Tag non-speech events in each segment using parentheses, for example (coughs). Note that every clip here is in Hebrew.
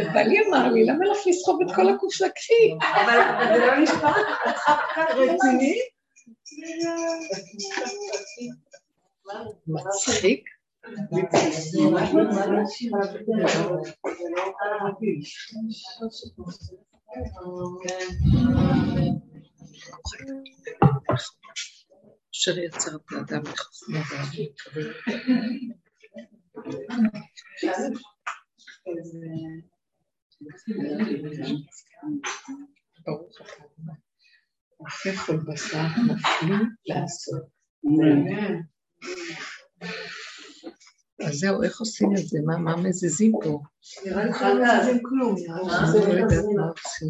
ובעלי אמר לי, למה לך לסחוב את כל הקופסה? קחי. אבל זה לא נשמע, את צריכה רציני? מצחיק. אשר יצר את האדם לחוכמה (laughs) ברוך אתה. הופך כל בשר מפליא לעשות. אז זהו, איך עושים את זה? מה מזיזים פה? נראה לי שלא מזיזים כלום. אני לא עושים.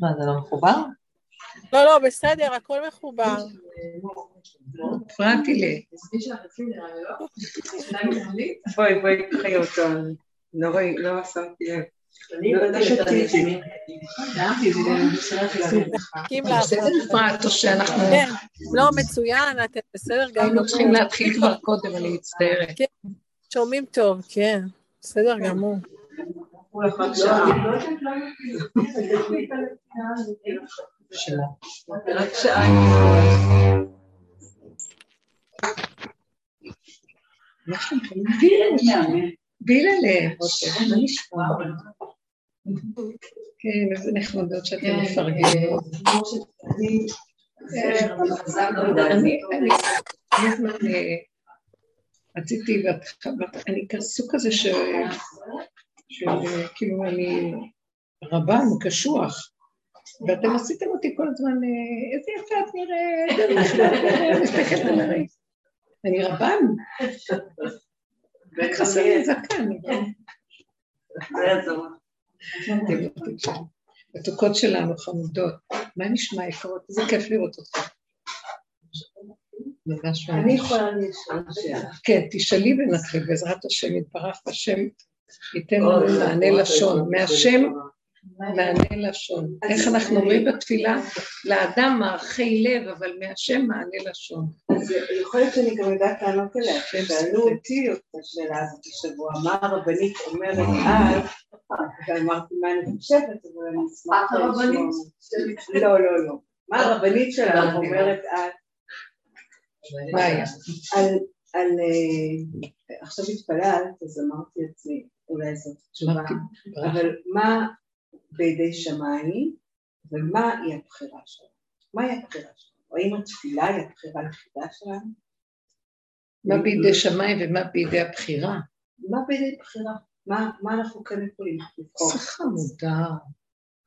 מה, זה לא מחובר? לא, לא, בסדר, הכל מחובר. הפרעתי לי. בואי, בואי, קחי אותו. לא ראי, לא שמתי לב. כן, לא, מצוין, אתם בסדר גמור. היינו צריכים להתחיל כבר קודם, אני מצטערת. כן, שומעים טוב, כן, בסדר גמור. ביללה, מה נשמע? כן, איזה נחמדות שאתם כן, מפרגנים. אני רציתי, אני סוג כזה שכאילו אני רבן, קשוח, ואתם עשיתם אותי כל הזמן, איזה יפה את נראית, מסתכלת על הרי. אני רבן. רק חסר לי זקן. מתוקות שלנו, חמודות. מה נשמע יקרות? איזה כיף לראות אותך. אני יכולה לשאול שאלה. כן, תשאלי ונתחיל, בעזרת השם יתברך, השם ייתן לנו מענה לשון. מהשם מענה לשון. איך אנחנו אומרים בתפילה? לאדם מערכי לב, אבל מהשם מענה לשון. אז יכול להיות שאני גם יודעת לענות עליה, שאלו אותי את השאלה הזאת השבוע, מה הרבנית אומרת אז, ואמרתי מה אני חושבת, אבל אני אשמח לשמוע. לא, לא, לא. מה הרבנית שלנו אומרת אז? מה היה? על... עכשיו התפללת, אז אמרתי לעצמי, אולי זאת תשובה, אבל מה בידי שמיים, ומה היא הבחירה שלנו? מהי הבחירה שלנו? האם התפילה היא הבחירה היחידה שלנו? מה בידי שמיים ומה בידי הבחירה? מה בידי בחירה? מה, מה אנחנו כאן יכולים לבחור? זה חמודה.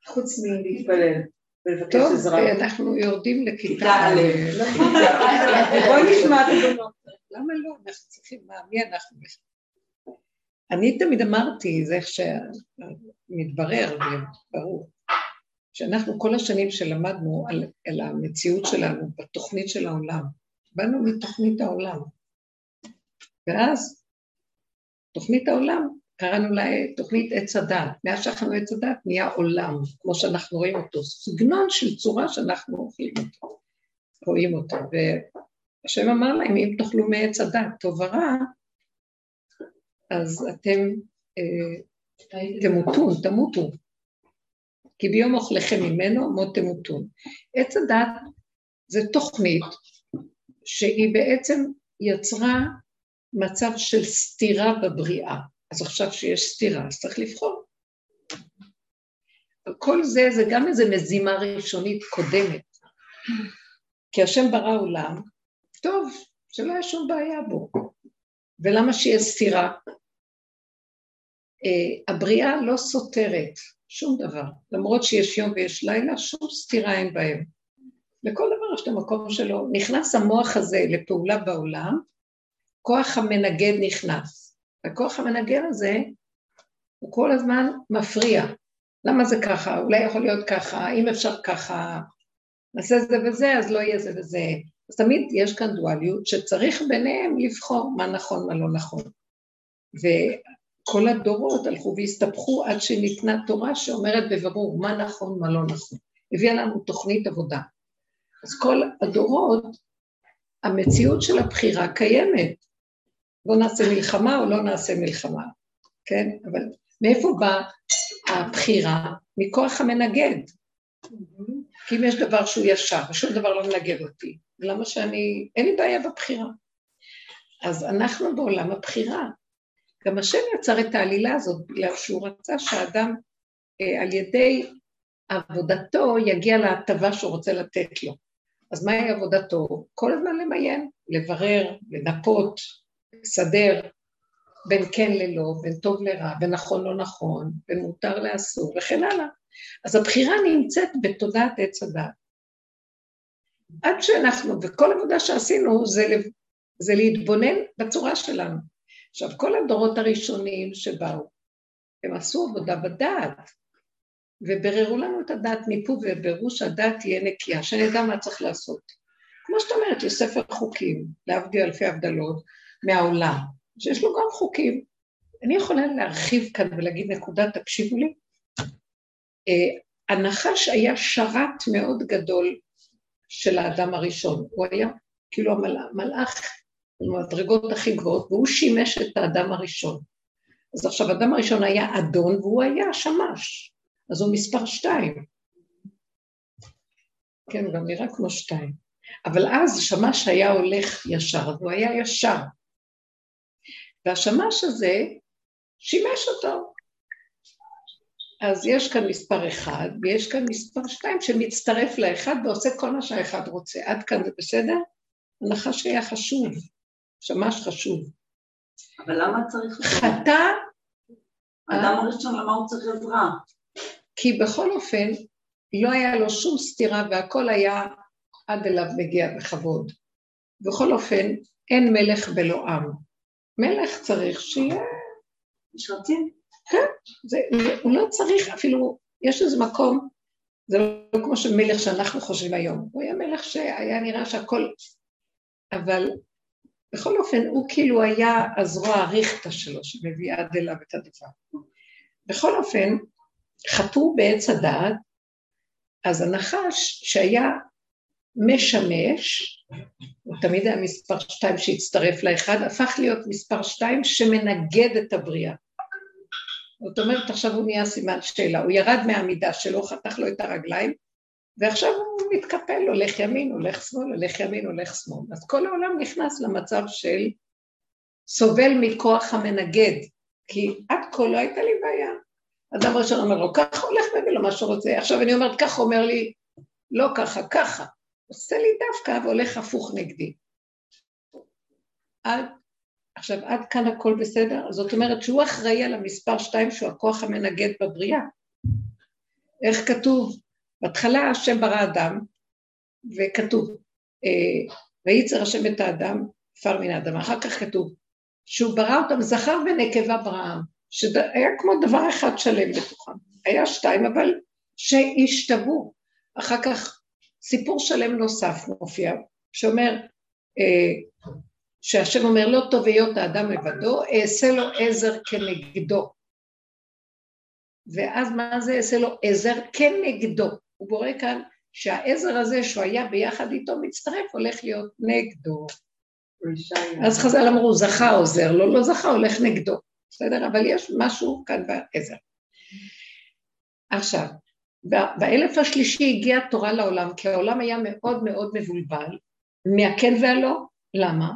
חוץ מלהתפלל ולבקש טוב, עזרה. אנחנו יורדים לכיתה כיתה א'. בואי נשמע את הבנות. למה לא? אנחנו צריכים, מה, מי אנחנו? אני תמיד אמרתי, זה איך שמתברר, ברור, שאנחנו כל השנים שלמדנו על, על המציאות שלנו בתוכנית של העולם, באנו מתוכנית העולם. ואז תוכנית העולם, קראנו לה תוכנית עץ הדת. מאז שאנחנו עץ הדת נהיה עולם, כמו שאנחנו רואים אותו, סגנון של צורה שאנחנו אוכלים אותו, רואים אותו. והשם אמר להם, אם תאכלו מעץ הדת טוב ורע, אז אתם אה, תמותון, תמותו. כי ביום אוכליכם ממנו מות תמותון. עץ הדת זה תוכנית שהיא בעצם יצרה מצב של סתירה בבריאה. אז עכשיו שיש סתירה, אז צריך לבחור. כל זה, זה גם איזו מזימה ראשונית קודמת. כי השם ברא עולם, טוב, שלא היה שום בעיה בו. ולמה שיהיה סתירה? Uh, הבריאה לא סותרת שום דבר, למרות שיש יום ויש לילה, שום סתירה אין בהם. לכל דבר יש את המקום שלו. נכנס המוח הזה לפעולה בעולם, כוח המנגד נכנס. הכוח המנגד הזה, הוא כל הזמן מפריע. למה זה ככה? אולי יכול להיות ככה, אם אפשר ככה, נעשה זה וזה, אז לא יהיה זה וזה. אז תמיד יש כאן דואליות שצריך ביניהם לבחור מה נכון, מה לא נכון. וכל הדורות הלכו והסתבכו עד שניתנה תורה שאומרת בברור מה נכון, מה לא נכון. הביאה לנו תוכנית עבודה. אז כל הדורות המציאות של הבחירה קיימת. בוא נעשה מלחמה או לא נעשה מלחמה, כן? אבל מאיפה באה הבחירה? מכוח המנגד. כי אם יש דבר שהוא ישר ושום דבר לא מנגד אותי, למה שאני, אין לי בעיה בבחירה. אז אנחנו בעולם הבחירה. גם השם יצר את העלילה הזאת בגלל שהוא רצה שהאדם אה, על ידי עבודתו יגיע להטבה שהוא רוצה לתת לו. אז מהי עבודתו? כל הזמן למיין, לברר, לנפות, לסדר, בין כן ללא, בין טוב לרע, בין נכון לא נכון, בין מותר לאסור, וכן הלאה. אז הבחירה נמצאת בתודעת עץ הדת. עד שאנחנו, וכל עבודה שעשינו זה, זה להתבונן בצורה שלנו. עכשיו, כל הדורות הראשונים שבאו, הם עשו עבודה בדעת, ובררו לנו את הדעת מפה, ובררו שהדעת תהיה נקייה, שנדע מה צריך לעשות. כמו שאת אומרת, יש ספר חוקים, להבדיל אלפי הבדלות, מהעולם, שיש לו גם חוקים. אני יכולה להרחיב כאן ולהגיד נקודה, תקשיבו לי. אה, הנחש היה שרת מאוד גדול של האדם הראשון. הוא היה כאילו המלאך במדרגות הכי גבוהות, והוא שימש את האדם הראשון. אז עכשיו, האדם הראשון היה אדון והוא היה שמש, אז הוא מספר שתיים. כן, הוא גם נראה כמו שתיים. אבל אז שמש היה הולך ישר, אז הוא היה ישר. והשמש הזה שימש אותו. אז יש כאן מספר אחד, ויש כאן מספר שתיים שמצטרף לאחד ועושה כל מה שהאחד רוצה. עד כאן זה בסדר? הנחש היה חשוב, שמש חשוב. אבל למה צריך... חטא... האדם הראשון, למה הוא צריך עזרה? כי בכל אופן, לא היה לו שום סתירה והכל היה עד אליו מגיע בכבוד. בכל אופן, אין מלך בלא עם. מלך צריך שיהיה... משרתים. כן, זה, הוא לא צריך אפילו, יש איזה מקום, זה לא כמו שמלך שאנחנו חושבים היום, הוא היה מלך שהיה נראה שהכל, אבל בכל אופן הוא כאילו היה הזרוע הריכטה שלו שמביאה עד אליו את הדבר. בכל אופן, חטאו בעץ הדעת, אז הנחש שהיה משמש, הוא תמיד היה מספר שתיים שהצטרף לאחד, הפך להיות מספר שתיים שמנגד את הבריאה. זאת אומרת, עכשיו הוא נהיה סימן שאלה, הוא ירד מהעמידה שלו, חתך לו את הרגליים, ועכשיו הוא מתקפל, הולך ימין, הולך שמאל, הולך ימין, הולך שמאל. אז כל העולם נכנס למצב של סובל מכוח המנגד, כי עד כה לא הייתה לי בעיה. אדם ראשון אומר לו, ככה הולך מביא לו מה שהוא רוצה. עכשיו אני אומרת, ככה אומר לי, לא ככה, ככה. עושה לי דווקא והולך הפוך נגדי. עד, עכשיו, עד כאן הכל בסדר? זאת אומרת שהוא אחראי על המספר שתיים שהוא הכוח המנגד בבריאה. איך כתוב? בהתחלה השם ברא אדם, וכתוב, אה, וייצר השם את האדם, עפר מן האדם. אחר כך כתוב, שהוא ברא אותם זכר ונקבה בראם, שהיה כמו דבר אחד שלם בתוכם. היה שתיים, אבל שהשתוו. אחר כך סיפור שלם נוסף מופיע, שאומר, אה, שהשם אומר לא טוב היות האדם לבדו, אעשה לו עזר כנגדו. ואז מה זה אעשה לו עזר כנגדו? הוא בורא כאן שהעזר הזה שהוא היה ביחד איתו מצטרף, הולך להיות נגדו. אז חז"ל אמרו, זכה עוזר, לא, לא זכה, הולך נגדו. בסדר? אבל יש משהו כאן בעזר. עכשיו, באלף השלישי הגיעה תורה לעולם, כי העולם היה מאוד מאוד מבולבל, מהכן והלא. למה?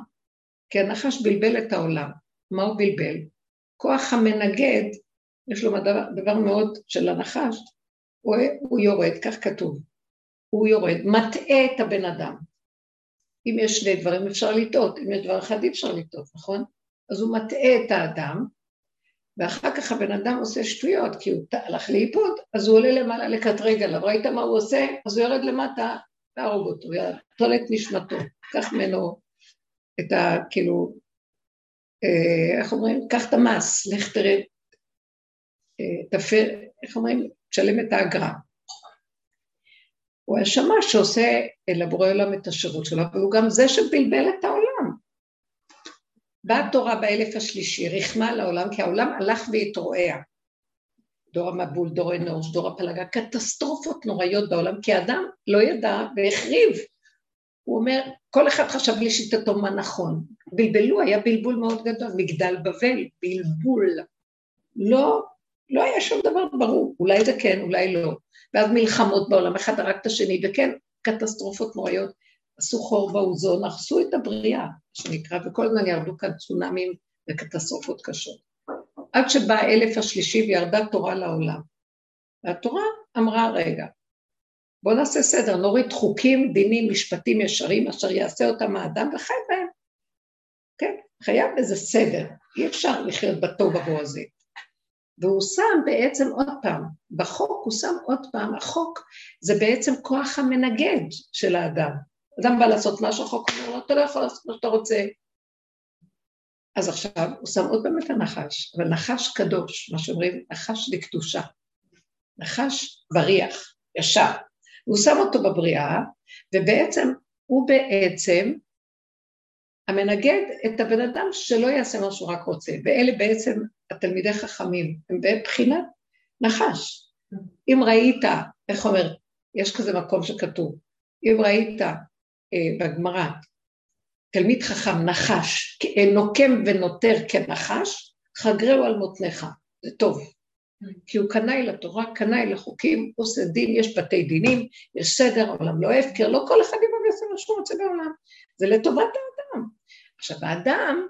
כי הנחש בלבל את העולם. מה הוא בלבל? כוח המנגד, יש לו דבר, דבר מאוד של הנחש, הוא, הוא יורד, כך כתוב, הוא יורד, מטעה את הבן אדם. אם יש שני דברים אפשר לטעות, אם יש דבר אחד אי אפשר לטעות, נכון? אז הוא מטעה את האדם, ואחר כך הבן אדם עושה שטויות, כי הוא הלך לאיבוד, אז הוא עולה למעלה לקטרג עליו, ראית מה הוא עושה? אז הוא יורד למטה, להרוג אותו, יטול את נשמתו, קח ממנו את ה... כאילו, אה, איך אומרים? קח את המס, לך תראה, אה, תפר, איך אומרים? תשלם את האגרה. הוא השמש שעושה לבורא עולם את השירות שלו, אבל הוא גם זה שבלבל את העולם. באה התורה באלף השלישי, ריחמה לעולם, כי העולם הלך והתרועע. דור המבול, דור אנוש, דור הפלגה, קטסטרופות נוראיות בעולם, כי האדם לא ידע והחריב. הוא אומר, כל אחד חשב לשיטתו מה נכון. בלבלו, היה בלבול מאוד גדול, מגדל בבל, בלבול. לא, לא היה שום דבר ברור, אולי זה כן, אולי לא. ואז מלחמות בעולם, אחד הרג את השני, וכן, קטסטרופות נוראיות. עשו חור באוזון, הרסו את הבריאה, שנקרא, וכל הזמן ירדו כאן צונאמים וקטסטרופות קשות. עד שבא האלף השלישי וירדה תורה לעולם. והתורה אמרה, רגע, בואו נעשה סדר, נוריד חוקים, דינים, משפטים ישרים, אשר יעשה אותם האדם וחי בהם. כן, חייב איזה סדר, אי אפשר לחיות עבור הזה. והוא שם בעצם עוד פעם, בחוק הוא שם עוד פעם, החוק זה בעצם כוח המנגד של האדם. אדם בא לעשות משהו, החוק אומר לו, אתה לא יכול לעשות מה שאתה רוצה. אז עכשיו הוא שם עוד פעם את הנחש, אבל נחש קדוש, מה שאומרים, נחש לקדושה. נחש בריח, ישר. הוא שם אותו בבריאה, ובעצם הוא בעצם המנגד את הבן אדם שלא יעשה מה שהוא רק רוצה, ואלה בעצם התלמידי חכמים, הם בבחינת נחש. אם ראית, איך אומר, יש כזה מקום שכתוב, אם ראית אה, בגמרא, תלמיד חכם נחש, נוקם ונותר כנחש, חגרהו על מותניך, זה טוב. כי הוא קנאי לתורה, קנאי לחוקים, עושה דין, יש בתי דינים, יש סדר, עולם לא הפקר, לא כל אחד יבוא ויעשה מה שהוא רוצה בעולם, זה לטובת האדם. עכשיו, האדם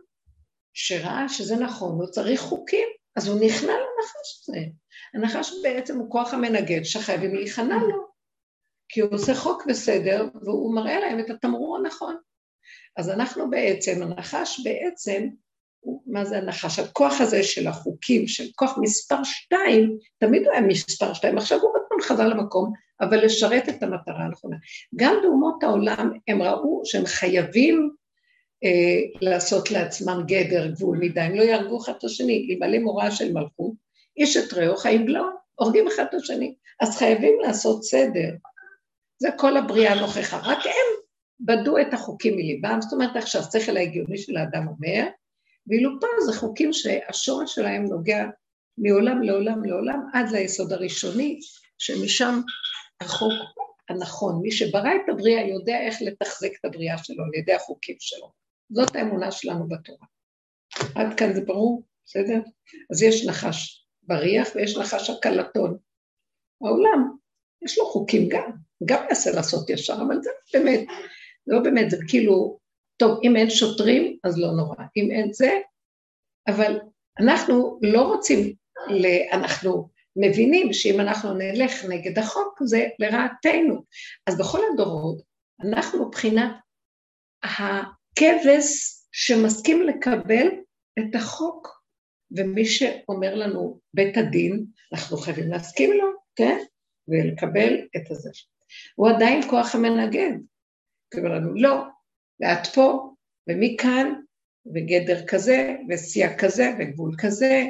שראה שזה נכון, הוא צריך חוקים, אז הוא נכנע לנחש הזה. הנחש בעצם הוא כוח המנגד שחייבים להיכנע לו, כי הוא עושה חוק וסדר, והוא מראה להם את התמרור הנכון. אז אנחנו בעצם, הנחש בעצם מה זה הנחש? הכוח הזה של החוקים, של כוח מספר שתיים, תמיד הוא היה מספר שתיים, עכשיו הוא עוד פעם חזר למקום, אבל לשרת את המטרה הנכונה. גם באומות העולם הם ראו שהם חייבים לעשות לעצמם גדר, גבול מידה, הם לא יהרגו אחד את השני, ימלא מוראה של מלכות, איש את רעהו חיים בלעו, הורגים אחד את השני, אז חייבים לעשות סדר. זה כל הבריאה נוכחה, רק הם בדו את החוקים מליבם, זאת אומרת עכשיו השכל ההגיוני של האדם אומר, ואילו פה זה חוקים שהשורש שלהם נוגע מעולם לעולם לעולם עד ליסוד הראשוני, שמשם החוק הנכון. מי שברא את הבריאה יודע איך לתחזק את הבריאה שלו על ידי החוקים שלו. זאת האמונה שלנו בתורה. עד כאן זה ברור? בסדר? אז יש נחש בריח ויש נחש הקלטון. העולם, יש לו חוקים גם, גם מנסה לעשות ישר, אבל זה באמת, זה לא באמת, זה כאילו טוב, אם אין שוטרים, אז לא נורא. אם אין זה, אבל אנחנו לא רוצים, אנחנו מבינים שאם אנחנו נלך נגד החוק, זה לרעתנו. אז בכל הדורות, אנחנו מבחינת הכבש שמסכים לקבל את החוק, ומי שאומר לנו בית הדין, אנחנו חייבים להסכים לו, כן? ולקבל את הזה. הוא עדיין כוח המנגד. הוא אומר לנו, לא, ואת פה, ומכאן, וגדר כזה, ושיא כזה, וגבול כזה,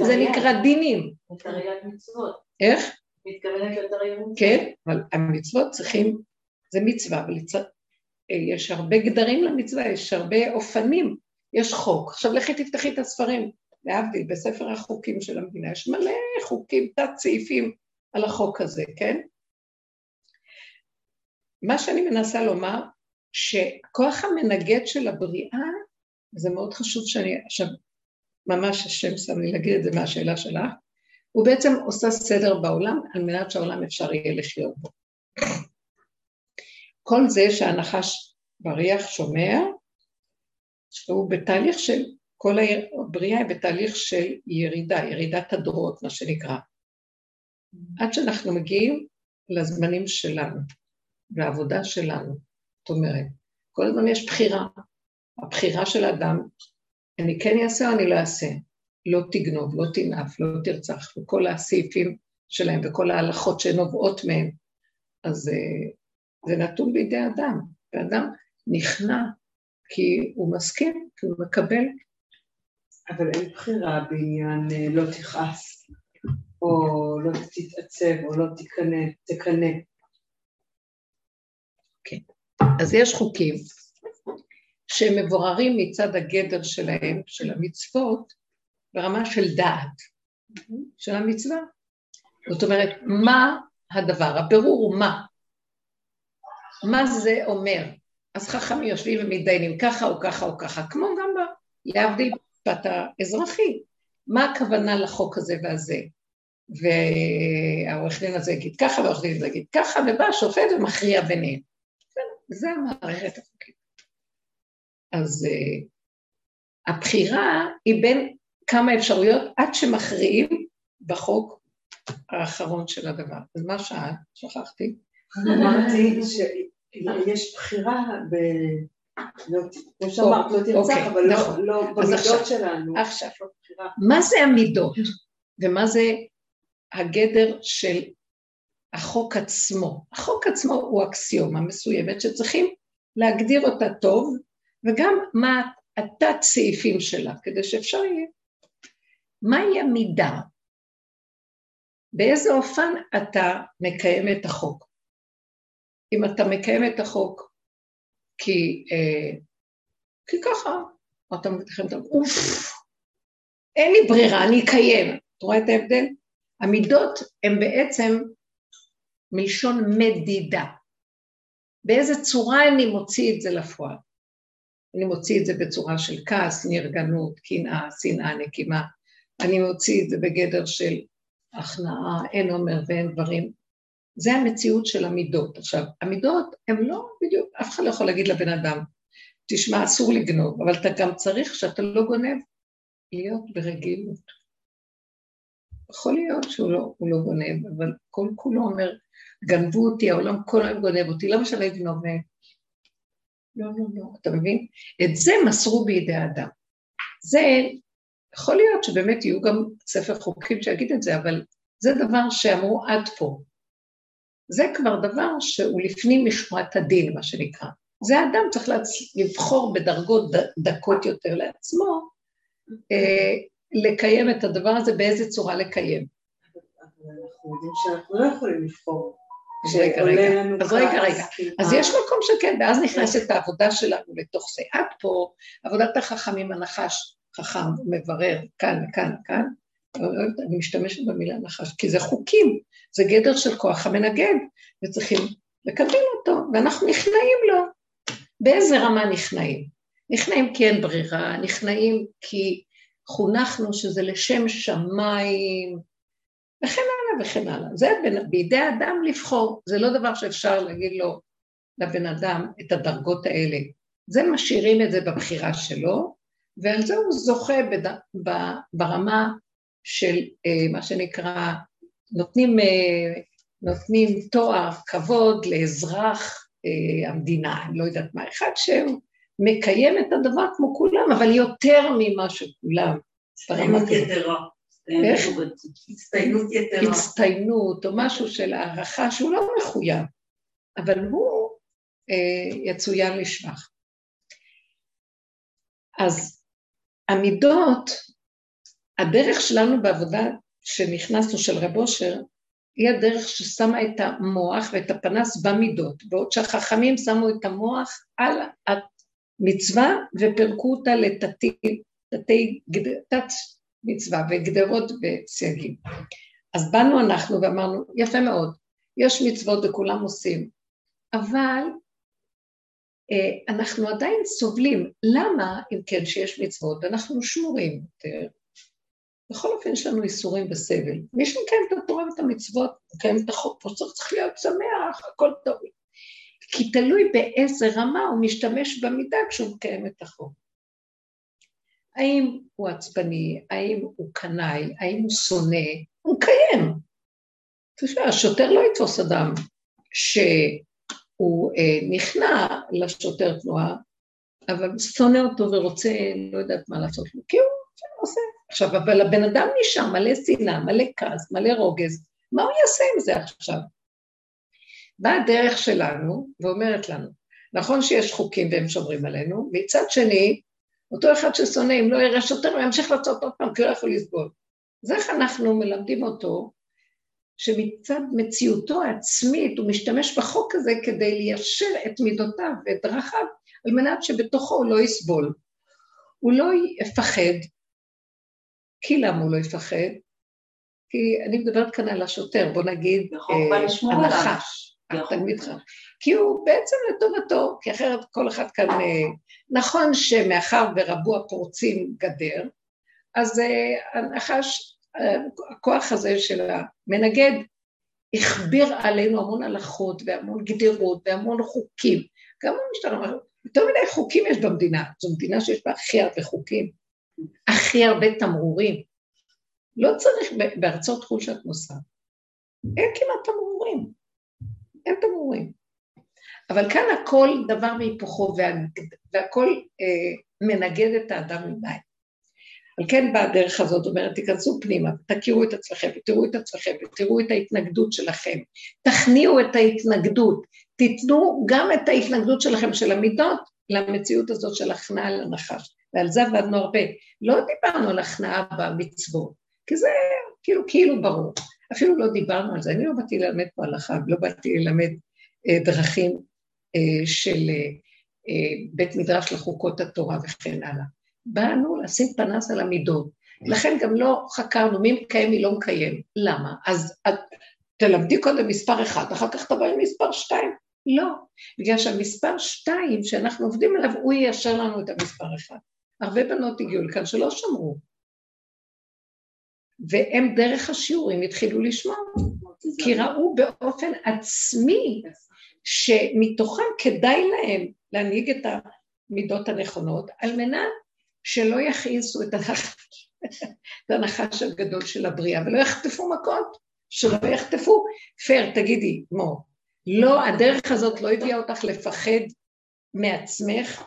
וזה נקרא דינים. בתרי"ג מצוות. איך? מתכוונת לתרי"ג מצוות. כן, אבל המצוות צריכים, זה מצווה, אבל יש הרבה גדרים למצווה, יש הרבה אופנים, יש חוק. עכשיו לכי תפתחי את הספרים, להבדיל, בספר החוקים של המדינה, יש מלא חוקים, תת סעיפים על החוק הזה, כן? מה שאני מנסה לומר, שכוח המנגד של הבריאה, זה מאוד חשוב שאני עכשיו, ממש השם שם לי להגיד את זה מהשאלה שלך, הוא בעצם עושה סדר בעולם על מנת שהעולם אפשר יהיה לחיות בו. כל זה שהנחש בריח שומר, הוא בתהליך של, כל הבריאה היא בתהליך של ירידה, ירידת הדורות, מה שנקרא. עד שאנחנו מגיעים לזמנים שלנו. והעבודה שלנו. זאת אומרת, כל הזמן יש בחירה. הבחירה של האדם, אני כן אעשה או אני לא אעשה. לא תגנוב, לא תנאף, לא תרצח, וכל הסעיפים שלהם וכל ההלכות שנובעות מהם. אז אה, זה נתון בידי אדם, ואדם נכנע כי הוא מסכים, כי הוא מקבל. אבל אין בחירה בעניין אה, לא תכעס, או לא תתעצב, או לא תקנא. אז יש חוקים שהם מבוררים מצד הגדר שלהם, של המצוות, ברמה של דעת, של המצווה. זאת אומרת, מה הדבר? הבירור הוא מה. מה זה אומר. אז חכמים יושבים ומתדיינים ככה או ככה או ככה, כמו גם. להבדיל במשפט האזרחי. מה הכוונה לחוק הזה והזה? והעורך דין הזה יגיד ככה, והעורך דין הזה יגיד ככה, ובא השופט ומכריע ביניהם. זה המערכת החוקית. אז uh, הבחירה היא בין כמה אפשרויות עד שמכריעים בחוק האחרון של הדבר. אז מה שאלת? שכחתי. אמרתי שיש בחירה ב... לא, כמו שאמרת, לא תרצח, אוקיי, אבל לא, נכון. לא במידות שלנו. עכשיו, מה זה המידות ומה זה הגדר של החוק עצמו? החוק עצמו הוא אקסיומה מסוימת שצריכים להגדיר אותה טוב, וגם מה התת סעיפים שלה, כדי שאפשר יהיה. מהי המידה? באיזה אופן אתה מקיים את החוק? אם אתה מקיים את החוק כי, אה, כי ככה, אתה מתחיל את אוף, אין לי ברירה, אני אקיים. אתה רואה את ההבדל? המידות הן בעצם מלשון מדידה. באיזה צורה אני מוציא את זה לפועל? אני מוציא את זה בצורה של כעס, נרגנות, קנאה, שנאה, נקימה. אני מוציא את זה בגדר של הכנעה, אין אומר ואין דברים. זה המציאות של המידות. עכשיו, המידות הן לא בדיוק, אף אחד לא יכול להגיד לבן אדם, תשמע, אסור לגנוב, אבל אתה גם צריך, כשאתה לא גונב, להיות ברגילות. יכול להיות שהוא לא, לא גונב, אבל כל כולו אומר, גנבו אותי, העולם כל היום גונב אותי, למה שאני אגנוב מהם? לא, לא, לא, אתה מבין? את זה מסרו בידי האדם. זה, יכול להיות שבאמת יהיו גם ספר חוקים שיגיד את זה, אבל זה דבר שאמרו עד פה. זה כבר דבר שהוא לפנים משורת הדין, מה שנקרא. זה האדם צריך להצ... לבחור בדרגות ד... דקות יותר לעצמו, אה, לקיים את הדבר הזה, באיזה צורה לקיים. אבל אנחנו יודעים שאנחנו לא יכולים לבחור. אז רגע, רגע, אז רגע, רגע. אז יש מקום שכן, ואז נכנסת העבודה שלנו לתוך זה. עד פה, עבודת החכמים, הנחש, חכם, מברר, כאן, כאן, כאן, אני משתמשת במילה נחש, כי זה חוקים, זה גדר של כוח המנגד, וצריכים לקבל אותו, ואנחנו נכנעים לו. באיזה רמה נכנעים? נכנעים כי אין ברירה, נכנעים כי חונכנו שזה לשם שמיים, וכן הלאה וכן הלאה. זה בידי האדם לבחור, זה לא דבר שאפשר להגיד לו, לבן אדם, את הדרגות האלה. זה משאירים את זה בבחירה שלו, ועל זה הוא זוכה בד... ברמה של אה, מה שנקרא, נותנים, אה, נותנים תואר, כבוד לאזרח אה, המדינה, אני לא יודעת מה, אחד שהוא מקיים את הדבר כמו כולם, אבל יותר ממה שכולם. הצטיינות יתרה. איך? הצטיינות יתרה. הצטיינות, או משהו של הערכה שהוא לא מחויב, אבל הוא אה, יצוין לשבח. אז המידות, הדרך שלנו בעבודה שנכנסנו של רב אושר, היא הדרך ששמה את המוח ואת הפנס במידות, בעוד שהחכמים שמו את המוח על המצווה ופירקו אותה לתתי, תתי, תת מצווה וגדרות וסייגים. אז באנו אנחנו ואמרנו, יפה מאוד, יש מצוות וכולם עושים, אבל אה, אנחנו עדיין סובלים. למה, אם כן, שיש מצוות, אנחנו שמורים יותר? בכל אופן יש לנו איסורים וסבל. מי שמקיים את התורה ואת המצוות, מקיים את החוק, פה צריך, להיות שמח, הכל טוב. כי תלוי באיזה רמה הוא משתמש במידה כשהוא מקיים את החוק. האם הוא עצבני, האם הוא קנאי, האם הוא שונא, הוא מקיים. תשמע, השוטר לא יתפוס אדם שהוא אה, נכנע לשוטר תנועה, אבל שונא אותו ורוצה, לא יודעת מה לעשות לו, כי הוא. עכשיו, אבל הבן אדם נשאר מלא שנאה, מלא כעס, מלא רוגז, מה הוא יעשה עם זה עכשיו? באה הדרך שלנו ואומרת לנו, נכון שיש חוקים והם שומרים עלינו, מצד שני, אותו אחד ששונא, אם לא יראה שוטר, הוא ימשיך לעשות עוד פעם, כי הוא לא יכול לסבול. אז איך אנחנו מלמדים אותו שמצד מציאותו העצמית הוא משתמש בחוק הזה כדי ליישר את מידותיו ואת דרכיו, על מנת שבתוכו הוא לא יסבול. הוא לא יפחד, כי למה הוא לא יפחד? כי אני מדברת כאן על השוטר, בוא נגיד, אה, הנחש. התלמיד חכם. כי הוא בעצם לטובתו, כי אחרת כל אחד כאן... אה, נכון שמאחר ורבו הפורצים גדר, אז אה, הנחש, הכוח הזה של המנגד, הכביר עלינו המון הלכות והמון גדרות והמון חוקים. גם המשטרה יותר מדי חוקים יש במדינה, זו מדינה שיש בה הכי הרבה חוקים, הכי הרבה תמרורים. לא צריך בארצות חו"ל שאת נוסעת, אין כמעט תמרורים, אין תמרורים. אבל כאן הכל דבר מהיפוכו והכל אה, מנגד את האדם מדי. על כן באה הדרך הזאת, אומרת, תיכנסו פנימה, תכירו את עצמכם, ותראו את עצמכם, ותראו את ההתנגדות שלכם, תכניעו את ההתנגדות, תיתנו גם את ההתנגדות שלכם, של המידות, למציאות הזאת של הכנעה לנחש, ועל זה עבדנו הרבה. לא דיברנו על הכנעה במצוות, כי זה כאילו, כאילו ברור. אפילו לא דיברנו על זה, אני לא באתי ללמד פה הלכה, לא באתי ללמד אה, דרכים אה, של אה, אה, בית מדרש לחוקות התורה וכן הלאה. באנו לשים פנס על המידות. לכן גם לא חקרנו מי מקיים, מי לא מקיים. למה? אז את תלמדי קודם מספר אחד, אחר כך תבואי מספר שתיים. לא, בגלל שהמספר שתיים שאנחנו עובדים עליו, הוא יישר לנו את המספר אחד. הרבה בנות הגיעו לכאן שלא שמרו. והם דרך השיעורים התחילו לשמוע, כי ראו באופן עצמי שמתוכם כדאי להם להנהיג את המידות הנכונות, על מנת שלא יכעיסו את הנחש, (laughs) הגדול של הבריאה, ולא יחטפו מכות, שלא יחטפו. פייר, תגידי, מו, לא, הדרך הזאת לא הביאה אותך לפחד מעצמך.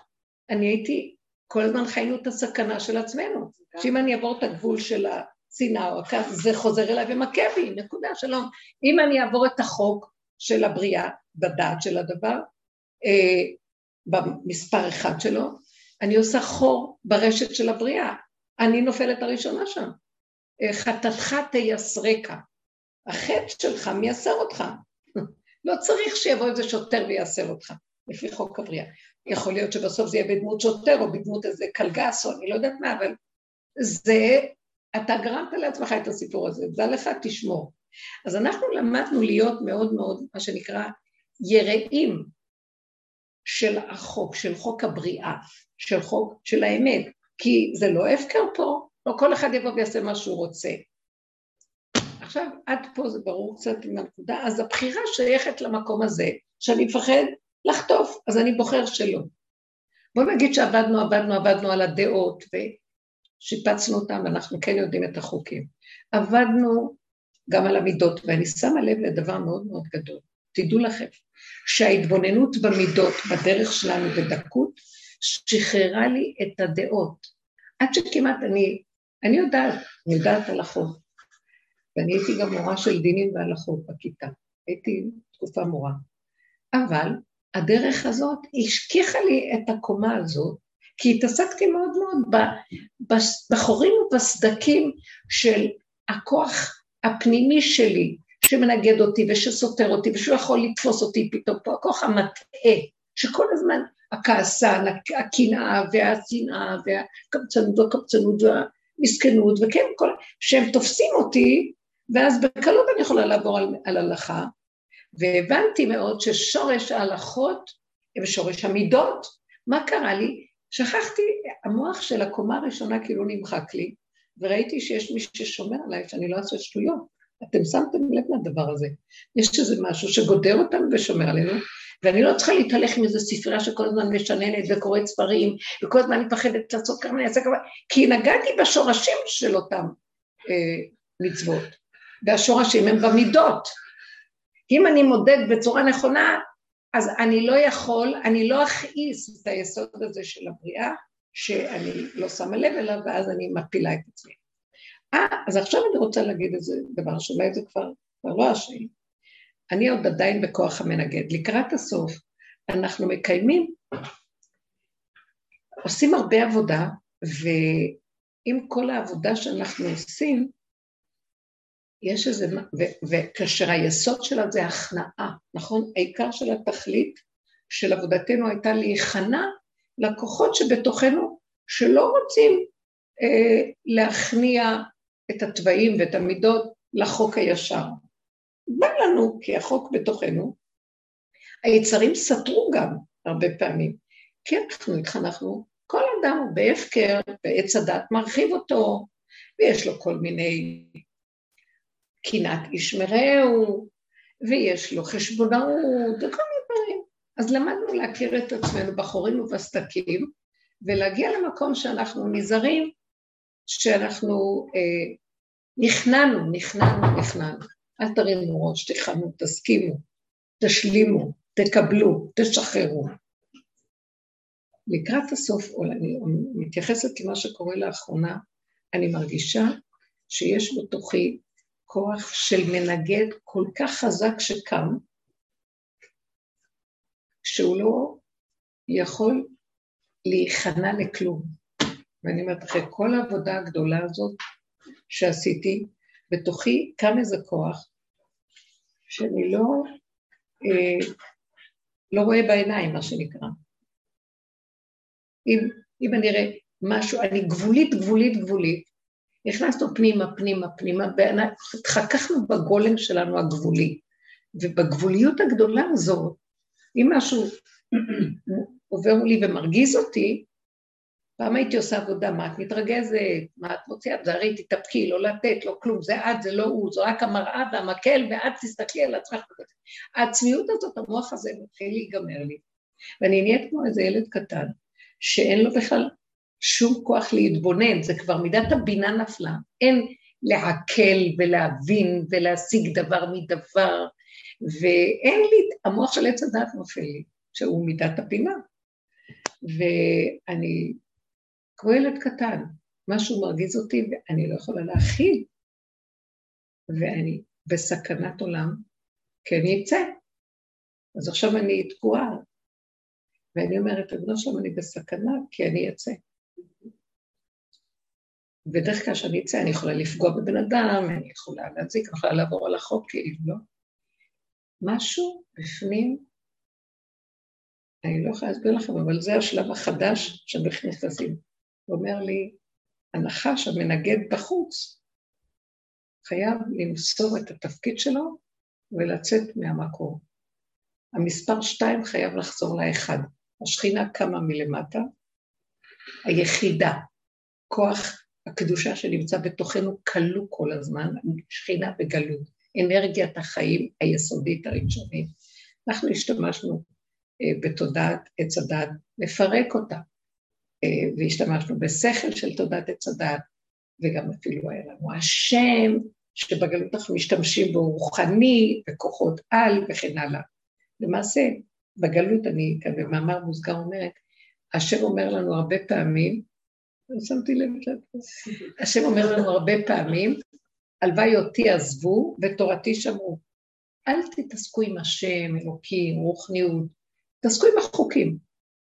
אני הייתי, כל הזמן חיינו את הסכנה של עצמנו, שאם אני אעבור את הגבול של השנאה או הכעס, זה חוזר אליי ומכה בי, נקודה, שלום. אם אני אעבור את החוק של הבריאה, בדעת של הדבר, אה, במספר אחד שלו, אני עושה חור ברשת של הבריאה, אני נופלת הראשונה שם. אה, חטאתך תייסרקה. החטא שלך מייסר אותך. (laughs) לא צריך שיבוא איזה שוטר וייסר אותך, לפי חוק הבריאה. יכול להיות שבסוף זה יהיה בדמות שוטר או בדמות איזה קלגס או אני לא יודעת מה, אבל זה, אתה גרמת לעצמך את הסיפור הזה, דע לך, תשמור. אז אנחנו למדנו להיות מאוד מאוד, מה שנקרא, יראים של החוק, של חוק הבריאה, של חוק, של האמת, כי זה לא הפקר פה, לא כל אחד יבוא ויעשה מה שהוא רוצה. עכשיו, עד פה זה ברור קצת עם הנקודה, אז הבחירה שייכת למקום הזה, שאני מפחד לחטוף, אז אני בוחר שלא. בוא נגיד שעבדנו, עבדנו, עבדנו על הדעות ושיפצנו אותם, אנחנו כן יודעים את החוקים. עבדנו גם על המידות, ואני שמה לב לדבר מאוד מאוד גדול. תדעו לכם, שההתבוננות במידות, בדרך שלנו בדקות, שחררה לי את הדעות. עד שכמעט אני, אני יודעת, אני יודעת הלכות, ואני הייתי גם מורה של דינים והלכות בכיתה, הייתי תקופה מורה. אבל הדרך הזאת השכיחה לי את הקומה הזאת, כי התעסקתי מאוד מאוד בחורים ובסדקים של הכוח הפנימי שלי, שמנגד אותי ושסותר אותי ושהוא יכול לתפוס אותי פתאום פה, הכוח המטעה, שכל הזמן הכעסן, הקנאה והשנאה והקמצנות והקמצנות והמסכנות וכן, כל, שהם תופסים אותי, ואז בקלות אני יכולה לעבור על, על הלכה, והבנתי מאוד ששורש ההלכות ושורש המידות, מה קרה לי? שכחתי, המוח של הקומה הראשונה כאילו נמחק לי, וראיתי שיש מי ששומר עליי שאני לא אעשה שטויות. אתם שמתם לב לדבר הזה. יש איזה משהו שגודר אותנו ושומר עלינו, ואני לא צריכה להתהלך עם איזה ספרייה שכל הזמן משננת וקוראת ספרים, וכל הזמן אני מפחדת לעשות כמה, אני אעשה כמה, כי נגעתי בשורשים של אותם אה, מצוות, והשורשים הם במידות. אם אני מודד בצורה נכונה, אז אני לא יכול, אני לא אכעיס את היסוד הזה של הבריאה, שאני לא שמה לב אליו, ואז אני מפילה את עצמי. אה, אז עכשיו אני רוצה להגיד איזה דבר שאולי זה כבר, כבר לא השאלה. אני עוד עדיין בכוח המנגד. לקראת הסוף אנחנו מקיימים, עושים הרבה עבודה, ועם כל העבודה שאנחנו עושים, יש איזה, וכאשר היסוד שלה זה הכנעה, נכון? העיקר של התכלית של עבודתנו הייתה להיכנע לכוחות שבתוכנו שלא רוצים אה, להכניע את התוואים ואת המידות לחוק הישר. בא לנו, כי החוק בתוכנו, היצרים סתרו גם הרבה פעמים, כי אנחנו התחנכנו, כל אדם הוא בהפקר, בעץ הדת מרחיב אותו, ויש לו כל מיני קנאת איש מרעהו, ויש לו חשבונאות, וכל מיני דברים. אז למדנו להכיר את עצמנו בחורים ובסדקים, ולהגיע למקום שאנחנו נזהרים, שאנחנו אה, נכנענו, נכנענו, נכנענו. אל תרימו ראש, תכנו, תסכימו, תשלימו, תקבלו, תשחררו. לקראת הסוף, אני מתייחסת למה שקורה לאחרונה, אני מרגישה שיש בתוכי כוח של מנגד כל כך חזק שקם, שהוא לא יכול להיכנע לכלום. ואני אומרת, אחרי כל העבודה הגדולה הזאת שעשיתי, בתוכי קם איזה כוח שאני לא, אה, לא רואה בעיניים, מה שנקרא. אם, אם אני אראה משהו, אני גבולית, גבולית, גבולית, נכנסנו פנימה, פנימה, פנימה, והתחככנו בגולם שלנו הגבולי. ובגבוליות הגדולה הזאת, אם משהו עובר לי ומרגיז אותי, פעם הייתי עושה עבודה, מה את מתרגזת, מה את מוציאה, תזהרי, תתאפקי, לא לתת, לא כלום, זה את, זה לא הוא, זו רק המראה והמקל, ואת תסתכלי על עצמך. העצמיות הזאת, המוח הזה מתחיל להיגמר לי. ואני נהיית כמו איזה ילד קטן, שאין לו בכלל שום כוח להתבונן, זה כבר מידת הבינה נפלה. אין לעכל ולהבין ולהשיג דבר מדבר, ואין לי, המוח של עץ הדת נופל לי, שהוא מידת הבינה. ואני כמו ילד קטן, משהו מרגיז אותי ואני לא יכולה להכיל, ואני בסכנת עולם, כי אני אצא. אז עכשיו אני תקועה, ואני אומרת, אבנו שם אני בסכנה, כי אני אצא. בדרך כלל כשאני אצא אני יכולה לפגוע בבן אדם, אני יכולה להזיק, אני יכולה לעבור על החוק כאילו, לא? משהו בפנים, אני לא יכולה להסביר לכם, אבל זה השלב החדש שאנחנו נכנסים. הוא אומר לי, הנחש המנגד בחוץ חייב למסור את התפקיד שלו ולצאת מהמקום. המספר שתיים חייב לחזור לאחד. השכינה קמה מלמטה, היחידה, כוח הקדושה שנמצא בתוכנו כלוא כל הזמן, שכינה בגלות, אנרגיית החיים היסודית הראשונית. אנחנו השתמשנו אה, בתודעת עץ הדת, לפרק אותה, אה, והשתמשנו בשכל של תודעת עץ הדת, וגם אפילו היה לנו השם, שבגלות אנחנו משתמשים בו רוחני, וכוחות על וכן הלאה. למעשה, בגלות אני כאן במאמר מוסגר אומרת, השם אומר לנו הרבה פעמים, לא שמתי לב לזה, השם אומר לנו הרבה פעמים, הלוואי אותי עזבו ותורתי שמרו. אל תתעסקו עם השם, אלוקים, רוחניות, תעסקו עם החוקים,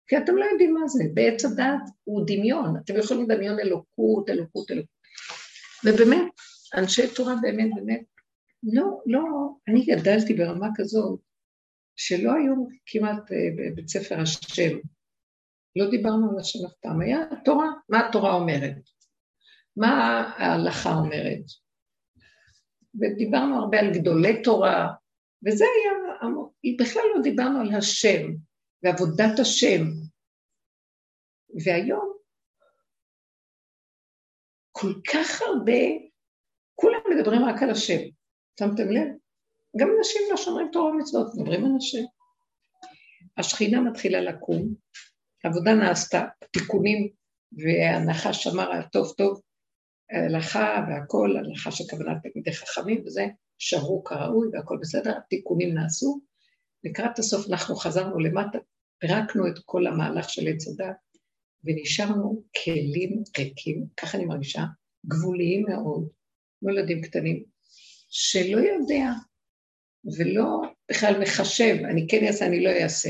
כי אתם לא יודעים מה זה. בעץ הדת הוא דמיון, אתם יכולים לדמיון אלוקות, אלוקות, אלוקות. ובאמת, אנשי תורה באמת, באמת, לא, לא, אני גדלתי ברמה כזאת, שלא היו כמעט אה, בבית ספר השם. לא דיברנו על השם אף פעם, היה תורה, מה התורה אומרת, מה ההלכה אומרת. ודיברנו הרבה על גדולי תורה, וזה היה, בכלל לא דיברנו על השם ועבודת השם. והיום כל כך הרבה, כולם מדברים רק על השם, שמתם לב? גם אנשים לא שומרים תורה ומצוות, מדברים על השם. השכינה מתחילה לקום, העבודה נעשתה, תיקונים והנחה שמרה טוב טוב, ההלכה והכל, הלכה כוונת תלמידי חכמים וזה, שרו כראוי והכל בסדר, התיקונים נעשו. לקראת הסוף אנחנו חזרנו למטה, פירקנו את כל המהלך של עץ הדת ונשארנו כלים ריקים, ככה אני מרגישה, גבוליים מאוד, כמו ילדים קטנים, שלא יודע ולא בכלל מחשב, אני כן אעשה, אני לא אעשה.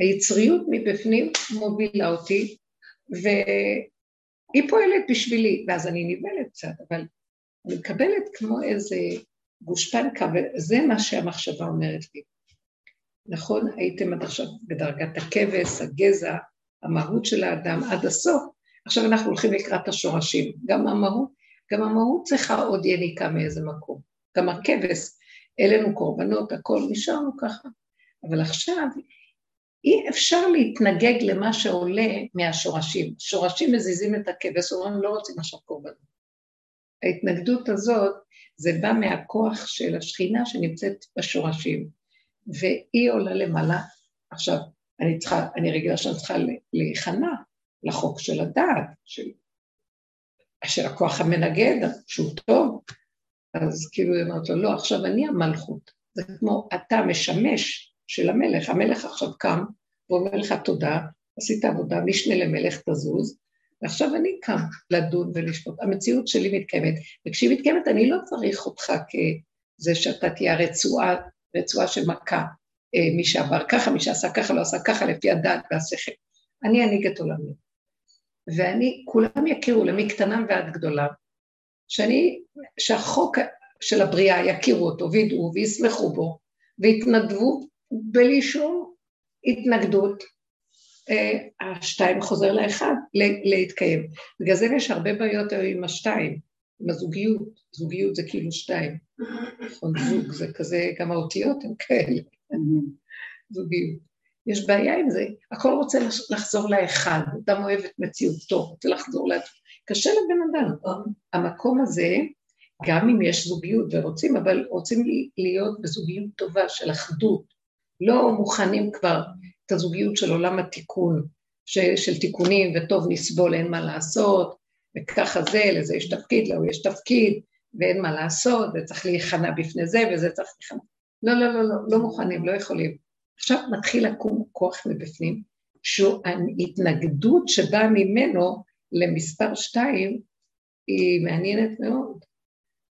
היצריות מבפנים מובילה אותי, והיא פועלת בשבילי, ואז אני נבהלת קצת, אבל אני מקבלת כמו איזה גושפנקה, וזה מה שהמחשבה אומרת לי. נכון, הייתם עד עכשיו בדרגת הכבש, הגזע, המהות של האדם עד הסוף, עכשיו אנחנו הולכים לקראת השורשים. גם המהות, גם המהות צריכה עוד יניקה מאיזה מקום. גם הכבש, העלינו קורבנות, הכל, נשארנו ככה. אבל עכשיו אי אפשר להתנגג למה שעולה מהשורשים. שורשים מזיזים את הכבש, אומרים לא רוצים עכשיו קורבנות. ההתנגדות הזאת, זה בא מהכוח של השכינה שנמצאת בשורשים, והיא עולה למעלה. עכשיו, אני צריכה, אני רגילה שאני צריכה להיכנע לחוק של הדעת, של, של הכוח המנגד, שהוא טוב, אז כאילו היא אומרת לו, לא, עכשיו אני המלכות. זה כמו אתה משמש של המלך, המלך עכשיו קם ואומר לך תודה, עשית עבודה, משנה למלך תזוז, ועכשיו אני קם לדון ולשפוט. המציאות שלי מתקיימת, וכשהיא מתקיימת אני לא צריך אותך כזה שאתה תהיה רצועה, רצועה מכה, אה, מי שעבר ככה, מי שעשה ככה, לא עשה ככה, לפי הדעת והשכל. אני אנהיג את עולמי. ואני, כולם יכירו למי קטנם ועד גדולה, שאני, שהחוק של הבריאה יכירו אותו וידעו ויסמכו בו ויתנדבו בלי שום התנגדות, אה, השתיים חוזר לאחד להתקיים. בגלל זה יש הרבה בעיות היום עם השתיים, עם הזוגיות, זוגיות זה כאילו שתיים, נכון, זוג זה כזה, גם האותיות הן כאלה, זוגיות. יש בעיה עם זה, הכל רוצה לחזור לאחד, אדם אוהב את מציאותו, רוצה לחזור לעצמו, קשה לבן אדם. המקום הזה, גם אם יש זוגיות ורוצים, אבל רוצים להיות בזוגיות טובה של אחדות, לא מוכנים כבר את הזוגיות של עולם התיקון, של, של תיקונים וטוב נסבול, אין מה לעשות, וככה זה, לזה יש תפקיד, להוא יש תפקיד, ואין מה לעשות, וצריך להיכנע בפני זה, וזה צריך להיכנע. לא, לא, לא, לא, לא מוכנים, לא יכולים. עכשיו מתחיל לקום כוח מבפנים, שהוא ההתנגדות שבאה ממנו למספר שתיים, היא מעניינת מאוד.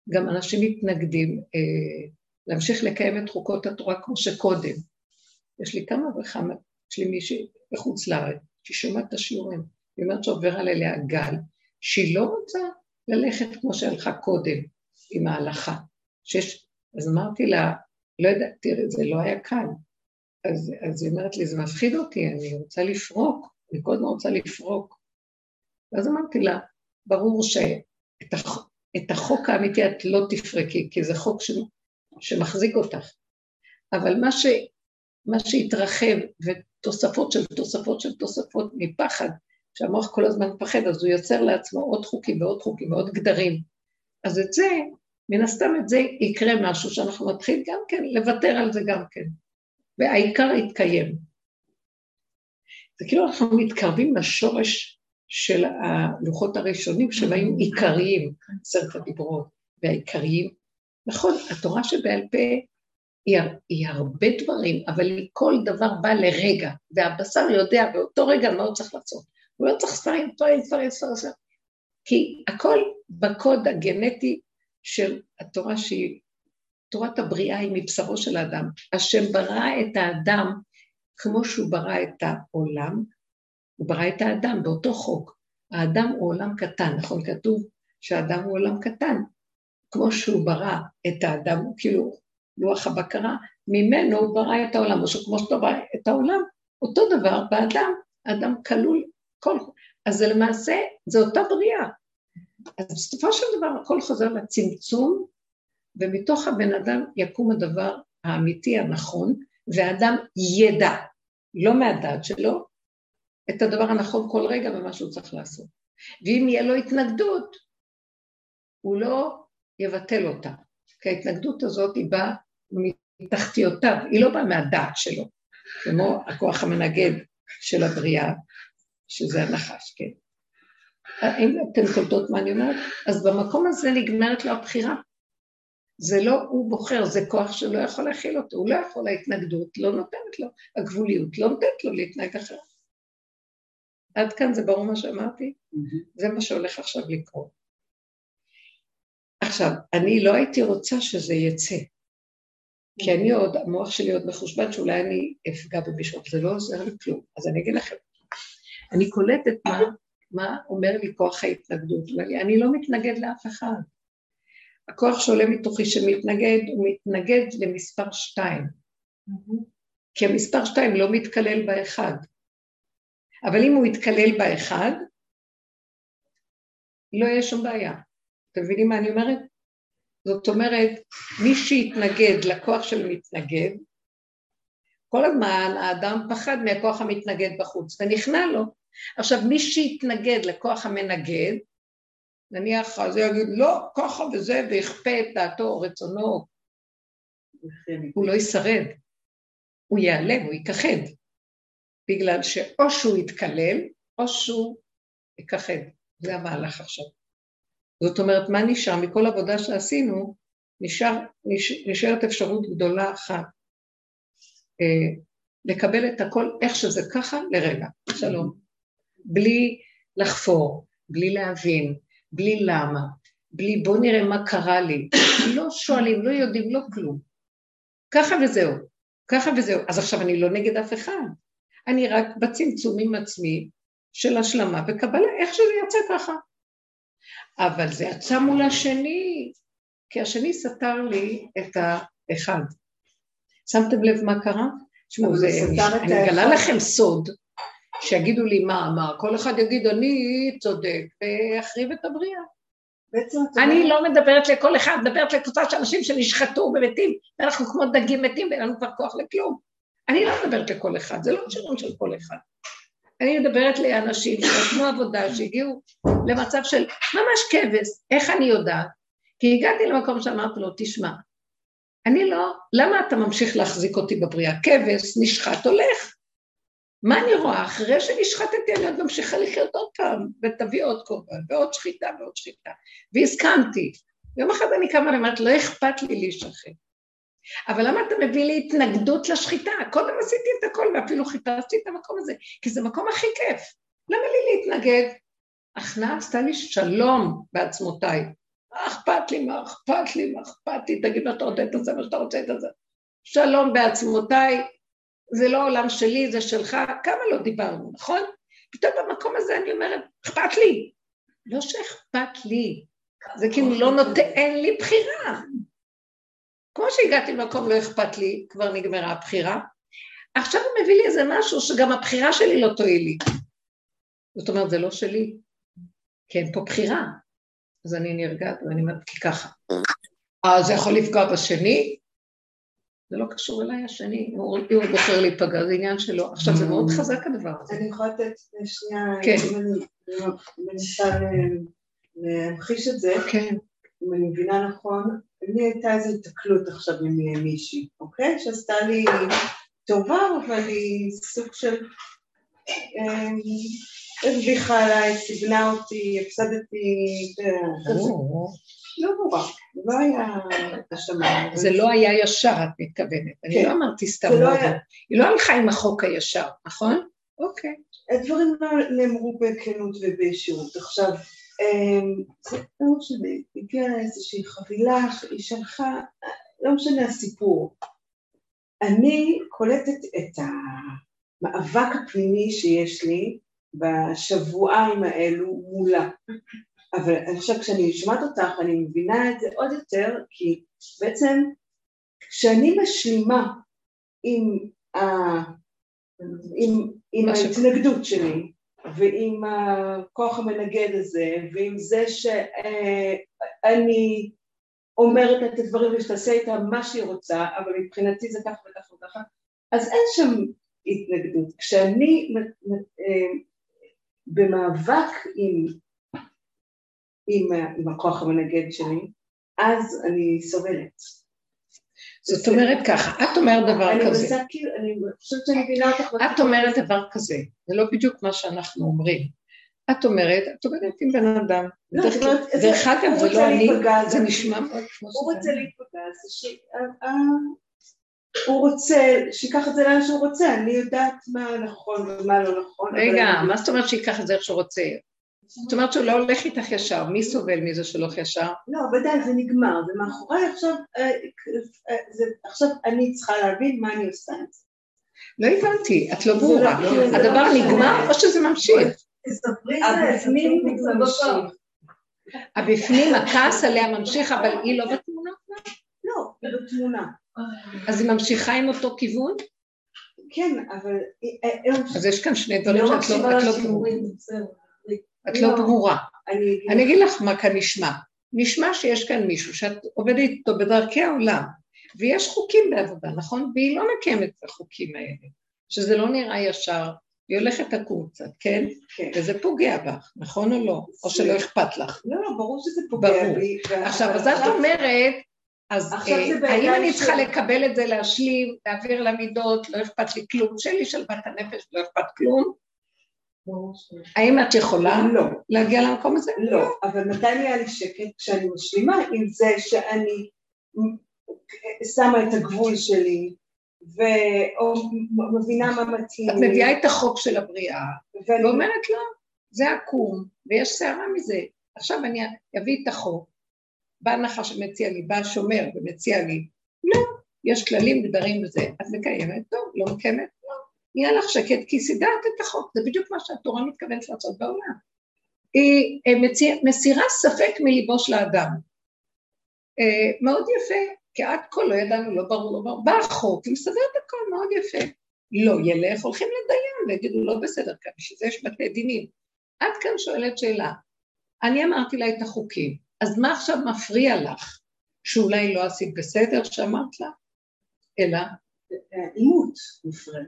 גם אנשים מתנגדים אה, להמשיך לקיים את חוקות התורה כמו שקודם. יש לי כמה וכמה, יש לי מישהי בחוץ לארץ, שהיא שומעת את השיעורים, היא אומרת שעובר עליה גל, שהיא לא רוצה ללכת כמו שהלכה קודם עם ההלכה. שיש, אז אמרתי לה, לא יודעת, תראי, זה לא היה קל. אז, אז היא אומרת לי, זה מפחיד אותי, אני רוצה לפרוק, אני הזמן רוצה לפרוק. ואז אמרתי לה, ברור שאת הח, החוק האמיתי את לא תפרקי, כי זה חוק ש, שמחזיק אותך. אבל מה ש... מה שהתרחב, ותוספות של תוספות של תוספות מפחד, שהמוח כל הזמן מפחד, אז הוא יוצר לעצמו עוד חוקים ועוד חוקים ועוד גדרים. אז את זה, מן הסתם את זה יקרה משהו שאנחנו נתחיל גם כן לוותר על זה גם כן. והעיקר יתקיים. זה כאילו אנחנו מתקרבים לשורש של הלוחות הראשונים היו עיקריים, עשרת הדיברות, והעיקריים. נכון, התורה שבעל פה היא, היא הרבה דברים, אבל כל דבר בא לרגע, והבשר יודע באותו רגע מה הוא צריך לעשות. הוא לא צריך ספרים, ספרים, ספרים, ספרים, כי הכל בקוד הגנטי של התורה שהיא, תורת הבריאה היא מבשרו של האדם. השם ברא את האדם כמו שהוא ברא את העולם, הוא ברא את האדם באותו חוק. האדם הוא עולם קטן, נכון? כתוב שהאדם הוא עולם קטן. כמו שהוא ברא את האדם, הוא כאילו לוח הבקרה, ממנו הוא ברא את העולם, או שכמו שאתה ברא את העולם, אותו דבר באדם, האדם כלול, כל... אז זה למעשה, זה אותה בריאה. אז בסופו של דבר הכל חוזר לצמצום, ומתוך הבן אדם יקום הדבר האמיתי הנכון, והאדם ידע, לא מהדעת שלו, את הדבר הנכון כל רגע ומה שהוא צריך לעשות. ואם יהיה לו התנגדות, הוא לא יבטל אותה. כי ההתנגדות הזאת היא באה מתחתיותיו, היא לא באה מהדעת שלו, כמו הכוח המנגד של הבריאה, שזה הנחש, כן. האם אתן קולטות מה אני אומרת? אז במקום הזה נגמרת לו הבחירה. זה לא הוא בוחר, זה כוח שלא יכול להכיל אותו, הוא לא יכול, ההתנגדות לא נותנת לו, הגבוליות לא נותנת לו להתנהג אחרת. עד כאן זה ברור מה שאמרתי? Mm-hmm. זה מה שהולך עכשיו לקרות. עכשיו, אני לא הייתי רוצה שזה יצא, כי אני עוד, המוח שלי עוד מחושבן שאולי אני אפגע במישהו, זה לא עוזר לי כלום. אז אני אגיד לכם, אני קולטת מה, מה אומר לי כוח ההתנגדות. לי, אני לא מתנגד לאף אחד. הכוח שעולה מתוכי שמתנגד, הוא מתנגד למספר שתיים. כי המספר שתיים לא מתקלל באחד. אבל אם הוא יתקלל באחד, לא יהיה שום בעיה. אתם מבינים מה אני אומרת? זאת אומרת, מי שיתנגד לכוח של מתנגד, כל הזמן האדם פחד מהכוח המתנגד בחוץ, ונכנע לו. עכשיו, מי שיתנגד לכוח המנגד, נניח, אז הוא יגיד, לא, ככה וזה, ויכפה את דעתו או רצונו, הוא לא ישרד, הוא ייעלם, הוא ייכחד, בגלל שאו שהוא יתקלל, או שהוא ייכחד. זה המהלך עכשיו. זאת אומרת, מה נשאר? מכל עבודה שעשינו, נשאר, נש, נשארת אפשרות גדולה אחת, אה, לקבל את הכל איך שזה ככה לרגע, שלום. בלי לחפור, בלי להבין, בלי למה, בלי בוא נראה מה קרה לי, לא שואלים, לא יודעים, לא כלום. ככה וזהו, ככה וזהו. אז עכשיו אני לא נגד אף אחד, אני רק בצמצום עם עצמי של השלמה וקבלה, איך שזה יצא ככה. אבל זה יצא מול השני, כי השני סתר לי את האחד. שמתם לב מה קרה? תשמעו, אני מגלה לכם סוד, שיגידו לי מה אמר, כל אחד יגיד אני צודק, ויחריב את הבריאה. אני לא מדברת לכל אחד, מדברת לקבוצה של אנשים שנשחטו ומתים, ואנחנו כמו דגים מתים ואין לנו כבר כוח לכלום. אני לא מדברת לכל אחד, זה לא שירון של כל אחד. אני מדברת לאנשים שנתנו עבודה, שהגיעו למצב של ממש כבש, איך אני יודעת? כי הגעתי למקום שאמרתי לו, תשמע, אני לא, למה אתה ממשיך להחזיק אותי בבריאה? כבש, נשחט, הולך. מה אני רואה? אחרי שנשחטתי אני עוד ממשיכה לחיות עוד פעם, ותביא עוד קורבן, ועוד שחיטה ועוד שחיטה. והסכמתי. יום אחד אני קמה ואומרת, לא אכפת לי להישחט. אבל למה אתה מביא לי התנגדות לשחיטה? קודם עשיתי את הכל ואפילו חיפשתי את המקום הזה, כי זה המקום הכי כיף. למה לי להתנגד? הכנעה עשתה לי שלום בעצמותיי. מה אכפת לי, מה אכפת לי, מה אכפת לי, תגיד מה אתה רוצה את זה, מה שאתה רוצה את זה. שלום בעצמותיי, זה לא עולם שלי, זה שלך, כמה לא דיברנו, נכון? פתאום במקום הזה אני אומרת, אכפת לי. לא שאכפת לי, זה כאילו לא נותן, אין לי בחירה. כמו שהגעתי למקום לא אכפת לי, כבר נגמרה הבחירה, עכשיו הוא מביא לי איזה משהו שגם הבחירה שלי לא תועיל לי. זאת אומרת, זה לא שלי, כי אין פה בחירה. אז אני נרגעת ואני אומרת, כי ככה. אה, זה יכול לפגוע בשני? זה לא קשור אליי השני, אם הוא בוחר להיפגע, זה עניין שלו. עכשיו, זה מאוד חזק הדבר הזה. אני יכולה לתת שנייה, כן. אם אני מנסה להמחיש את זה, כן. אם אני מבינה נכון, לי הייתה איזו התקלות עכשיו עם מישהי, אוקיי? שעשתה לי טובה, אבל היא סוג של... הרוויחה עליי, סיבנה אותי, הפסדתי, לא נורא, לא היה השמה. זה לא היה ישר, את מתכוונת. אני לא אמרתי סתם לא. היא לא הלכה עם החוק הישר, נכון? אוקיי. הדברים לא נאמרו בכנות ובישירות. עכשיו, זה לא משנה, הגיעה איזושהי חבילה, היא שלחה, לא משנה הסיפור. אני קולטת את המאבק הפנימי שיש לי בשבועיים האלו מולה. אבל עכשיו כשאני שומעת אותך אני מבינה את זה עוד יותר כי בעצם כשאני משלימה עם, ה... עם, עם ההתנגדות שלי ועם הכוח המנגד הזה ועם זה שאני אומרת את הדברים ושתעשה איתה מה שהיא רוצה אבל מבחינתי זה ככה וככה וככה אז אין שם התנגדות. כשאני במאבק עם, עם, עם הכוח המנגד שלי, אז אני סובלת. זאת אומרת ככה, את אומרת דבר אני כזה. מנסה כאילו, אני חושבת שאני מבינה אותך. את אומרת דבר כזה, זה לא בדיוק מה שאנחנו אומרים. את אומרת, את אומרת עם בן אדם. לא, דרך- אגב, זה לא אני, זה נשמע הוא. רוצה להיפגע, זה ש... הוא רוצה, שיקח את זה לאן שהוא רוצה, אני יודעת מה נכון ומה לא נכון. רגע, מה זאת אומרת שייקח את זה איך שהוא רוצה? זאת אומרת שהוא לא הולך איתך ישר, מי סובל מזה שהולך ישר? לא, ודאי, זה נגמר, זה מאחורי, עכשיו, אה, אה, עכשיו אני צריכה להבין מה אני עושה עם זה. לא הבנתי, את לא ברורה. לא- זה לא הדבר משנה. נגמר או שזה ממשיך? הבפנים זה ממשיך. הבפנים, הכעס עליה ממשיך, אבל היא לא בתמונה? לא, היא בתמונה. אז היא ממשיכה עם אותו כיוון? כן, אבל... אה, אה, אז יש כאן שני דברים שאת לא, את לא ברורה. לא. ברורה. אני אגיד לך מה כאן נשמע. נשמע שיש כאן מישהו שאת עובדת איתו בדרכי העולם, ויש חוקים בעבודה, נכון? והיא לא מקיימת את החוקים האלה, שזה לא נראה ישר, היא הולכת לקום קצת, כן? כן. וזה פוגע בך, נכון או לא? או שלא אכפת לך. לא, לא, ברור שזה פוגע בי. עכשיו, אז את אומרת, אז אה, האם אני צריכה לקבל את זה, להשלים, להעביר למידות, לא אכפת לי כלום, שלי שלוות הנפש, לא אכפת כלום? האם את יכולה לא. להגיע למקום הזה? לא, אבל מתי נהיה לי שקט? כשאני משלימה עם זה שאני שמה את הגבול שלי, ומבינה מה מתאים. את מביאה את החוק של הבריאה, ואומרת לא, זה עקום, ויש סערה מזה. עכשיו אני אביא את החוק, בא נחש שמציע לי, בא שומר ומציע לי, לא, יש כללים גדרים וזה, את מקיימת? טוב, לא מקיימת? נהיה לך שקט כי סידרת את החוק, זה בדיוק מה שהתורה מתכוונת לעשות בעולם. היא אה, מסירה ספק מליבו של האדם. אה, מאוד יפה, כי עד כה לא ידענו, לא ברור, לא ברור, בא החוק ומסדר את הכל מאוד יפה. לא ילך, הולכים לדיין ויגידו לא בסדר כאן, בשביל זה יש בתי דינים. עד כאן שואלת שאלה, אני אמרתי לה את החוקים, אז מה עכשיו מפריע לך? שאולי לא עשית בסדר שאמרת לה? אלא? עימות מפריע.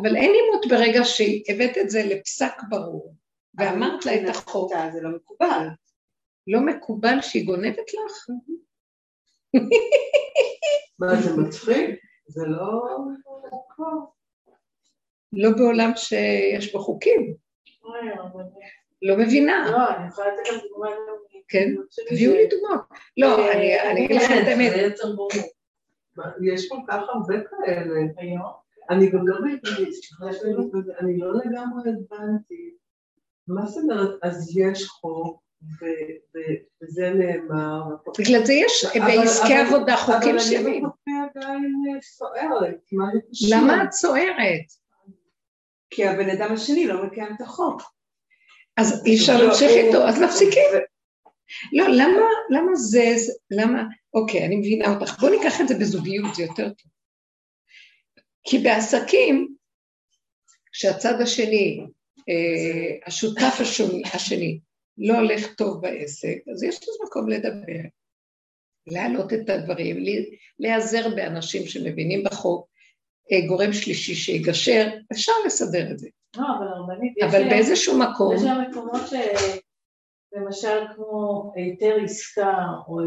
אבל אין עימות ברגע שהבאת את זה לפסק ברור, ואמרת לה את החוק. זה לא מקובל. לא מקובל שהיא גונבת לך? מה זה מצחיק? זה לא... לא בעולם שיש בו חוקים. לא מבינה. לא, אני יכולה לתת לך דוגמא. כן, תביאו לי דוגמאות. לא, אה, אני אגיד לכם את האמת. יש כל כך הרבה כאלה. אני גם לא אני לא לגמרי הבנתי. מה זאת אומרת, אז יש חוק, וזה נאמר. בגלל זה יש בעסקי עבודה חוקים שווים. אבל אני עדיין סוערת. למה את סוערת? כי הבן אדם השני לא מקיים את החוק. אז אי אפשר להמשיך איתו, אז מפסיקים. לא, למה, למה זה, למה, אוקיי, אני מבינה אותך, בואו ניקח את זה בזוגיות, זה יותר טוב. כי בעסקים, כשהצד השני, אה, השותף השני, השני, לא הולך טוב בעסק, אז יש לזה מקום לדבר, להעלות את הדברים, להיעזר באנשים שמבינים בחוק, אה, גורם שלישי שיגשר, אפשר לסדר את זה. לא, אבל הרבנית, אבל באיזשהו מקום... יש שם מקומות ש... למשל כמו היתר עסקה, או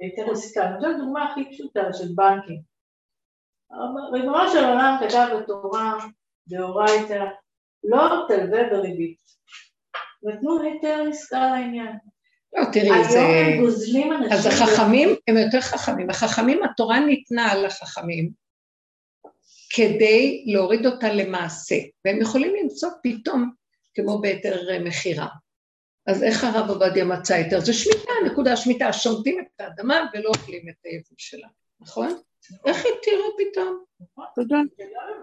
היתר עסקה, אני חושבת דוגמה הכי פשוטה של בנקים. ריבונו של עולם כתב בתורה, דאורייתא, לא תלווה בריבית. נתנו היתר עסקה לעניין. לא, תראי, זה... היום הם גוזלים אנשים... אז החכמים הם יותר חכמים. החכמים, התורה ניתנה על החכמים כדי להוריד אותה למעשה, והם יכולים למצוא פתאום, כמו בהיתר מכירה. אז איך הרב עובדיה מצא היתר? זה שמיטה, נקודה שמיטה, שומטים את האדמה ולא אוכלים את היבול שלה, נכון? איך התירו פתאום? תודה.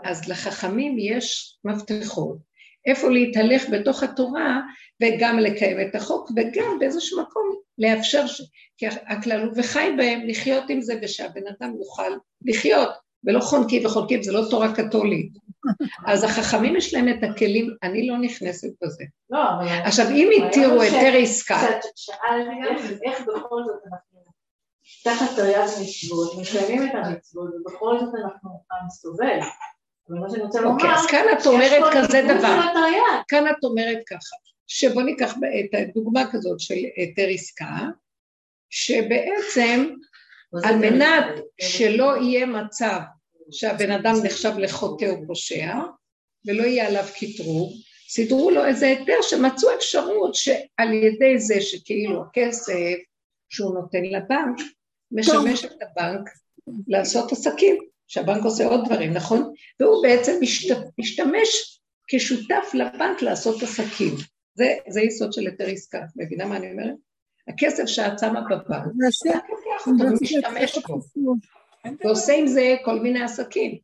אז לחכמים יש מפתחות, איפה להתהלך בתוך התורה וגם לקיים את החוק וגם באיזשהו מקום לאפשר, ש... כי הכלל הוא וחי בהם לחיות עם זה ושהבן אדם יוכל לחיות ולא חונקים וחונקים, זה לא תורה קתולית. (laughs) אז החכמים יש להם את הכלים, אני לא נכנסת בזה. לא, אבל... עכשיו, אם התירו היתר עסקה... שאלת איך בכל זאת אנחנו תחת תרי"ג מצוות, מקיימים את המצוות, ובכל זאת אנחנו עם סובל. אוקיי, אז כאן את אומרת כזה דבר. כאן את אומרת ככה, שבוא ניקח את הדוגמה כזאת של היתר עסקה, שבעצם על מנת שלא יהיה מצב שהבן אדם נחשב לחוטא או פושע, ולא יהיה עליו קטרוג, סידרו לו איזה היתר שמצאו אפשרות שעל ידי זה שכאילו הכסף שהוא נותן לבנק, משמש. את הבנק לעשות עסקים, שהבנק עושה עוד דברים, נכון? והוא בעצם משת, משתמש כשותף לבנק לעשות עסקים. זה, זה יסוד של היתר עסקה, מבינה מה אני אומרת? הכסף שאת שמה בבנק, אתה לוקח אותו ומשתמש בו, ועושה עם זה כל מיני עסקים.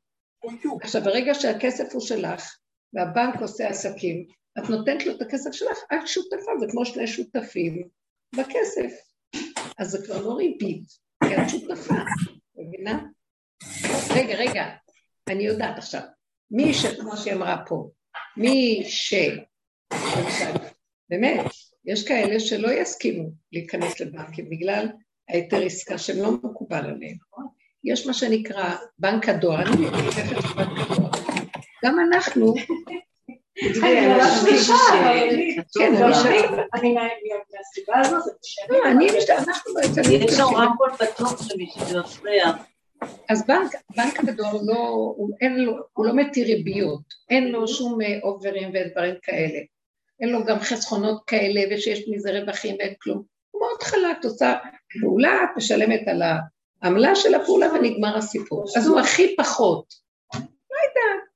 עכשיו, ברגע שהכסף הוא שלך, והבנק עושה עסקים, את נותנת לו את הכסף שלך, את שותפה, זה כמו שני שותפים בכסף. אז זה כבר לא ריבית, כי את שותפה, מבינה? רגע, רגע, אני יודעת עכשיו. מי ש... כמו שהיא אמרה פה, מי ש... באמת, יש כאלה שלא יסכימו להיכנס לבנקים בגלל ההיתר עסקה שהם לא מקובל עליהם. יש מה שנקרא בנק הדואר, אני מתייחסת לבנק הדואר. גם אנחנו... אני לא כן, לא. יש שם רמקול פתוח שמישהו. אז בנק, הדואר לא, הוא, אין לו, הוא לא מתיר ריביות, אין לו שום אה, אוברים ודברים כאלה. אין לו גם חסכונות כאלה ושיש מזה רווחים ואין כלום. הוא מאוד חלק, עושה פעולה, את משלמת על העמלה של הפעולה ונגמר הסיפור. אז הוא הכי פחות. לא יודעת.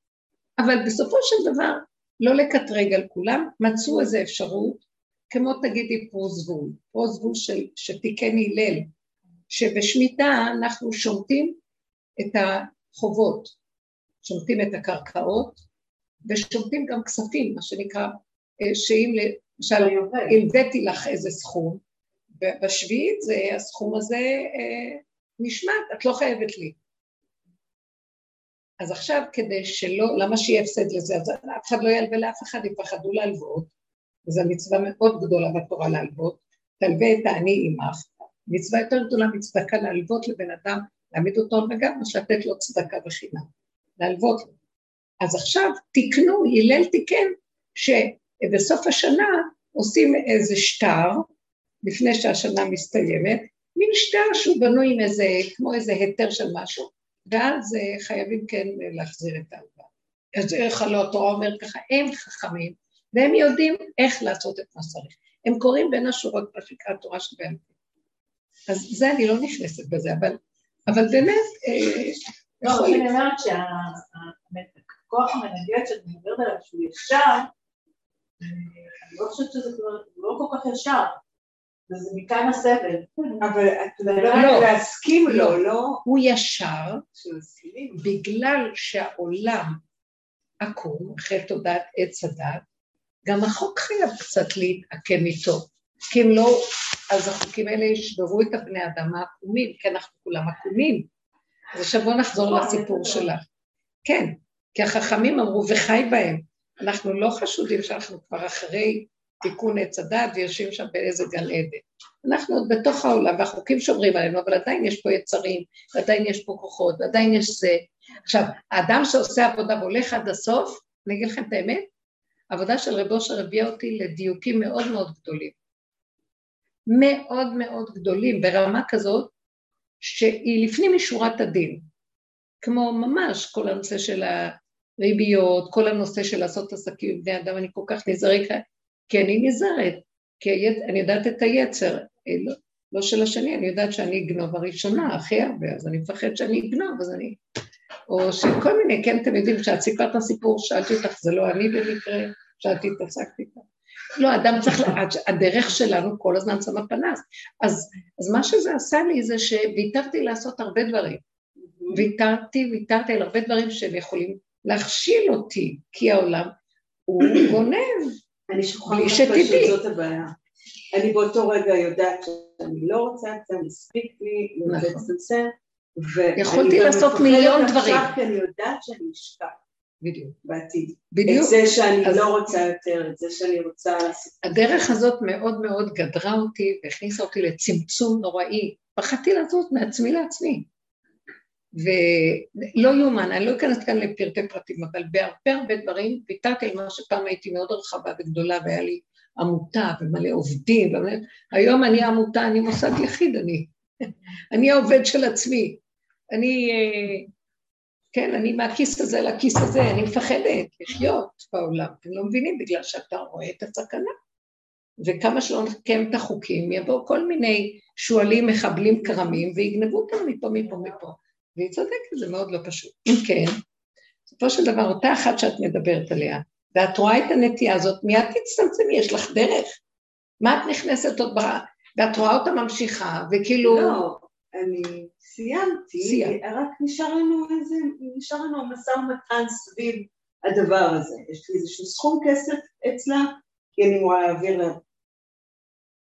אבל בסופו של דבר, לא לקטרג על כולם, מצאו איזו אפשרות, כמו תגידי פרוזבול, פרוזבול של, שתיקן הלל, שבשמיטה אנחנו שומטים את החובות, שומטים את הקרקעות, ושומטים גם כספים, מה שנקרא, אה, שאם למשל הלוויתי לך איזה סכום, בשביעית זה, הסכום הזה אה, נשמט, את לא חייבת לי. אז עכשיו כדי שלא, למה שיהיה הפסד לזה? אז אף אחד לא ילווה לאף אחד, יפחדו להלוות, וזו מצווה מאוד גדולה בתורה להלוות, תלווה את העני עמך, מצווה יותר גדולה מצדקה להלוות לבן אדם, להעמיד אותו וגם לתת לו צדקה וחינם, להלוות לו. אז עכשיו תיקנו, הלל תיקן, שבסוף השנה עושים איזה שטר, לפני שהשנה מסתיימת, מין שטר שהוא בנוי עם איזה, כמו איזה היתר של משהו, ואז חייבים כן להחזיר את ההלוואה. אז איך הלא התורה אומרת ככה, הם חכמים, והם יודעים איך לעשות את מה שצריך. הם קוראים בין השורות מה שנקרא תורה שבעל פה. אז זה אני לא נכנסת בזה, אבל, אבל באמת, אה, לא, אני. אומרת שהכוח המנגד שאת מדברת עליו, שהוא ישר, אה, אני לא חושבת שזה לא כל כך ישר, וזה מכאן הסבל. אבל את מדברת לא. על להסכים לא. לו, לא הוא ישר. בגלל שהעולם עקום, אחרי תודעת עץ הדת, גם החוק חייב קצת להתעקם איתו. כי אם לא, אז החוקים האלה ישברו את הבני אדם העקומים, כי אנחנו כולם עקומים. אז עכשיו בואו נחזור לסיפור שלך. כן, כי החכמים אמרו, וחי בהם. אנחנו לא חשודים שאנחנו כבר אחרי תיקון עץ הדת ויושבים שם באיזה גן עדן. אנחנו עוד בתוך העולם, והחוקים שומרים עלינו, אבל עדיין יש פה יצרים, ועדיין יש פה כוחות, ועדיין יש זה. עכשיו, האדם שעושה עבודה והולך עד הסוף, אני אגיד לכם את האמת, העבודה של רב אושר הביאה אותי לדיוקים מאוד מאוד גדולים. מאוד מאוד גדולים, ברמה כזאת שהיא לפנים משורת הדין. כמו ממש כל הנושא של הריביות, כל הנושא של לעשות עסקים עם בני אדם, אני כל כך נזהרת, כי אני נזהרת, כי היצ... אני יודעת את היצר, אה, לא, לא של השני, אני יודעת שאני אגנוב הראשונה הכי הרבה, אז אני מפחד שאני אגנוב, אז אני... או שכל מיני, כן, אתם יודעים, כשאת סיפרת את הסיפור, שאלתי אותך, זה לא אני במקרה, שאלתי, התעסקתי איתה. לא, אדם צריך, הדרך שלנו כל הזמן שמה פנס. אז, אז מה שזה עשה לי זה שוויתרתי לעשות הרבה דברים. ויתרתי, ויתרתי על הרבה דברים שהם יכולים להכשיל אותי, כי העולם הוא גונב. אני שוכחת בלי פשוט, שתדעי. זאת הבעיה. אני באותו רגע יודעת שאני לא רוצה את זה, מספיק לי, נכון. לצמצם, ואני יכולתי לעשות מיליון עכשיו, דברים. כי אני יודעת שאני אשכח בדיוק. בעתיד. את בדיוק. זה שאני אז- לא רוצה יותר, את זה שאני רוצה לעשות. הדרך הזאת מאוד מאוד גדרה אותי והכניסה אותי לצמצום נוראי. פחדתי לזוז מעצמי לעצמי. ולא יאומן, אני לא אכנס כאן לפרטי פרטים, אבל בהרבה הרבה דברים ויתרתי על מה שפעם הייתי מאוד רחבה וגדולה והיה לי עמותה ומלא עובדים, ומלא... היום אני עמותה, אני מוסד יחיד, אני, אני העובד של עצמי. אני, אה, כן, אני מהכיס הזה לכיס הזה, אני מפחדת לחיות בעולם. אתם לא מבינים, בגלל שאתה רואה את הסכנה. וכמה שלא נקיים את החוקים, יבואו כל מיני שועלים, מחבלים, כרמים, ויגנבו אותנו מפה, מפה, מפה. והיא צודקת, זה מאוד לא פשוט. אם כן, בסופו של דבר, אותה אחת שאת מדברת עליה, ואת רואה את הנטייה הזאת, מיד תצטמצמי, יש לך דרך. מה את נכנסת עוד ב... ואת רואה אותה ממשיכה, וכאילו... לא, אני סיימתי, סיימת. רק נשאר לנו איזה, נשאר לנו משא ומתן סביב הדבר הזה. יש לי איזשהו סכום כסף אצלה, כי אני אמורה להעביר לה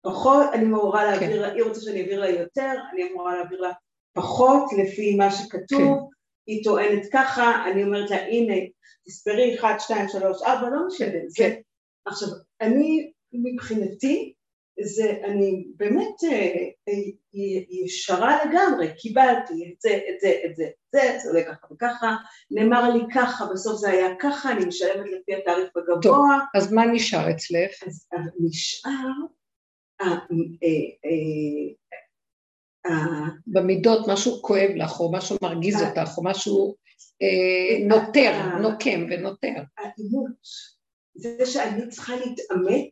פחות, אני אמורה להעביר לה, היא רוצה שאני אעביר לה יותר, אני אמורה להעביר לה פחות לפי מה שכתוב, היא טוענת ככה, אני אומרת לה, הנה, תספרי 1, 2, 3, 4, לא משנה. זה- עכשיו, אני מבחינתי, זה, אני באמת אה, אה, ישרה לגמרי, קיבלתי את זה, את זה, את זה, את זה, זה עולה ככה וככה, נאמר לי ככה, בסוף זה היה ככה, אני משלמת לפי התעריף הגבוה. טוב, אז מה נשאר אצלך? אז אה, נשאר, במידות משהו כואב לך, או משהו מרגיז אה. אותך, או משהו אה, נוטר, אה. נוקם ונוטר. העימות, זה שאני צריכה להתעמת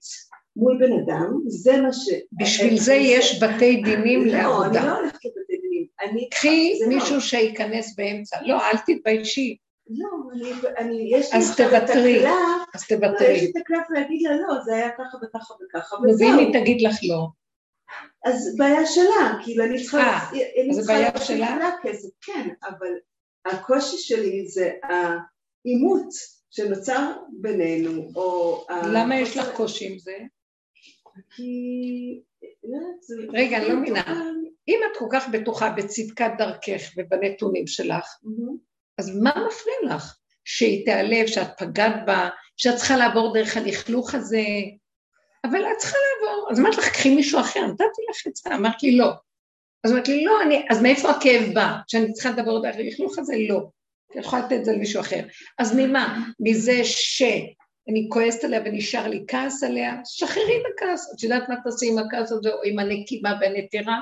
מול בן אדם, זה מה ש... בשביל זה יש בתי דינים לא, אני לעבודה. לא הולכת לבתי דינים. קחי לא. מישהו שייכנס באמצע. לא, אל תתביישי, לא, אני, יש לי אז עכשיו את תוותרי. הקלף, אז יש לי תוותרי. את הקלף להגיד לה לא, זה היה ככה וככה וככה, ואם וזהו. היא תגיד לך לא, אז בעיה שלה, כאילו אני צריכה, אה, צריכה בעיה שלה? לה כסף, כן, אבל הקושי שלי זה העימות שנוצר בינינו, או... ה- למה יש לך קושי עם זה? כי... לא רגע, אני לא מבינה. אם את כל כך בטוחה בצדקת דרכך ובנתונים שלך. אז מה מפריע לך? שהיא תיעלב, שאת פגעת בה, שאת צריכה לעבור דרך הלכלוך הזה, אבל את צריכה לעבור. אז אמרת לך, קחי מישהו אחר, נתתי לך את זה, אמרת לי לא. אז אמרת לי, לא, אני, אז מאיפה הכאב בא? שאני צריכה לעבור דרך הלכלוך הזה? לא. את יכולה לתת את זה למישהו אחר. אז ממה? מזה שאני כועסת עליה ונשאר לי כעס עליה? שחררי את הכעס. את יודעת מה תעשי עם הכעס הזה, או עם הנקימה והנטירה?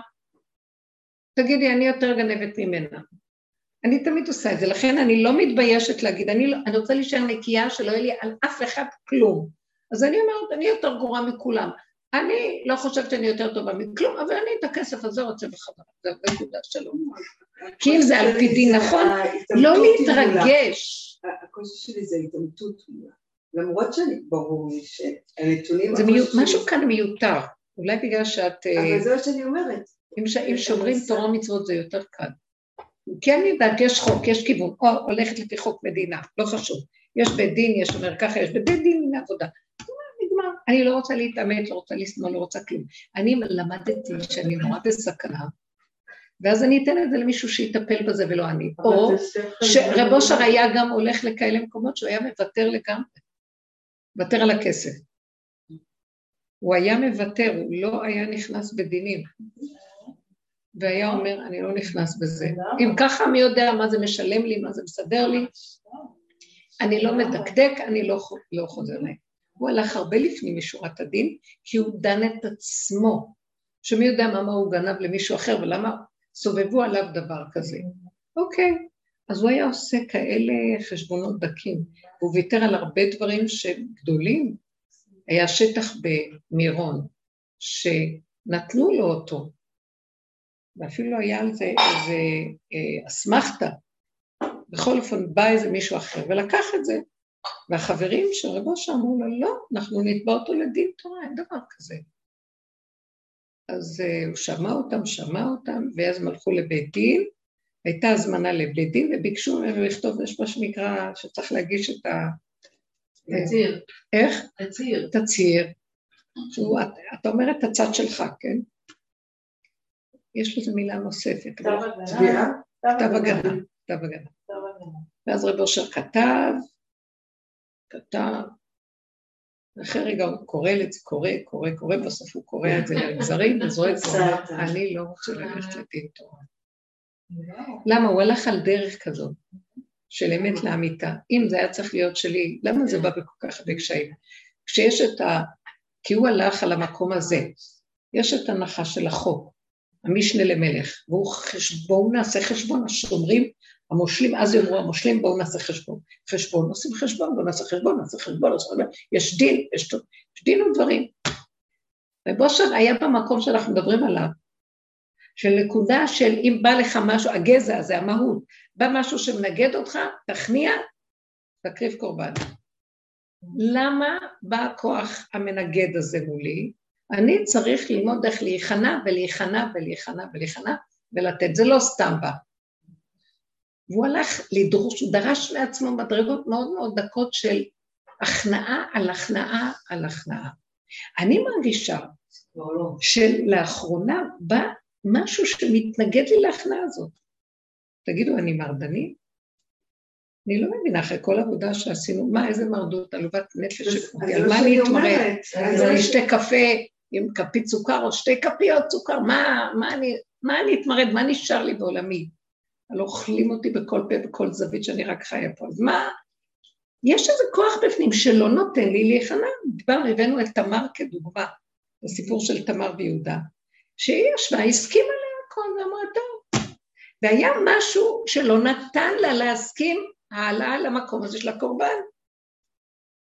תגידי, אני יותר גנבת ממנה. אני תמיד עושה את זה, לכן אני לא מתביישת להגיד, אני, לא, אני רוצה להישאר נקייה שלא יהיה לי על אף אחד כלום. אז אני אומרת, אני יותר גרועה מכולם. אני לא חושבת שאני יותר טובה מכלום, אבל אני את הכסף הזה רוצה בחזרה, זה הנקודה שלו. כי אם זה על פי דין נכון, לא. להתרגש. הקושי שלי זה התעמתות מולה. למרות שאני, ברור לי שהנתונים... זה משהו כאן מיותר. אולי בגלל שאת... אה, אבל זה מה שאני אומרת. אם, שומרים. תורה ומצוות זה יותר קל. כי אני יודעת, יש חוק, יש כיוון, או הולכת לפי חוק מדינה, לא חשוב. יש בית דין, יש אומר ככה, יש בית דין לעבודה. נגמר. אני לא רוצה להתעמת, לא רוצה לשנוא, לא רוצה כלום. אני למדתי שאני נורא בסכנה, ואז אני אתן את זה למישהו שיטפל בזה ולא אני. או. שרב אושר היה גם הולך לכאלה מקומות שהוא היה מוותר לגמרי. מוותר על הכסף. הוא היה מוותר, הוא לא היה נכנס בדינים. והיה אומר, אני לא נכנס בזה. אם ככה, מי יודע מה זה משלם לי, מה זה מסדר לי? אני לא מדקדק, אני לא, לא חוזר להם. הוא הלך הרבה לפנים משורת הדין, כי הוא דן את עצמו, שמי יודע מה, הוא גנב למישהו אחר, ולמה סובבו עליו דבר כזה. אוקיי, אז הוא היה עושה כאלה חשבונות דקים, והוא ויתר על הרבה דברים שגדולים. היה שטח במירון, שנתנו לו אותו, ואפילו היה על זה איזה אה, אסמכתה. בכל אופן, בא איזה מישהו אחר ולקח את זה. והחברים של רב אושר אמרו לו, לא, אנחנו נתבע אותו לדין תורה, אין דבר כזה. אז uh, הוא שמע אותם, שמע אותם, ואז הם הלכו לבית דין, הייתה הזמנה לבית דין, וביקשו ממנו לכתוב, יש מה שנקרא, שצריך להגיש את ה... תצהיר, איך? תצהיר. תצהיר. שהוא, את- אתה אומר את הצד שלך, כן? יש לזה מילה נוספת. כתב הגנה, כתב הגנה. כתב הגנה. ואז רב אושר כתב, כתב, ואחרי רגע הוא קורא את זה, קורא, קורא, קורא, בסוף הוא קורא את זה לגזרים, וזורק ואומר, קצת. (laughs) אני לא רוצה ללכת לדין תורה. למה? הוא הלך על דרך כזאת, של אמת לאמיתה. אם זה היה צריך להיות שלי, למה זה בא בכל כך הרבה קשיים? כשיש את ה... כי הוא הלך על המקום הזה. יש את הנחה של החוק, המשנה למלך, והוא חשבון, בואו נעשה חשבון, השומרים, המושלים, אז יאמרו המושלים, בואו נעשה חשבון. חשבון, עושים חשבון, בואו נעשה חשבון, נעשה חשבון, נעשה חשבון, יש דין, יש, יש דין ודברים. רב אושר היה במקום שאנחנו מדברים עליו, של נקודה של אם בא לך משהו, הגזע הזה, המהות, בא משהו שמנגד אותך, תכניע, תקריב קורבן. למה בא הכוח המנגד הזה מולי? אני צריך ללמוד איך להיכנע ולהיכנע ולהיכנע ולהיכנע ולתת, זה לא סתם בא. והוא הלך לדרוש, הוא דרש מעצמו מדרגות מאוד מאוד דקות של הכנעה על הכנעה על הכנעה. אני מרגישה לא, לא. שלאחרונה בא משהו שמתנגד לי להכנעה הזאת. תגידו, אני מרדנית? אני לא מבינה, אחרי כל העבודה שעשינו, מה, איזה מרדות, עלובת נפש על מה אני אתמרר? אז אני אשתה קפה עם כפית סוכר או שתי כפיות סוכר, מה, מה, אני, מה אני אתמרד, מה נשאר לי בעולמי? הלא אוכלים אותי בכל פה, בכל זווית שאני רק חיה פה. אז מה, יש איזה כוח בפנים שלא נותן לי להיכנע. דיברנו, הבאנו את תמר כדוגמה, הסיפור של תמר ויהודה, שהיא ישבה, הסכימה להכל ואמרה, טוב. והיה משהו שלא נתן לה להסכים העלאה למקום הזה של הקורבן.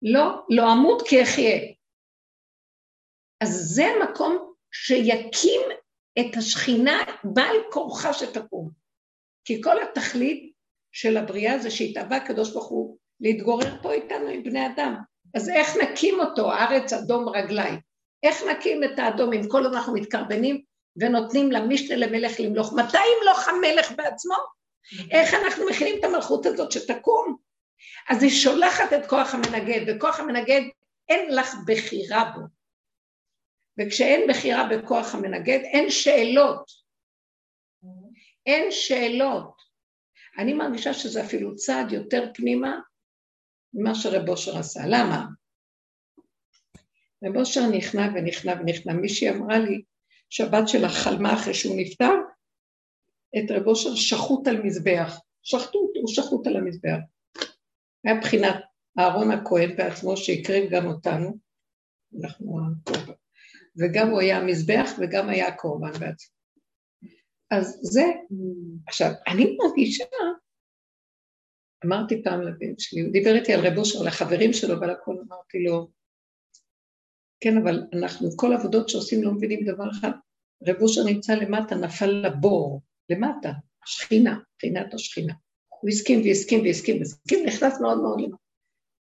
לא, לא אמות כי אחיה. אז זה המקום שיקים את השכינה בעל כורחה שתקום. כי כל התכלית של הבריאה זה שהתאווה הקדוש ברוך הוא להתגורר פה איתנו עם בני אדם. אז איך נקים אותו, הארץ אדום רגליי? איך נקים את האדום אם כל אנחנו מתקרבנים ונותנים למשנה למלך למלוך? מתי ימלוך המלך בעצמו? איך אנחנו מכינים את המלכות הזאת שתקום? אז היא שולחת את כוח המנגד, וכוח המנגד אין לך בחירה בו. וכשאין בחירה בכוח המנגד, אין שאלות. אין שאלות. אני מרגישה שזה אפילו צעד יותר פנימה ממה שרב אושר עשה. למה? רב אושר נכנע ונכנע ונכנע. מישהי אמרה לי שהבת שלה חלמה אחרי שהוא נפטר, את רב אושר שחוט על מזבח. שחטו אותו, הוא שחוט על המזבח. היה בחינת אהרון הכהן בעצמו שהקריב גם אותנו, אנחנו וגם הוא היה המזבח וגם היה הקורבן בעצמו. אז זה, עכשיו, אני מרגישה, אמרתי פעם לבן שלי, הוא דיבר איתי על רב אושר, על החברים שלו ועל הכל, אמרתי לו, כן, אבל אנחנו, כל עבודות שעושים לא מבינים דבר אחד, רב אושר נמצא למטה, נפל לבור, למטה, שכינה, מבחינת השכינה. הוא הסכים והסכים והסכים והסכים, נכנס מאוד מאוד למטה.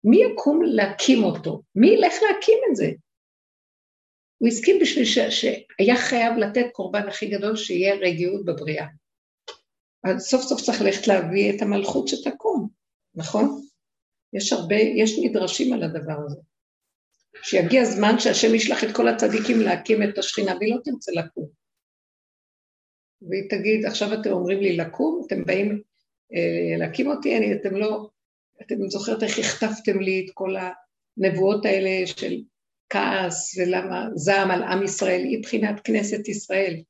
מי יקום להקים אותו? מי ילך להקים את זה? הוא הסכים בשביל ש... שהיה חייב לתת קורבן הכי גדול שיהיה רגיעות בבריאה. אז סוף סוף צריך ללכת להביא את המלכות שתקום, נכון? יש הרבה, יש נדרשים על הדבר הזה. שיגיע זמן שהשם ישלח את כל הצדיקים להקים את השכינה, והיא לא תרצה לקום. והיא תגיד, עכשיו אתם אומרים לי לקום, אתם באים אה, להקים אותי, אני, אתם לא, אתם זוכרת איך הכתבתם לי את כל הנבואות האלה של כעס ולמה זעם על עם ישראל, היא בחינת כנסת ישראל.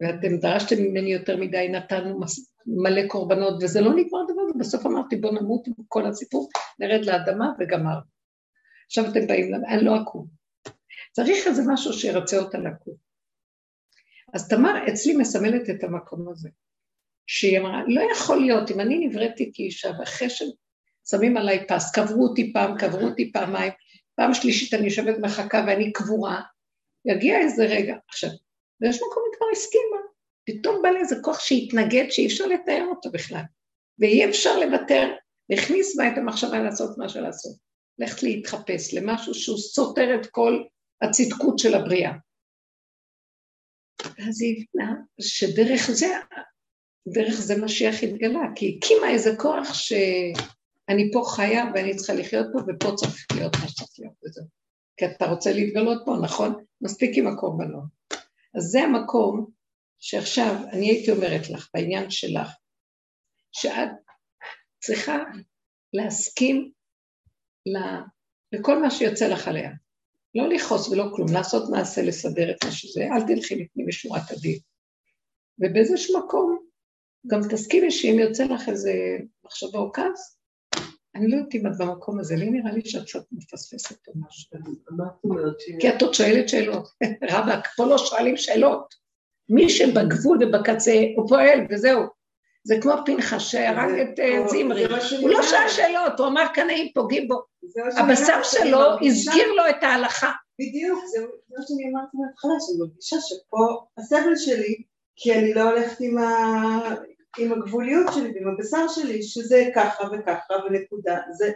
ואתם דרשתם ממני יותר מדי, נתנו מלא קורבנות, וזה לא נגמר דבר, ובסוף אמרתי בוא נמות עם כל הסיפור, נרד לאדמה וגמר. עכשיו אתם באים, אני לא אקום. צריך איזה משהו שירצה אותה לקום. אז תמר אצלי מסמלת את המקום הזה. שהיא אמרה, לא יכול להיות, אם אני נבראתי כאישה ואחרי ששמים עליי פס, קברו אותי פעם, קברו אותי פעמיים, פעם שלישית אני יושבת מחכה ואני קבורה, יגיע איזה רגע. עכשיו, ויש מקום היא כבר הסכימה, פתאום בא לי איזה כוח שהתנגד, שאי אפשר לתאר אותו בכלל, ואי אפשר לוותר, והכניס בה את המחשבה לעשות מה שלעשות, ללכת להתחפש למשהו שהוא סותר את כל הצדקות של הבריאה. ואז היא הבינה שדרך זה, דרך זה משיח התגלה, כי הקימה איזה כוח ש... אני פה חיה ואני צריכה לחיות פה, ופה צריך להיות מה שצריך להיות וזהו. כי אתה רוצה להתגלות פה, נכון? מספיק עם הקורבנות. אז זה המקום שעכשיו אני הייתי אומרת לך, בעניין שלך, שאת צריכה להסכים לכל מה שיוצא לך עליה. לא לכעוס ולא כלום, לעשות מעשה, לסדר את מה שזה, אל תלכי לפנים משורת הדין. ובאיזשהו מקום, גם תסכימי שאם יוצא לך איזה מחשבה או כעס, אני לא יודעת אם את במקום הזה, לי נראה לי שאת קצת מפספסת או משהו. כי את עוד שואלת שאלות. (laughs) רבאק, פה לא שואלים שאלות. מי שבגבול ובקצה, הוא פועל, וזהו. זה כמו פנחס שהרג את אה, זימרי. הוא לא שאל שאלות, הוא אמר קנאים פוגעים בו. הבשר שלו הזכיר לו את ההלכה. בדיוק, זה מה שאני אמרתי מההתחלה, שאני מרגישה שפה הסבל שלי, כי אני לא הולכת עם ה... עם הגבוליות שלי ועם הבשר שלי, שזה ככה וככה ונקודה. זה,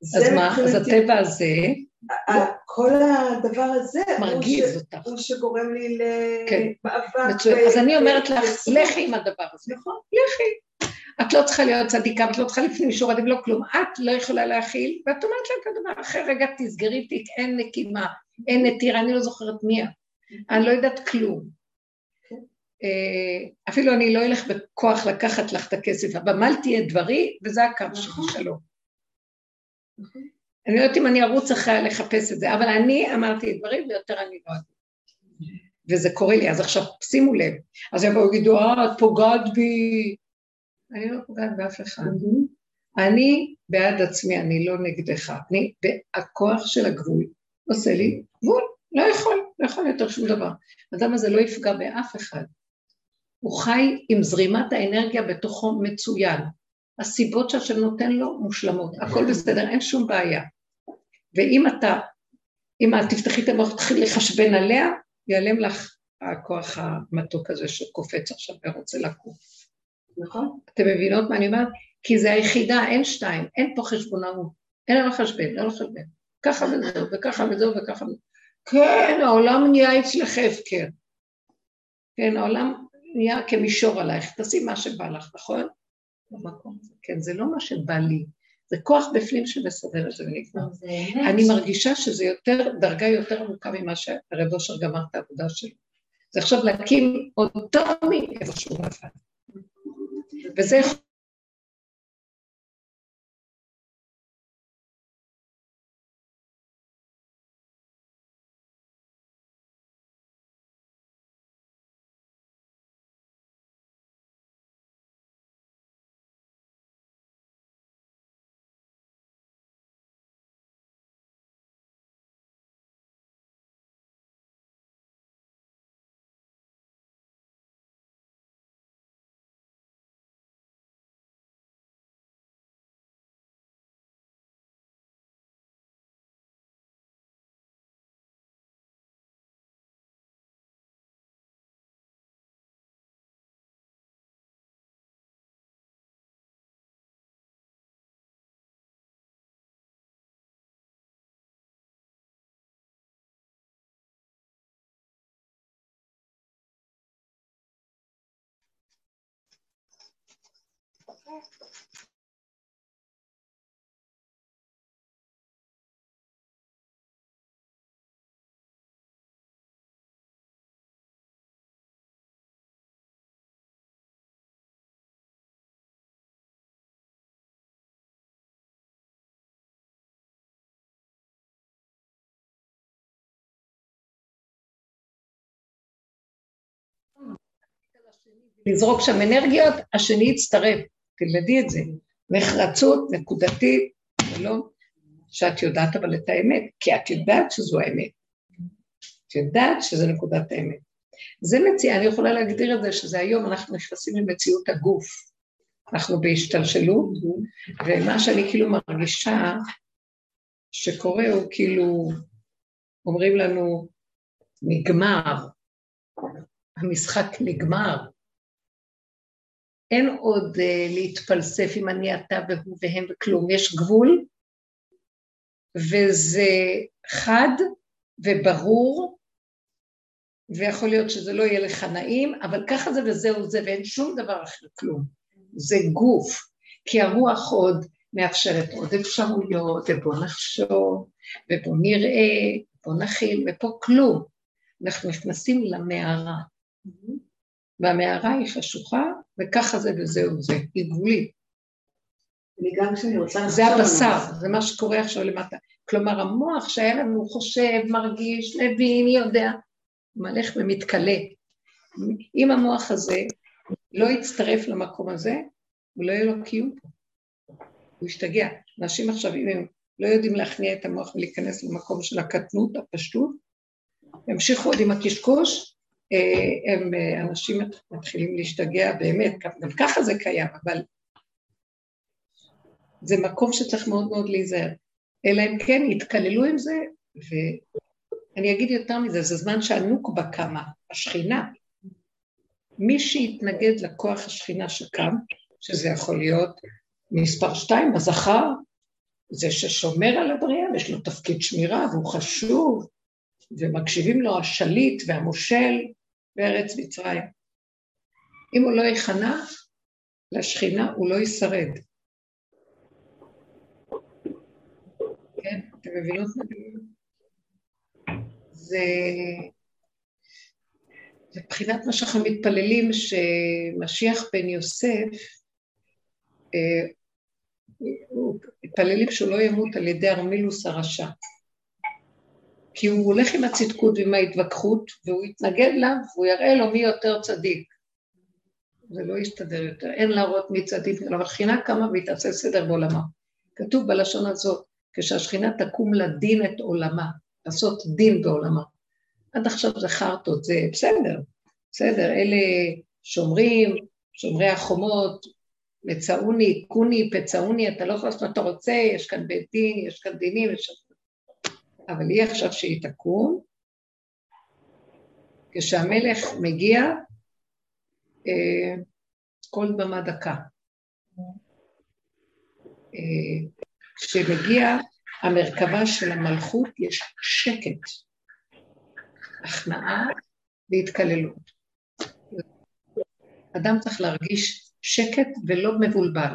זה אז מה, אז הטבע הזה... כל הדבר הזה מרגיז אותך. הוא שגורם לי כן. למאבק. אז אני אומרת לך, לכי עם הדבר הזה. נכון, לכי. את לא צריכה להיות צדיקה, את לא צריכה לפנים משורת הדין, לא כלום. את לא יכולה להכיל, ואת אומרת לה את הדבר. אחרי רגע תסגרי תיק, אין נקימה, אין נטירה, אני לא זוכרת מי את. אני לא יודעת כלום. אה, אפילו אני לא אלך בכוח לקחת לך את הכסף, אבל מלתי את דברי, וזה הקו נכון. שלום. נכון. אני לא יודעת אם אני ארוץ אחריה לחפש את זה, אבל אני אמרתי את דברי ויותר אני לא אגיד. וזה קורה לי. אז עכשיו, שימו לב, אז יבואו ויגידו, אה, את פוגעת בי. אני לא פוגעת באף אחד. אני בעד עצמי, אני לא נגדך. אני, הכוח של הגבול עושה לי גבול, לא יכול, לא יכול יותר שום דבר. האדם הזה לא יפגע באף אחד. הוא חי עם זרימת האנרגיה בתוכו מצוין. הסיבות שהשם נותן לו מושלמות, הכל בסדר, אין שום בעיה. ואם אתה, אם את תפתחי את המוח, תתחיל לחשבן עליה, ייעלם לך הכוח המתוק הזה שקופץ עכשיו ורוצה לקום. נכון? אתם מבינות מה אני אומרת? כי זה היחידה, אין שתיים, אין פה חשבונאות, אין לנו חשבן, לא לחשבן. ככה וזהו, וככה וזהו, וככה וזהו. כן, העולם נהיה אצלך הפקר. כן, העולם נהיה כמישור עלייך, תעשי מה שבא לך, נכון? במקום הזה. כן, זה לא מה שבא לי, זה כוח בפנים שמסדר את זה ונגמר. אני מרגישה שזה יותר, דרגה יותר עמוקה ממה שהרב אושר גמר את העבודה שלו. זה עכשיו להקים אותו מאיפה שהוא נפל. וזה לזרוק שם אנרגיות, השני יצטרף. תלמדי את זה. נחרצות נקודתית, ולא שאת יודעת אבל את האמת, כי את יודעת שזו האמת. את יודעת שזה נקודת האמת. זה מציע, אני יכולה להגדיר את זה שזה היום אנחנו נכנסים למציאות הגוף. אנחנו בהשתלשלות, ומה שאני כאילו מרגישה שקורה הוא כאילו, אומרים לנו, נגמר, המשחק נגמר, אין עוד uh, להתפלסף אם אני אתה והוא והם וכלום, יש גבול, וזה חד וברור, ויכול להיות שזה לא יהיה לך נעים, אבל ככה זה וזהו זה, ואין שום דבר אחר כלום. זה גוף, כי הרוח עוד מאפשרת עוד אפשרויות, ובוא נחשוב, ובוא נראה, בוא נכיל, ופה כלום. אנחנו נכנסים למערה. והמערה היא חשוכה, וככה זה וזהו זה, גבולית. אני גם כשאני רוצה... זה הבשר, זה מה שקורה עכשיו למטה. כלומר, המוח שהיה לנו חושב, מרגיש, מבין, יודע, מלך ומתכלה. אם המוח הזה לא יצטרף למקום הזה, הוא לא יהיה לו קיום פה. הוא ישתגע. אנשים עכשיו, אם הם לא יודעים להכניע את המוח ולהיכנס למקום של הקטנות, הפשטות, ימשיכו עוד עם הקשקוש, הם, אה, אנשים מתחילים להשתגע באמת, גם ככה זה קיים, אבל זה מקום שצריך מאוד מאוד להיזהר. אלא אם כן יתקללו עם זה, ואני אגיד יותר מזה, זה זמן שהנוקבה קמה, השכינה. מי שיתנגד לכוח השכינה שקם, שזה יכול להיות מספר שתיים, הזכר, זה ששומר על הבריאה, יש לו תפקיד שמירה והוא חשוב, ומקשיבים לו השליט והמושל בארץ מצרים. אם הוא לא ייכנע לשכינה, הוא לא ישרד. כן, אתם מבינות מה אני זה... מבחינת מה שאנחנו מתפללים, שמשיח בן יוסף, אה, מתפללים שהוא לא ימות על ידי ארמילוס הרשע. כי הוא הולך עם הצדקות ועם ההתווכחות, והוא יתנגד לה, והוא יראה לו מי יותר צדיק. זה לא יסתדר יותר, אין להראות מי צדיק, אבל שכינה קמה והיא תעשה סדר בעולמה. כתוב בלשון הזאת, כשהשכינה תקום לדין את עולמה, לעשות דין בעולמה. עד עכשיו זה חרטות, זה בסדר, בסדר, אלה שומרים, שומרי החומות, מצאוני, כוני, פצאוני, אתה לא יכול לעשות מה אתה רוצה, יש כאן בית דין, יש כאן דינים, יש... אבל היא עכשיו שהיא תקום, כשהמלך מגיע, אה, כל במה דקה. אה, כשמגיע המרכבה של המלכות, יש שקט, הכנעה והתקללות. אדם צריך להרגיש שקט ולא מבולבל.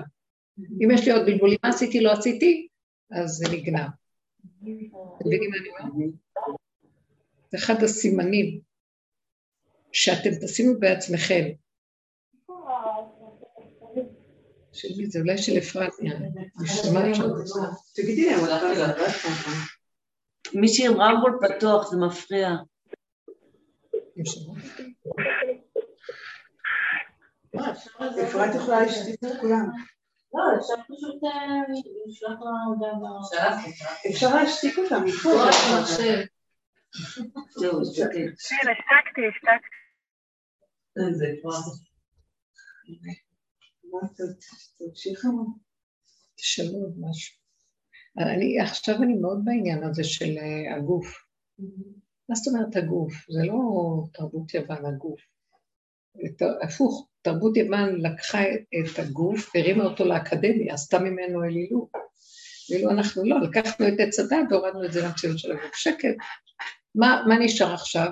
אם יש לי עוד בלבולים, מה עשיתי, לא עשיתי, אז זה נגנב. אתם מבינים מה אני אומרת? זה אחד הסימנים שאתם תשימו בעצמכם. של מי זה? אולי של אפרת נראה. אני שומעת שם. תגידי להם, מישהי עם רמבול פתוח, זה מפריע. אפרת יכולה להשתיק את כולם. לא, אפשר פשוט אה, לשלוח לה הודעה. אפשר להשתיק אותם מפה. זהו, השתקתי, השתקתי. כבר... תשאלו עוד משהו. אני, עכשיו אני מאוד בעניין הזה של אה, הגוף. מה זאת אומרת הגוף? זה לא תרבות יוון, הגוף. את, הפוך, תרבות יוון לקחה את, את הגוף והרימה אותו לאקדמיה, עשתה ממנו אלילות. ואילו אנחנו לא, לקחנו את עץ הדת והורדנו את זה למציאות של הגוף. שקט. מה, מה נשאר עכשיו?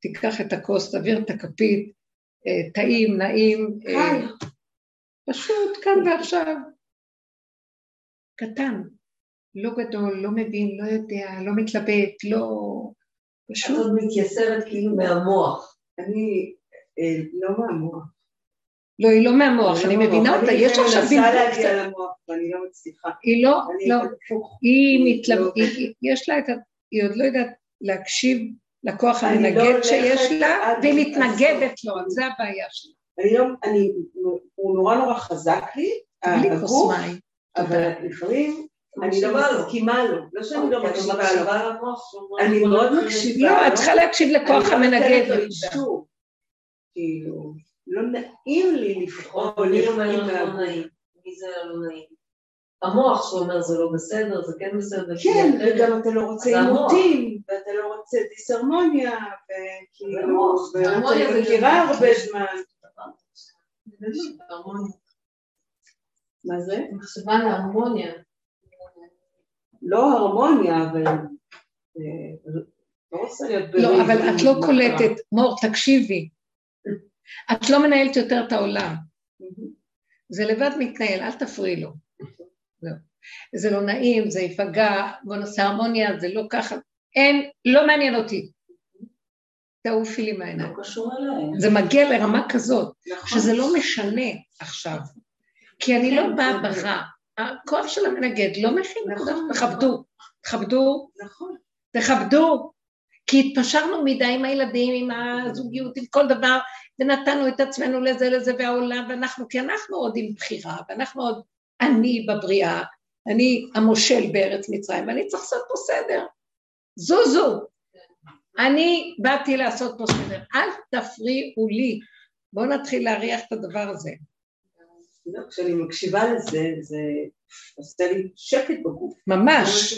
תיקח את הכוס, תעביר את הכפית, אה, טעים, נעים, אה, פשוט כאן ועכשיו. קטן, לא גדול, לא מבין, לא יודע, לא מתלבט, לא... את פשוט עוד מתייסרת כאילו מהמוח. אני לא מהמוח. לא, היא לא מהמוח, אני מבינה אותה, יש עכשיו אני בלבול מנסה קצת. להגיע למוח ואני לא מצליחה. היא לא, אני לא. היא אני לא- היא- היא- יש לה את ה... היא עוד לא יודעת להקשיב לכוח אני לא המנגד שיש לה, והיא. מתנגדת לו, זה הבעיה שלה. אני לא, אני, הוא נורא נורא חזק לי, בלי כוס הגוף, מים. אבל לפעמים אני לא לו. מסכימה לו, לא שאני לא את מקשיבה לו, אני מאוד. מקשיבה. לא, את צריכה להקשיב לכוח אני לא המנגד. נותנת לו במידה. אישור. כאילו, לא נעים לי לבחור או מי אומר לא. נעים? מי זה לא נעים? המוח שאומר זה לא בסדר, זה כן בסדר. כן, וגם אתה לא רוצה. עימותים, ואתה לא רוצה דיסהרמוניה, וכאילו. ואני הרמוניה זה מכירה גם- הרבה זמן. מה זה? מחשבה להרמוניה. לא הרמוניה, אבל... אה, לא לא, אבל את לא. קולטת. מור, תקשיבי. את לא מנהלת יותר את העולם. זה לבד מתנהל, אל תפריעי לו. זהו. זה לא נעים, זה ייפגע, בוא נעשה הרמוניה, זה לא ככה. אין, לא מעניין אותי. תעופי לי מהעיניים. לא קשור אליי. זה מגיע לרמה כזאת, נכון. שזה לא משנה עכשיו. כי אני לא באה ברע. הכוח של המנגד לא מכין נכון, תכבדו, תכבדו, נכון. תכבדו. כי התפשרנו מדי עם הילדים, עם הזוגיות, עם כל דבר, ונתנו את עצמנו לזה לזה והעולם, ואנחנו, כי אנחנו עוד עם בחירה, ואנחנו עוד אני בבריאה, אני המושל בארץ מצרים, ואני צריך לעשות פה סדר. זוזו. אני באתי לעשות פה סדר, אל תפריעו לי. בואו נתחיל להריח את הדבר הזה. לא, כשאני מקשיבה לזה, זה עושה לי שקט בגוף. ממש.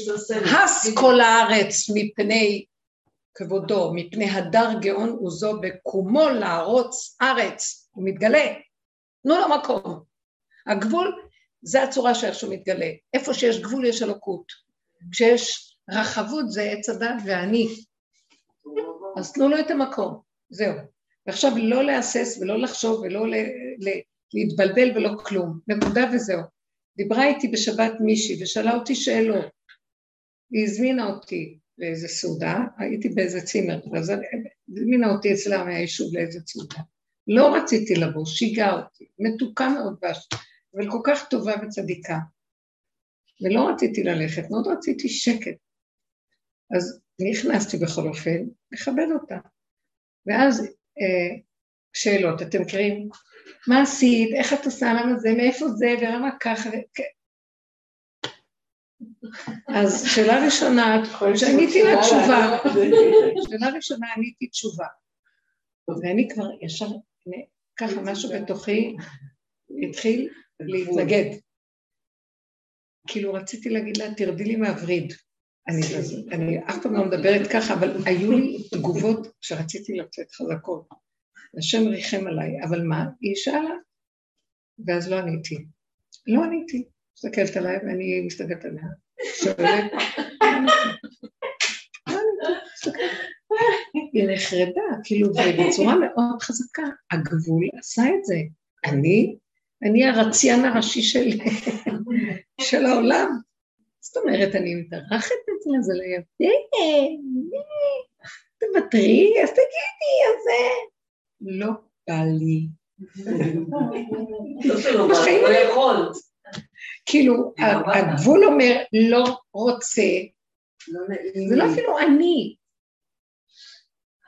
הס כל הארץ מפני כבודו, מפני הדר גאון עוזו בקומו לערוץ ארץ, הוא מתגלה. תנו לו מקום. הגבול, זה הצורה שאיך שהוא מתגלה. איפה שיש גבול יש אלוקות. כשיש רחבות זה עץ הדת ואני. אז תנו לו את המקום, זהו. ועכשיו לא להסס ולא לחשוב ולא ל, ל, להתבלבל ולא כלום. נקודה וזהו. דיברה איתי בשבת מישהי ושאלה אותי שאלות. היא הזמינה אותי לאיזה סעודה, הייתי באיזה צימר, אז הזמינה אותי אצלה מהיישוב לאיזה סעודה. לא רציתי לבוא, שיגעה אותי, מתוקה מאוד בש, אבל כל כך טובה וצדיקה. ולא רציתי ללכת, מאוד רציתי שקט. אז נכנסתי בכל אופן, לכבד אותה. ואז אה, שאלות, אתם מכירים? מה עשית? איך את עושה? למה זה? מאיפה זה? ולמה ככה? אז שאלה ראשונה, שעניתי לה תשובה, שאלה ראשונה עניתי תשובה, ואני כבר ישר, ככה משהו בתוכי התחיל להתנגד. כאילו רציתי להגיד לה, תרדי לי מהווריד. אני, אני אף פעם לא מדברת ככה, אבל היו לי תגובות שרציתי לצאת חזקות. השם ריחם עליי, אבל מה? היא שאלה, ואז לא עניתי. לא עניתי. מסתכלת עליי ואני מסתכלת עליה, היא נחרדה, כאילו, ובצורה מאוד חזקה, הגבול עשה את זה. אני, אני הרציין הראשי של, של העולם. זאת אומרת, אני מתארחת את זה, זה לא יפה, תוותרי, אז תגידי, אז זה. לא בא לי. לא יכולת. כאילו, הגבול אומר לא רוצה, זה לא אפילו אני.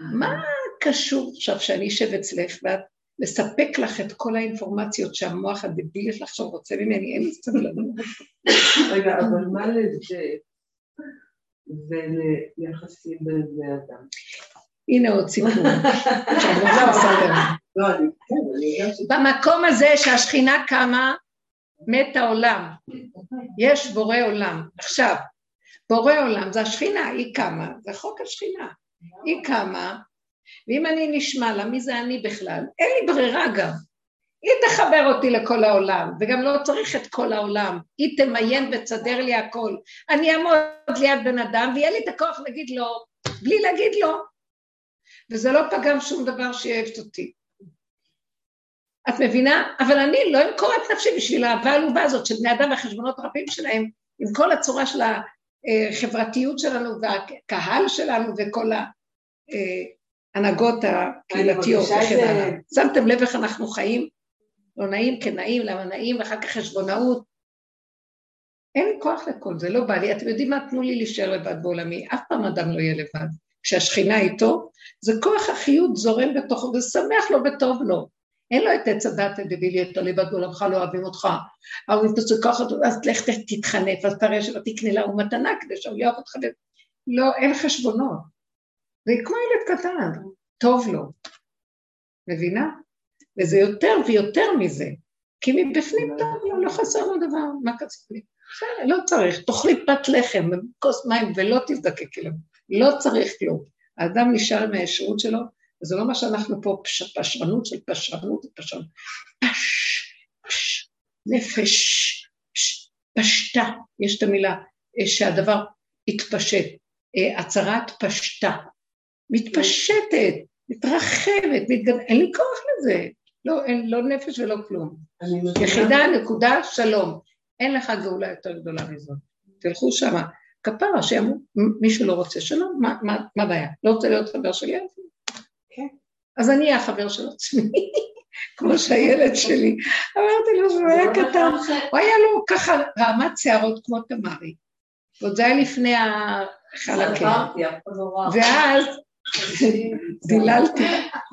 מה קשור עכשיו שאני אשב אצלך ואת לספק לך את כל האינפורמציות שהמוח הדבילי שלך עכשיו רוצה ממני, אין לי סבלנות. רגע, אבל מה לזה וליחסים בין בני אדם? הנה עוד סיפור. לא, כן, במקום הזה שהשכינה קמה, מת העולם. יש בורא עולם. עכשיו, בורא עולם זה השכינה, היא קמה, זה חוק השכינה. היא קמה, ואם אני נשמע לה, מי זה אני בכלל? אין לי ברירה גם. היא תחבר אותי לכל העולם, וגם לא צריך את כל העולם. היא תמיין ותסדר לי הכל. אני אעמוד ליד בן אדם, ויהיה לי את הכוח להגיד לו, בלי להגיד לו. וזה לא פגם שום דבר שאוהבת אותי. את מבינה? אבל אני לא אמכור את נפשי בשביל האהבה העלובה הזאת של בני אדם והחשבונות הרבים שלהם, עם כל הצורה של החברתיות שלנו והקהל שלנו וכל ההנהגות הקהילתיות וכן הלאה. שמתם לב איך אנחנו חיים? לא נעים כנעים, למה נעים, ואחר כך חשבונאות. אין לי כוח לכל זה, לא בא לי. אתם יודעים מה? תנו לי להישאר לבד בעולמי. אף פעם אדם לא יהיה לבד. כשהשכינה איתו, זה כוח החיות זורם בתוכו ושמח לו וטוב לו. אין לו את עץ הדת דבילי, את הליבת בעולמך לא אוהבים אותך. אבל אם תעשו ככה, אז לך תתחנף, אז תראה שלא תקנה לה מתנה כדי שהוא יאהב אותך. לא, אין חשבונות. זה כמו ילד קטן, טוב לו. מבינה? וזה יותר ויותר מזה. כי מבפנים טוב לו, לא חסר לו דבר, מה קצת לא צריך, תאכלי פת לחם, כוס מים ולא תזדקק אליו. לא צריך כלום. האדם נשאר עם הישרות שלו, וזה לא מה שאנחנו פה, פש, פשרנות של פשרנות ופשרנות. פש, פש, נפש, פש, פשטה, יש את המילה, אה, שהדבר התפשט, אה, הצהרת פשטה, מתפשטת, מתרחבת, מתגד... אין לי כוח לזה, לא, אין, לא נפש ולא כלום. יחידה, נקודה, שלום. אין לך גאולה יותר גדולה מזאת. תלכו שמה. כפרה, מישהו לא רוצה שלום, מה הבעיה? לא רוצה להיות חבר שלי? אז אני החבר של עצמי, (laughs) כמו שהילד שלי. אמרתי לו שהוא היה קטן, הוא היה לו ככה רעמת שערות כמו תמרי. ועוד זה היה לפני החלקים. לא ואז (laughs) דיללתי,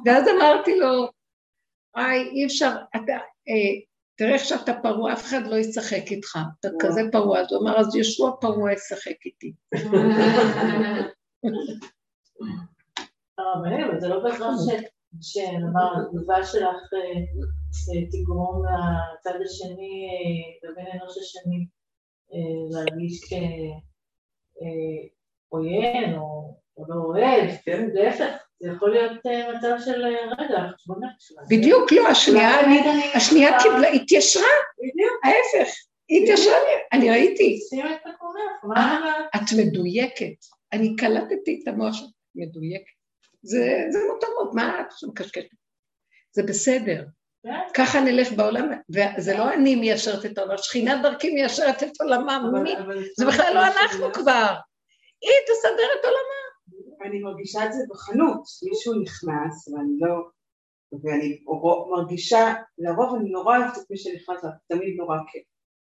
ואז אמרתי לו, היי, אי אפשר, אתה, אה, תראה איך שאתה פרוע, אף אחד לא ישחק איתך, אתה כזה פרוע. אז הוא אמר, אז ישוע פרוע ישחק איתי. (laughs) אבל זה לא בהכרח שנאמר, התגובה שלך אה, תגרום לצד השני, לבן אנוש השני, אה, להרגיש כעוין או לא אוהב, כן, להפך. זה יכול להיות אה, מצב של רגע, חשבון נפש. בדיוק, לא, השנייה, השנייה קיבלה, התיישרה, ההפך, התיישרה, אני ראיתי. את מדויקת, אני קלטתי את המוח שלך, מדויקת. זה מותרות, מה את עכשיו מקשקשת? זה בסדר. ככה נלך בעולם, וזה לא אני מיישרת את העולם, שכינת דרכי מיישרת את עולמה, זה בכלל לא אנחנו כבר. היא תסדר את עולמה. אני מרגישה את זה בחנות, מישהו נכנס ואני לא... ואני מרגישה, לרוב אני נורא אוהבת את מי שנכנס, תמיד נורא כיף.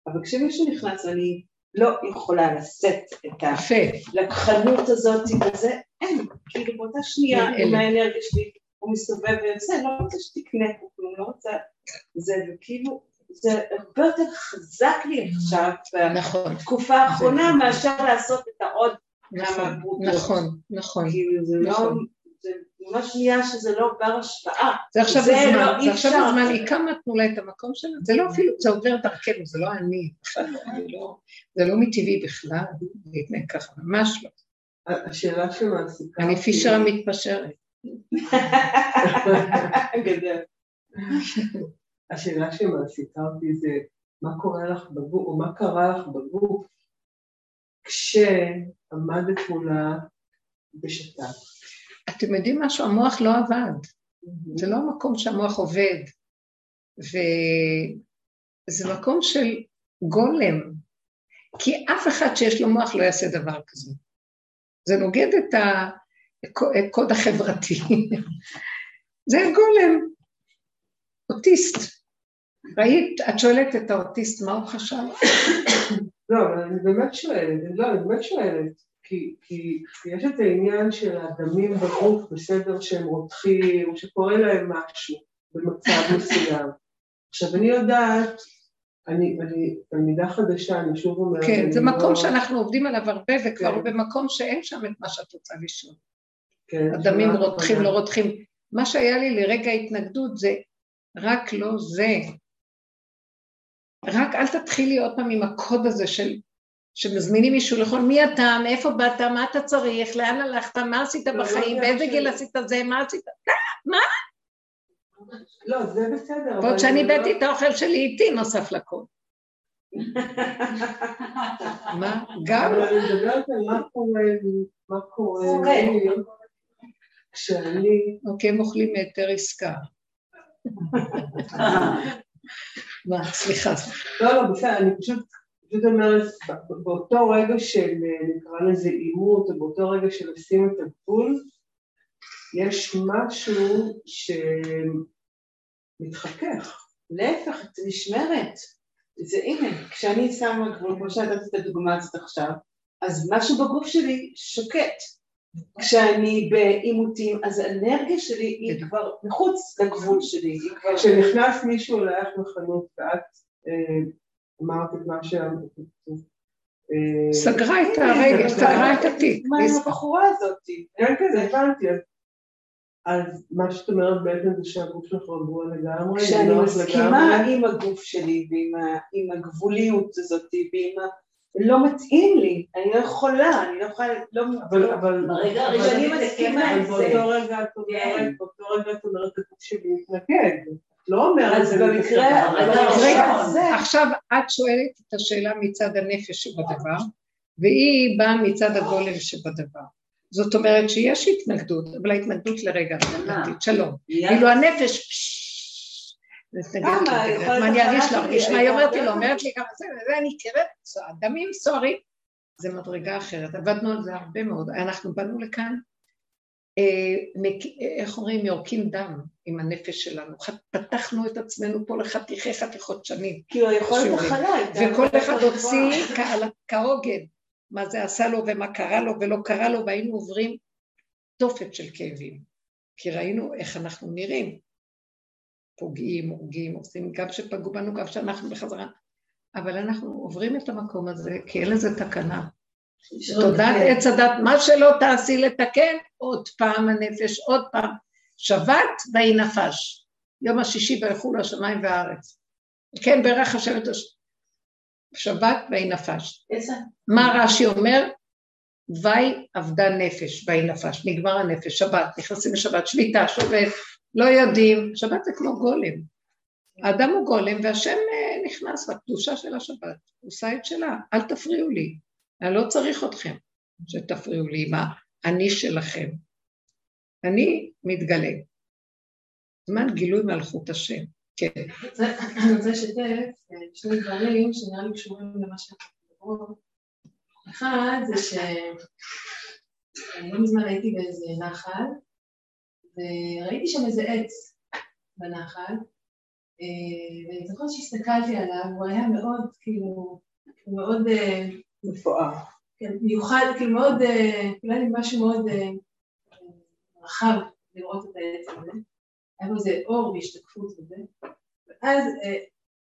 אבל כשמישהו נכנס ואני לא יכולה לשאת את הלקחנות הזאת וזה, אין, כאילו באותה שנייה עם האנרגיה שלי הוא מסתובב ויוצא, לא רוצה שתקנה כלום, לא רוצה זה, וכאילו זה הרבה יותר חזק לי עכשיו נכון, בתקופה האחרונה מאשר לעשות את העוד נכון, כמה ברוטות. נכון, נכון. כאילו זה לא, נכון. זה ממש נהיה שזה לא בר השפעה. זה עכשיו זה הזמן, לא, זה עכשיו. הזמן, היא קמה, תנו לה את המקום שלה, זה לא אפילו, זה עובר דרכנו, זה לא אני, בכלל לא, זה לא מטבעי בכלל, להתנהג ככה, ממש לא. השאלה שמעסיקה... אני פישר המתפשרת. השאלה שמעסיקה אותי זה מה קורה לך בגוף, או מה קרה לך בגוף כשעמדת מולה בשת"פ. אתם יודעים משהו? המוח לא עבד. זה לא המקום שהמוח עובד. וזה מקום של גולם. כי אף אחד שיש לו מוח לא יעשה דבר כזה. זה נוגד את הקוד החברתי. (laughs) זה גולם. אוטיסט. ראית? את שואלת את האוטיסט מה הוא חשב? (coughs) לא, אבל אני באמת שואלת, לא, אני באמת שואלת, כי, כי יש את העניין של הדמים בגוף בסדר שהם רותחים, שקורה להם משהו במצב מסוים. עכשיו, אני יודעת, אני, אני תלמידה חדשה, אני שוב אומרת, כן, זה לא- מקום שאנחנו עובדים עליו הרבה, וכבר כן. במקום שאין שם את מה שאת רוצה לשאול. כן, הדמים רותחים? לא רותחים. מה שהיה לי לרגע התנגדות זה רק לא זה. רק אל תתחילי עוד פעם עם הקוד הזה של, שמזמינים מישהו לאכול, מי אתה, מאיפה באת, מה אתה צריך, לאן הלכת, מה עשית לא, בחיים, לא, באיזה זה גיל. עשית זה, מה עשית, לא, זה בסדר. ועוד שאני אני לא- הבאתי את האוכל שלי איתי נוסף לכל. מה? גם? אבל אני מדברת על מה קורה, מה קורה, כשאני, אוקיי, הם אוכלים מהיתר עסקה. (laughs) מה, סליחה. לא, לא, בסדר, אני פשוט, פשוט אומרת, באותו רגע של, נקרא לזה עימות, או באותו רגע של לשים את הגבול, יש משהו שמתחכך. להפך, את נשמרת. זה הנה, כשאני שמה גבול, כמו שנתתי את הדוגמה הזאת עכשיו, אז משהו בגוף שלי שוקט. כשאני בעימותים, אז האנרגיה שלי היא כבר מחוץ לגבול שלי. כשנכנס מישהו אלייך לחנות ואת אה, אמרת את מה שאמרת, אה, סגרה את הרגל, סגרה את התיק. מה עם הבחורה הזאת? כן, כן, הבנתי. אז- מה שאת אומרת בעצם זה שהגוף שלך רגוע לגמרי, כשאני מסכימה לגמרי. עם הגוף שלי ועם ה- עם הגבוליות הזאת ועם ה... לא מתאים לי, אני לא יכולה, אני לא יכולה, לא... אבל, אבל, ברגע הראשון אני מסכימה עם זה. באותו רגע את אומרת, באותו רגע את אומרת הגוף שלי מתנגד. לא אומרת אז זה במקרה- זה- עכשיו את שואלת את השאלה מצד הנפש שבדבר, והיא באה מצד הגולם שבדבר. זאת אומרת שיש התנגדות, אבל ההתנגדות לרגע רלוונטית, שלום. כאילו הנפש, מתנגדת למה? לי, יכול להיות מה אני ארגיש החלטתי, להרגיש, מה היא אומרת לי, הייתה- לא אומרת לי ככה, זה, זה אני קראת, דמים סוערים, זה מדרגה אחרת, עבדנו על זה הרבה מאוד, אנחנו באנו לכאן, אה, מק- איך אומרים, יורקים דם עם הנפש שלנו, ח- פתחנו את עצמנו פה לחתיכי חתיכות שנים, כאילו היכולת שיעורים. הכלה הייתה... וכל אחד יותר הוציא גבוהה. כעל- כהוגן, מה זה עשה לו ומה קרה לו ולא קרה לו, והיינו עוברים תופת של כאבים, כי ראינו איך אנחנו נראים, פוגעים, הורגים, עושים, גם שפגעו בנו, גם שאנחנו בחזרה, אבל אנחנו עוברים את המקום הזה, כי אין לזה תקנה. תודעת עץ הדת, מה שלא תעשי לתקן, עוד פעם הנפש, עוד פעם. שבת ויהי נפש. יום השישי ויחולו לו השמיים והארץ. כן, ברך השם את הש... שבת ויהי נפש. איזה? מה רש"י אומר? ויהי אבדה נפש, ויהי נפש. נגמר הנפש, שבת, נכנסים לשבת, שביתה, שובת, לא יודעים. שבת זה כמו גולם. האדם הוא גולם והשם אה, נכנס לקדושה של השבת, הוא עושה את שלה, אל תפריעו לי. אני לא צריך אתכם שתפריעו לי עם האני שלכם. אני מתגלה. זמן גילוי מלכות השם. כן. אני רוצה לשתף אה, שני דברים שנראה לי קשורים למה שאנחנו מדברות. אחד זה שלא מזמן הייתי באיזה נחל, וראיתי שם איזה עץ בנחל, אה, ואני זוכרת שהסתכלתי עליו, הוא היה מאוד כאילו הוא מאוד אה, מפואר. כן, מיוחד, כאילו מאוד, אה, כאילו היה לי משהו מאוד אה, רחב לראות את העץ הזה. היה בו איזה אור והשתקפות וזה. ואז אה,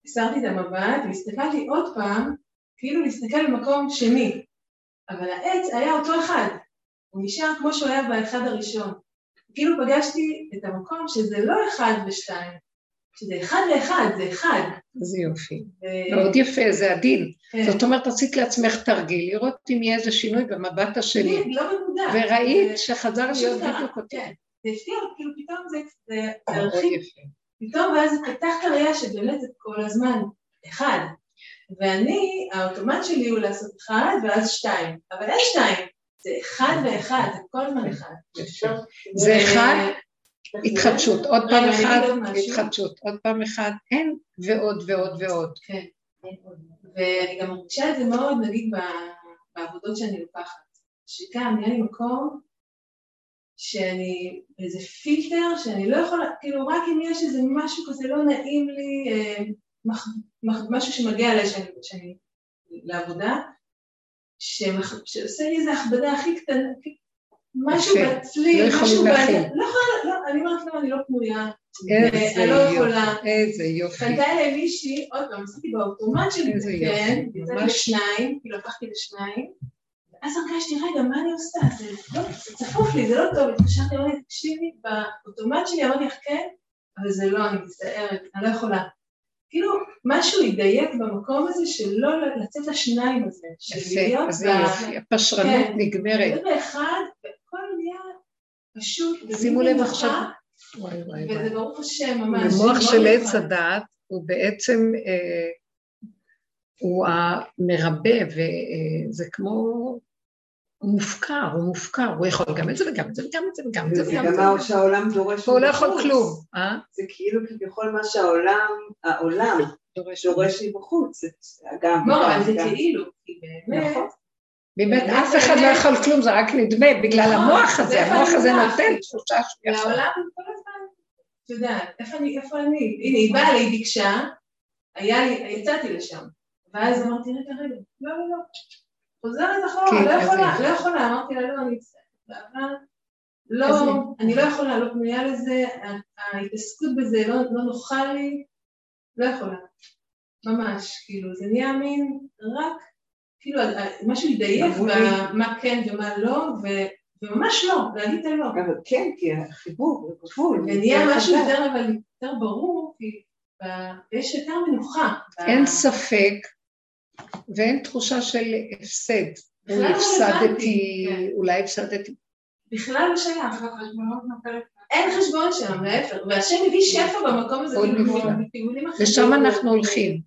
הסרתי את המבט והסתכלתי עוד פעם, כאילו להסתכל במקום שני. אבל העץ היה אותו אחד. הוא נשאר כמו שהוא היה באחד הראשון. כאילו פגשתי את המקום שזה לא אחד ושתיים, שזה אחד ואחד, זה אחד. איזה יופי. ו- מאוד יפה, זה עדין. כן. זאת אומרת, עשית לעצמך תרגיל, לראות אם יהיה איזה שינוי במבט השני. כן, לא במודע. וראית זה- שחזר להיות בדיוק אותו. כן. זה הפתיע כאילו פתאום זה הרחיב. פתאום ואז פתח את הראייה שבאמת זה כל הזמן אחד. ואני, האוטומט שלי הוא לעשות אחד ואז שתיים, אבל אין שתיים, זה אחד ואחד, זה כל הזמן אחד. זה אחד, התחדשות, עוד פעם אחת. התחדשות, עוד פעם אחת, אין, ועוד ועוד ועוד. כן. ואני גם מרגישה את זה מאוד, נגיד, בעבודות שאני לוקחת, שגם נהיה לי מקום שאני, איזה פילטר שאני לא יכולה, כאילו רק אם יש איזה משהו כזה לא נעים לי, אה, מח, מח, משהו שמגיע אליי שאני, שאני לעבודה, שמח, שעושה לי איזה הכבדה הכי קטנה, משהו יפה. בצליל, לא משהו. ב- לא יכולה, לא, אני אומרת לא, אני לא פנויה, איזה אני לא יופי, יכולה. איזה יופי. פנתה אליי מישהי, עוד פעם, עשיתי באוטומט שלי, כן, יצאתי ממש. לשניים, כאילו הפכתי לשניים, ואז הרגשתי, רגע, מה אני עושה? זה לא, זה צפוף לי, זה לא טוב, התקשרתי, אמרתי, תקשיבי, באוטומט שלי אמרתי לך כן, אבל זה לא, אני מצטערת, אני לא יכולה. כאילו, משהו ידייק במקום הזה של לא לצאת לשניים הזה, יפה, איזה ב- יופי. הפשרנות כן. נגמרת. להיות באחד, והכל נהיה פשוט, שימו לב עכשיו. וואי וואי וואי. וזה ברוך השם, ממש. המוח מאוד של עץ. הדעת הוא בעצם, אה, הוא המרבה, וזה כמו, הוא מופקר, הוא מופקר, הוא יכול גם את זה וגם את זה וגם את זה וגם את זה וגם גם את זה. מה שהעולם דורש והוא לא יכול מבחוץ. כלום, אה? זה כאילו כביכול מה שהעולם, העולם דורש. מבחוץ, גם לא, אבל זה. כאילו, כי באמת, נכון. באמת, אף אחד לא. יכול כלום, זה רק נדמה, בגלל נכון, המוח זה הזה, המוח הזה. נותן תחושה שהוא יכול. והעולם כל הזמן, את יודעת, איפה אני, איפה אני? הנה, היא באה לי, היא ביקשה, יצאתי לשם, ואז אמרתי, רגע, רגע, לא, לא, לא, חוזרת אחורה, כן, לא יכולה. לא יכולה, אמרתי לה, לא, אני מצטערת, אבל לא, אני לא יכולה, לא פנויה לזה, ההתעסקות בזה לא לא נוחה לי, לא יכולה, ממש, כאילו, זה נהיה מין רק, כאילו, משהו לדייק. במה כן ומה לא, ו- וממש לא, להגיד את הלא. אבל כן, כי החיבור, הגבול. ונהיה זה משהו. יותר, אבל יותר ברור, כי יש יותר מנוחה. אין ספק ואין תחושה של הפסד. אוי, לא הפסדתי. אולי הפסדתי. בכלל לא שייך. אין חשבון שם, להפך. והשם הביא שפע במקום הזה. לשם אנחנו הולכים.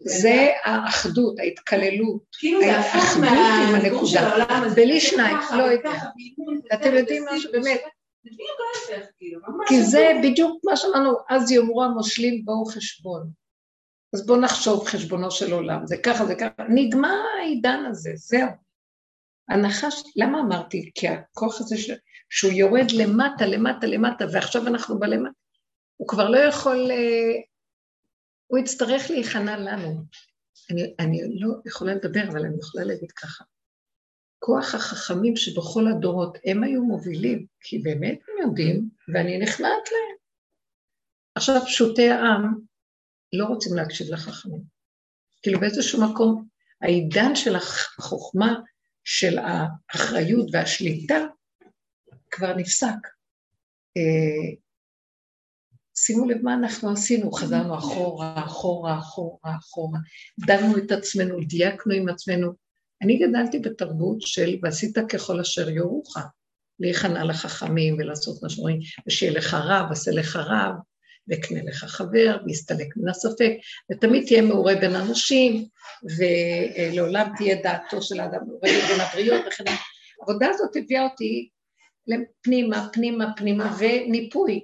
זה האחדות, ההתקללות. כאילו האחדות עם הנקודה. בלי שניים, לא יודע. אתם יודעים משהו. באמת. כאילו. כי זה. בדיוק מה שאמרנו, אז יאמרו המושלים בואו חשבון. אז בואו נחשוב חשבונו של עולם, זה ככה, זה ככה, נגמר העידן הזה, זהו. הנחש, למה אמרתי? כי הכוח הזה ש... שהוא יורד למטה, למטה, למטה, ועכשיו אנחנו בלמטה, הוא כבר לא יכול, אה, הוא יצטרך להיכנע לנו. אני, אני לא יכולה לדבר, אבל אני יכולה להגיד ככה. כוח החכמים שבכל הדורות, הם היו מובילים, כי באמת הם יודעים, ואני נכנעת להם. עכשיו, פשוטי העם לא רוצים להקשיב לחכמים. כאילו באיזשהו מקום, העידן של החוכמה, של האחריות והשליטה, כבר נפסק. אה, שימו לב מה אנחנו עשינו, חזרנו אחורה, אחורה, אחורה, אחורה, דנו את עצמנו, דייקנו עם עצמנו. אני גדלתי בתרבות של ועשית ככל אשר יורוך, להיכנע לחכמים ולעשות מה שאומרים, ושיהיה לך רב, עשה לך רב, וקנה לך חבר, ויסתלק מן הספק, ותמיד תהיה מעורה בין אנשים, ולעולם תהיה דעתו של האדם מעורה בין הבריות וכן הלאה. העבודה הזאת הביאה אותי פנימה, פנימה, פנימה, וניפוי.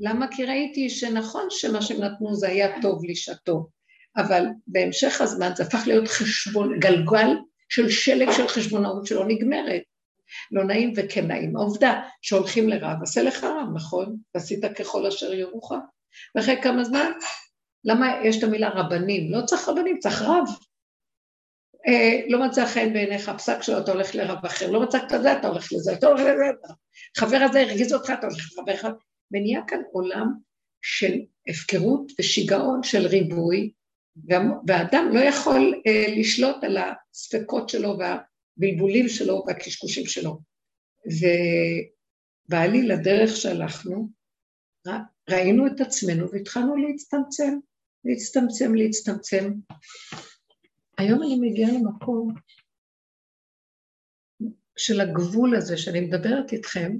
למה? כי ראיתי שנכון שמה שהם נתנו זה היה טוב לשעתו, אבל בהמשך הזמן זה הפך להיות חשבון, גלגל של שלג של חשבונאות שלא נגמרת. לא נעים וכן נעים. העובדה שהולכים לרב, עשה לך רב, נכון? ועשית ככל אשר יורוך. ואחרי כמה זמן, למה יש את המילה רבנים? לא צריך רבנים, צריך רב. אה, לא מצא חן בעיניך הפסק שלו, אתה הולך לרב אחר, לא מצאת את זה, אתה הולך לזה, אתה הולך לזה, חבר הזה הרגיז אותך, אתה הולך לחבר אחד, ונהיה כאן עולם של הפקרות ושיגעון של ריבוי, והאדם לא יכול אה, לשלוט על הספקות שלו והבלבולים שלו והקשקושים שלו. ובעלי לדרך שהלכנו, ראינו את עצמנו והתחלנו להצטמצם, להצטמצם, להצטמצם. היום אני מגיעה למקום של הגבול הזה שאני מדברת איתכם,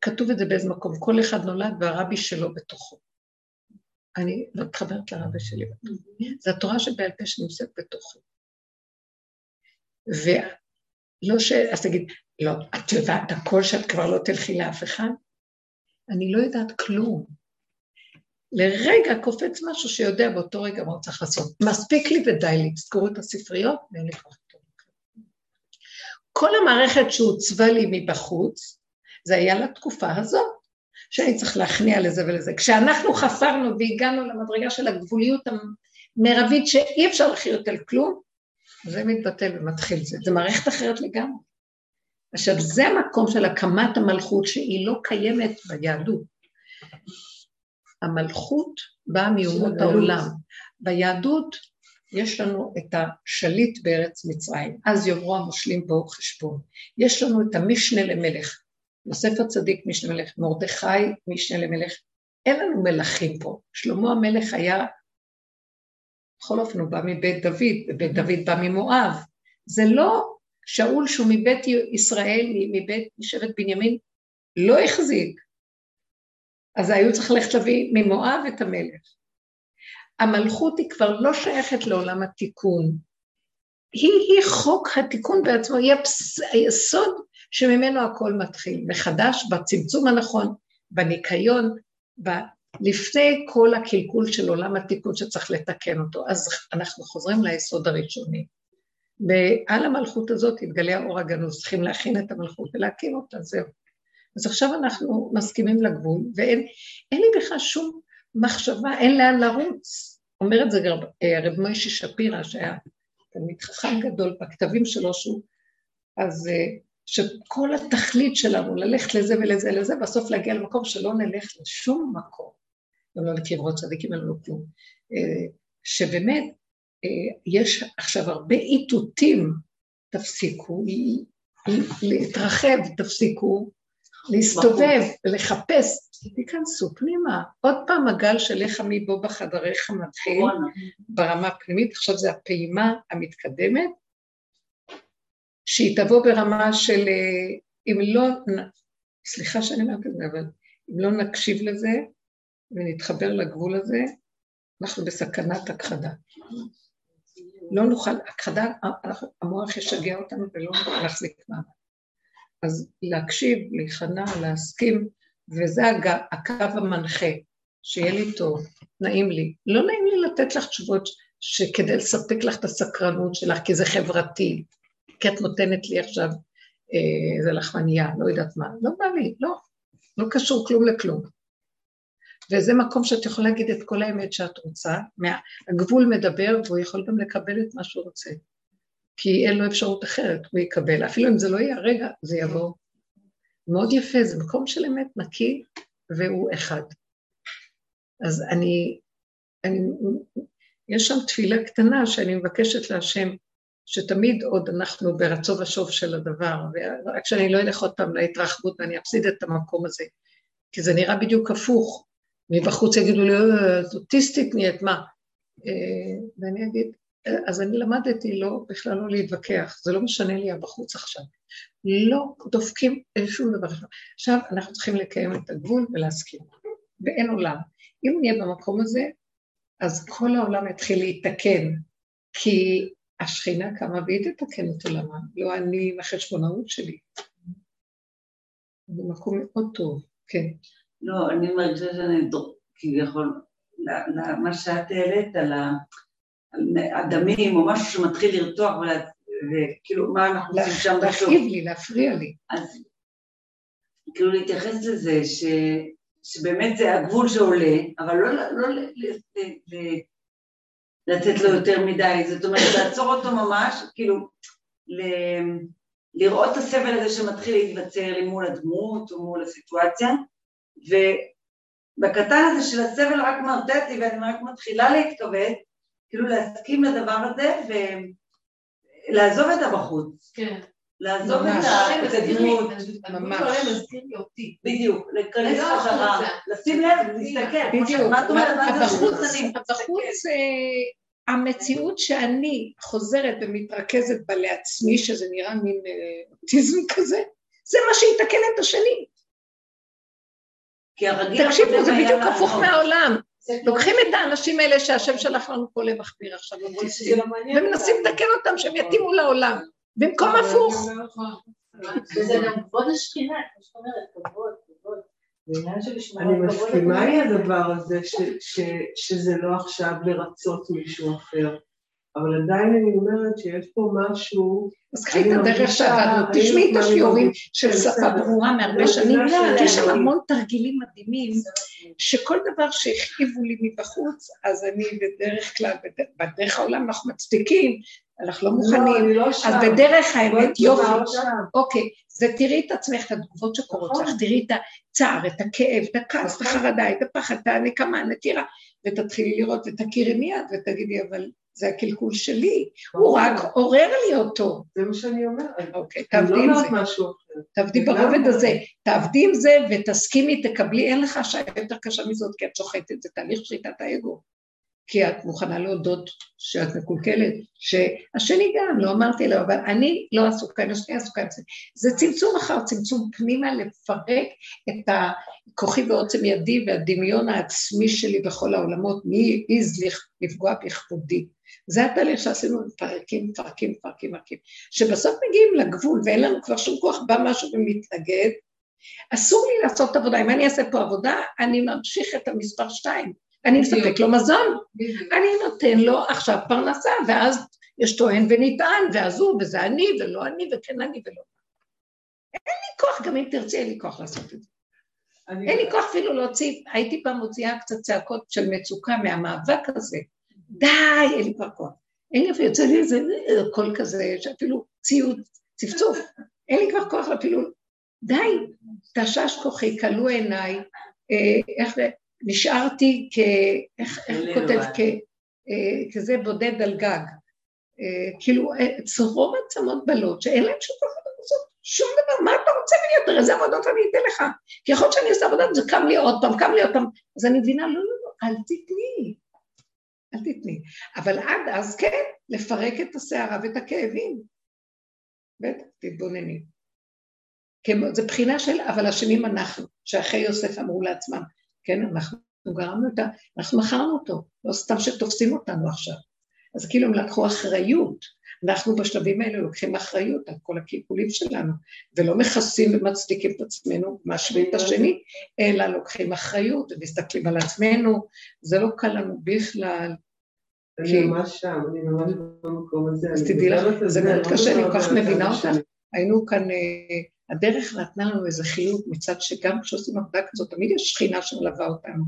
כתוב את זה באיזה מקום, כל אחד נולד והרבי שלו בתוכו. אני לא מתחברת לרבי שלי. זו התורה שבעל פה שנמצאת בתוכי. ולא ש... אז תגיד, לא, את יודעת הכל שאת כבר לא תלכי לאף אחד? אני לא יודעת כלום. לרגע קופץ משהו שיודע באותו רגע מה הוא צריך לעשות. מספיק לי ודי לי, תזכרו את הספריות, ואין לי כבר כל המערכת שהוצבה לי מבחוץ, זה היה לתקופה הזאת, שאני צריך להכניע לזה ולזה. כשאנחנו חפרנו והגענו למדרגה של הגבוליות המרבית שאי אפשר לחיות על כלום, זה מתבטל ומתחיל זה. זה מערכת אחרת לגמרי. עכשיו, זה המקום של הקמת המלכות שהיא לא קיימת ביהדות. המלכות באה מאומות העולם. ביהדות יש לנו את השליט בארץ מצרים, אז יאמרו המושלים בו חשבון. יש לנו את המשנה למלך, יוסף הצדיק משנה למלך, מרדכי משנה למלך. אין לנו מלכים פה. שלמה המלך היה, בכל אופן הוא בא מבית דוד, ובית דוד בא ממואב. זה לא שאול שהוא מבית ישראל, מבית משבט בנימין, לא החזיק. אז היו צריך ללכת להביא ממואב את המלך. המלכות היא כבר לא שייכת לעולם התיקון. היא, היא חוק התיקון בעצמו, היא הפס, היסוד שממנו הכל מתחיל, מחדש, בצמצום הנכון, בניקיון. לפני כל הקלקול של עולם התיקון שצריך לתקן אותו. אז אנחנו חוזרים ליסוד הראשוני. ועל המלכות הזאת התגלה האור הגנוז, צריכים להכין את המלכות ולהקים אותה, זהו. אז עכשיו אנחנו מסכימים לגבול, ואין לי בכלל שום מחשבה, אין לאן לרוץ. אומר את זה גם אה, הרב מוישה שפירא, שהיה תלמיד חכם גדול בכתבים שלו, שהוא, אז אה, שכל התכלית שלנו ללכת לזה ולזה ולזה, בסוף להגיע למקום שלא נלך לשום מקום, גם לא לקברות צדיקים, אין לנו כלום. אה, שבאמת, יש עכשיו הרבה איתותים, תפסיקו להתרחב, תפסיקו להסתובב ולחפש, תיכנסו פנימה. עוד פעם הגל של איך עמי בו בחדריך מתחיל ברמה הפנימית, עכשיו זו הפעימה המתקדמת, שהיא תבוא ברמה של, אה, אם לא, סליחה שאני אומרת את זה, אבל אם לא נקשיב לזה ונתחבר לגבול הזה, אנחנו בסכנת הכחדה. לא נוכל, הכחדה, המוח ישגע אותנו ולא נוכל להחזיק מעמד. אז להקשיב, להיכנע, להסכים, וזה. הקו המנחה, שיהיה לי טוב, נעים לי. לא נעים לי לתת לך תשובות שכדי לספק לך את הסקרנות שלך, כי זה חברתי, כי את נותנת לי עכשיו איזה אה, לחמניה, לא יודעת מה. לא בא לי, לא. לא קשור כלום לכלום. וזה מקום שאת יכולה להגיד את כל האמת שאת רוצה, הגבול מדבר והוא יכול גם לקבל את מה שהוא רוצה. כי אין לו אפשרות אחרת, הוא יקבל. אפילו אם זה לא יהיה הרגע, זה יבוא. מאוד יפה, זה מקום של אמת נקי, והוא אחד. אז אני, אני, יש שם תפילה קטנה שאני מבקשת להשם, שתמיד עוד אנחנו ברצו ושוב של הדבר, ורק שאני לא אלך עוד פעם להתרחבות ואני אפסיד את המקום הזה, כי זה נראה בדיוק הפוך. מבחוץ יגידו לי, אה, את אוטיסטית נהיית, מה? אה, ואני אגיד, אז אני למדתי לא, בכלל לא להתווכח, זה לא משנה לי הבחוץ עכשיו. לא דופקים שום דבר. עכשיו אנחנו צריכים לקיים את הגבול ולהסכים, ואין עולם. אם נהיה במקום הזה, אז כל העולם יתחיל להתקן, כי השכינה קמה והיא תתקן את עולמה, לא אני עם החשבונאות שלי. זה מקום מאוד טוב, כן. לא, אני מרגישה שאני כביכול, מה שאת העלית על. הדמים או משהו שמתחיל לרתוח וכאילו מה אנחנו עושים שם בסוף. להכאיב לי, להפריע לי. אז כאילו להתייחס לזה ש... שבאמת זה הגבול שעולה, אבל לא, לא ל, ל, ל, ל, לתת לו יותר מדי, זאת אומרת לעצור אותו ממש, כאילו ל, לראות את הסבל הזה שמתחיל להתבצר לי מול הדמות או מול הסיטואציה, ובקטן הזה של הסבל רק מרטט לי ואני רק מתחילה להתכווץ, כאילו להסכים לדבר הזה ולעזוב את הבחוץ. כן. לעזוב. את הדמות, ממש. מזכיר לי אותי. בדיוק, להיכנס לא חזרה. לשים לב, להסתכל, בדיוק. מה את אומרת, מה זה הבחוץ, בחוץ אני הבחוץ זה המציאות שאני חוזרת ומתרכזת בה לעצמי, שזה נראה מין אה, אוטיזם כזה, זה מה שיתקן את השני. כי הרגיל תקשיבו, זה בדיוק. הפוך מהעולם. לוקחים את האנשים האלה שהשם שלח לנו פה למכביר עכשיו, לא ומנסים. לתקן אותם שהם יתאימו לעולם, במקום הפוך. וזה גם כבוד השכינה, כמו שאת אומרת, כבוד, כבוד. אני מסכימה. עם הדבר הזה ש, ש, שזה לא עכשיו לרצות מישהו אחר, אבל עדיין אני אומרת שיש פה משהו, אז קחי את הדרך שעבדנו, תשמעי את השיעורים של שפה. ברורה מהרבה שנים, יש שם המון תרגילים מדהימים, שכל דבר שהכאיבו לי מבחוץ, אז אני בדרך כלל, בד- בדרך העולם אנחנו מצדיקים, אנחנו לא לא, מוכנים, לא אז. בדרך האמת יופי. אוקיי, זה תראי את עצמך, את התגובות שקורות נכון. לך, תראי את הצער, את הכאב, את הכעס, את החרדה, את הפחד, את הנקמה, הנטירה, ותתחילי לראות ותכירי מיד ותגידי, אבל זה הקלקול שלי, הוא רק עורר לי אותו. זה מה שאני אומרת. אוקיי, אני תעבדי לא עם זה. תעבדי. ברובד הזה, תעבדי עם זה ותסכימי, תקבלי, אין לך שעה יותר קשה מזאת, כי את שוחטת, זה תהליך שליטת האגו. כי את מוכנה להודות שאת מקולקלת, שהשני גם, לא אמרתי לו, אבל אני לא עסוקה, אני השני עסוקה עם זה. זה צמצום אחר צמצום פנימה לפרק את הכוחי ועוצם ידי והדמיון העצמי שלי בכל העולמות, מי העז לפגוע בכבודי. זה התהליך שעשינו, מפרקים, מפרקים, מפרקים, מפרקים. שבסוף מגיעים לגבול ואין לנו כבר שום כוח, בא משהו ומתנגד, אסור לי לעשות עבודה. אם אני אעשה פה עבודה, אני ממשיך את המספר שתיים. אני. מספק לו מזון. אני נותן לו עכשיו פרנסה, ואז יש טוען ונטען, ואז הוא, וזה אני, ולא אני, וכן אני, ולא. אין לי כוח, גם אם תרצי, אין לי כוח לעשות את זה. אני- אין לי כוח אפילו להוציא, הייתי פעם מוציאה קצת צעקות של מצוקה מהמאבק הזה. די, אין לי כבר כוח. אין לי אפילו, יוצא לי איזה אה, קול כזה, שאפילו ציוץ, צפצוף. אין לי כבר כוח אפילו, די, תשש כוחי, כלו עיניי, אה, איך זה, נשארתי כ... איך איך כותב? כ... אה, כזה בודד על גג. אה, כאילו, אה, צרור עצמות בלות, שאין להם שום כוח לעשות שום דבר, מה אתה רוצה ממני יותר? איזה עבודות אני אתן לך? כי יכול להיות שאני עושה עבודה, זה קם לי עוד פעם, קם לי עוד פעם. אז אני מבינה, לא, לא, לא, אל תתני. אל תתני. אבל עד אז כן, לפרק את הסערה ואת הכאבים. בטח, תתבונני. כמו, זה בחינה של, אבל אשמים אנחנו, שאחרי יוסף אמרו לעצמם, כן, אנחנו גרמנו את ה... אנחנו מכרנו אותו, לא סתם שתופסים אותנו עכשיו. אז כאילו הם לקחו אחריות. אנחנו בשלבים האלה לוקחים אחריות על כל הקלקולים שלנו, ולא מכסים ומצדיקים את עצמנו, מאשרים את השני, אלא לוקחים אחריות ומסתכלים על עצמנו, זה לא קל לנו בכלל. אני ממש שם, אני ממש במקום הזה. אז תדעי לך, זה מאוד לא קשה, אני כל מדברת כך מבינה אותך. היינו כאן, אה, הדרך נתנה לנו איזה חיות מצד שגם כשעושים עבודה כזאת, תמיד יש שכינה שמלווה אותנו.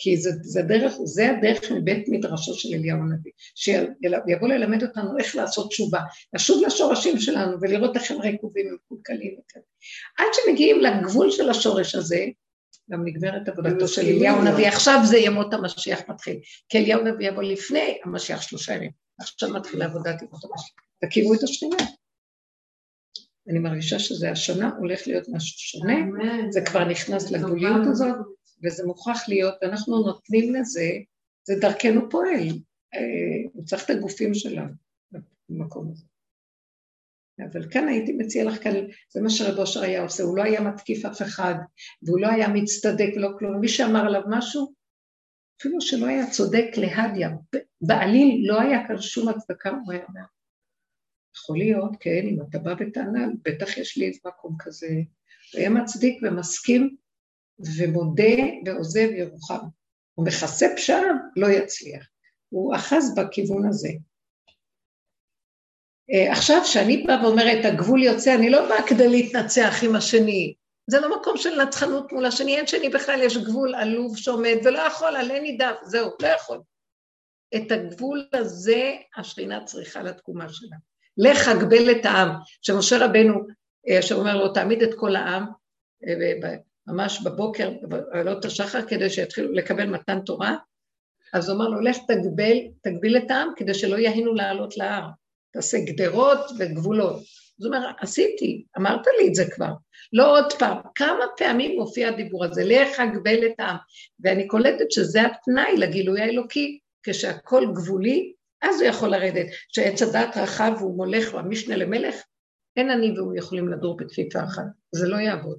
כי זה, זה, דרך, זה הדרך מבית מדרשו של אליהו הנביא, שיבוא ללמד אותנו איך לעשות תשובה, לשוב לשורשים שלנו ולראות איך הם רקובים ומקולקלים וכאלה. עד שמגיעים לגבול של השורש הזה, גם נגמרת עבודתו של אליהו. הנביא, עכשיו זה ימות המשיח מתחיל, כי אליהו הנביא יבוא לפני המשיח שלושה ימים, עכשיו מתחילה עבודת ימות המשיח, תכירו את השכינה. אני מרגישה שזה השנה הולך להיות משהו שונה. זה כבר נכנס לגבוליות הזאת, וזה מוכרח להיות, ואנחנו נותנים לזה, זה דרכנו פועל. אה, הוא צריך את הגופים שלנו במקום הזה. אבל כאן הייתי מציע לך כאן, זה מה שרב אושר היה עושה, הוא לא היה מתקיף אף אחד, והוא לא היה מצטדק ולא כלום, מי שאמר עליו משהו, אפילו שלא היה צודק להדיא, בעליל לא היה כאן שום הצדקה, הוא היה אומר, יכול להיות, כן, אם אתה בא בטענה, בטח יש לי איזה מקום כזה, היה מצדיק ומסכים ומודה ועוזב ירוחם. הוא מכסה פשע, לא יצליח. הוא אחז בכיוון הזה. אה, עכשיו, כשאני באה ואומרת, הגבול יוצא, אני לא באה כדי להתנצח עם השני. זה לא מקום של נצחנות מול השני, אין שני בכלל, יש גבול עלוב שעומד ולא יכול, עלה נידף, זהו, לא יכול. את הגבול הזה השכינה צריכה לתקומה שלה. לך הגבל את העם, שמשה רבנו, אה, שאומר לו, תעמיד את כל העם, אה, ממש בבוקר, בעלות השחר, כדי שיתחילו לקבל מתן תורה, אז הוא אמר לו, לך תגבל, תגביל את העם, כדי שלא יהינו לעלות להר. תעשה גדרות וגבולות. אז הוא אומר, עשיתי, אמרת לי את זה כבר. לא עוד פעם, כמה פעמים מופיע הדיבור הזה, לך הגבל את העם. ואני קולטת שזה התנאי לגילוי האלוקי, כשהכול גבולי, אז הוא יכול לרדת. כשעץ הדת רחב והוא מולך והמשנה למלך, אין אני והוא יכולים לדור בכפיפה אחת, זה לא יעבוד.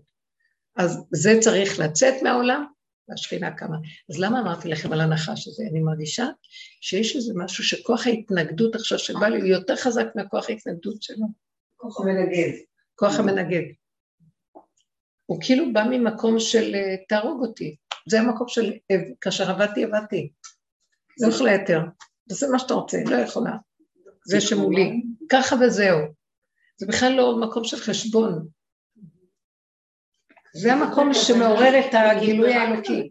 אז זה צריך לצאת מהעולם, והשכינה קמה. אז למה אמרתי לכם על הנחש הזה? אני מרגישה שיש איזה משהו שכוח ההתנגדות עכשיו שבא לי יותר חזק מהכוח ההתנגדות שלו. כוח המנגד. כוח המנגד. הוא כאילו בא ממקום של אה, תהרוג אותי. זה המקום של כאשר עבדתי, עבדתי. לא יכולה יותר. תעשה מה שאתה רוצה, לא יכולה. זה שמולי. ככה וזהו. זה בכלל לא מקום של חשבון. זה המקום שמעורר את הגילוי האלוקי.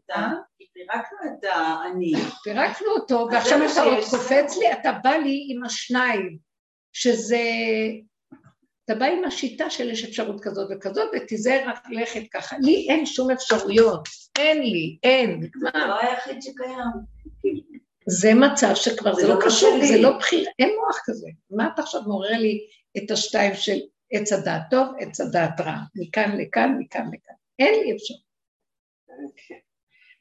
פירקנו את האני. פירקנו אותו, ועכשיו אתה עוד קופץ לי, אתה בא לי עם השניים, שזה... אתה בא עם השיטה של יש אפשרות כזאת וכזאת, ותיזהר רק ללכת ככה. לי אין שום אפשרויות, אין לי, אין, נגמר. זה לא היחיד שקיים. זה מצב שכבר זה, זה לא, לא קשור, זה לא בחירה, אין מוח כזה. מה אתה עכשיו מעורר לי את השתיים של עץ הדעת טוב, עץ הדעת רע, מכאן לכאן, מכאן לכאן. אין לי אפשרות.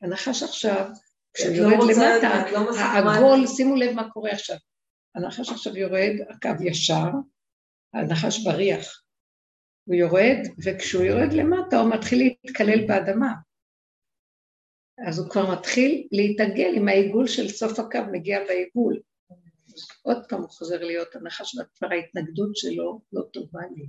הנחש עכשיו, כשהוא לא יורד למטה, לא העגול, שימו לב מה קורה עכשיו. הנחש עכשיו יורד, הקו ישר, הנחש בריח. הוא יורד, וכשהוא יורד למטה הוא מתחיל להתקלל באדמה. אז הוא כבר מתחיל להתעגל עם העיגול של סוף הקו, מגיע בעיגול. עוד פעם הוא חוזר להיות הנחש, וכבר ההתנגדות שלו לא טובה לי.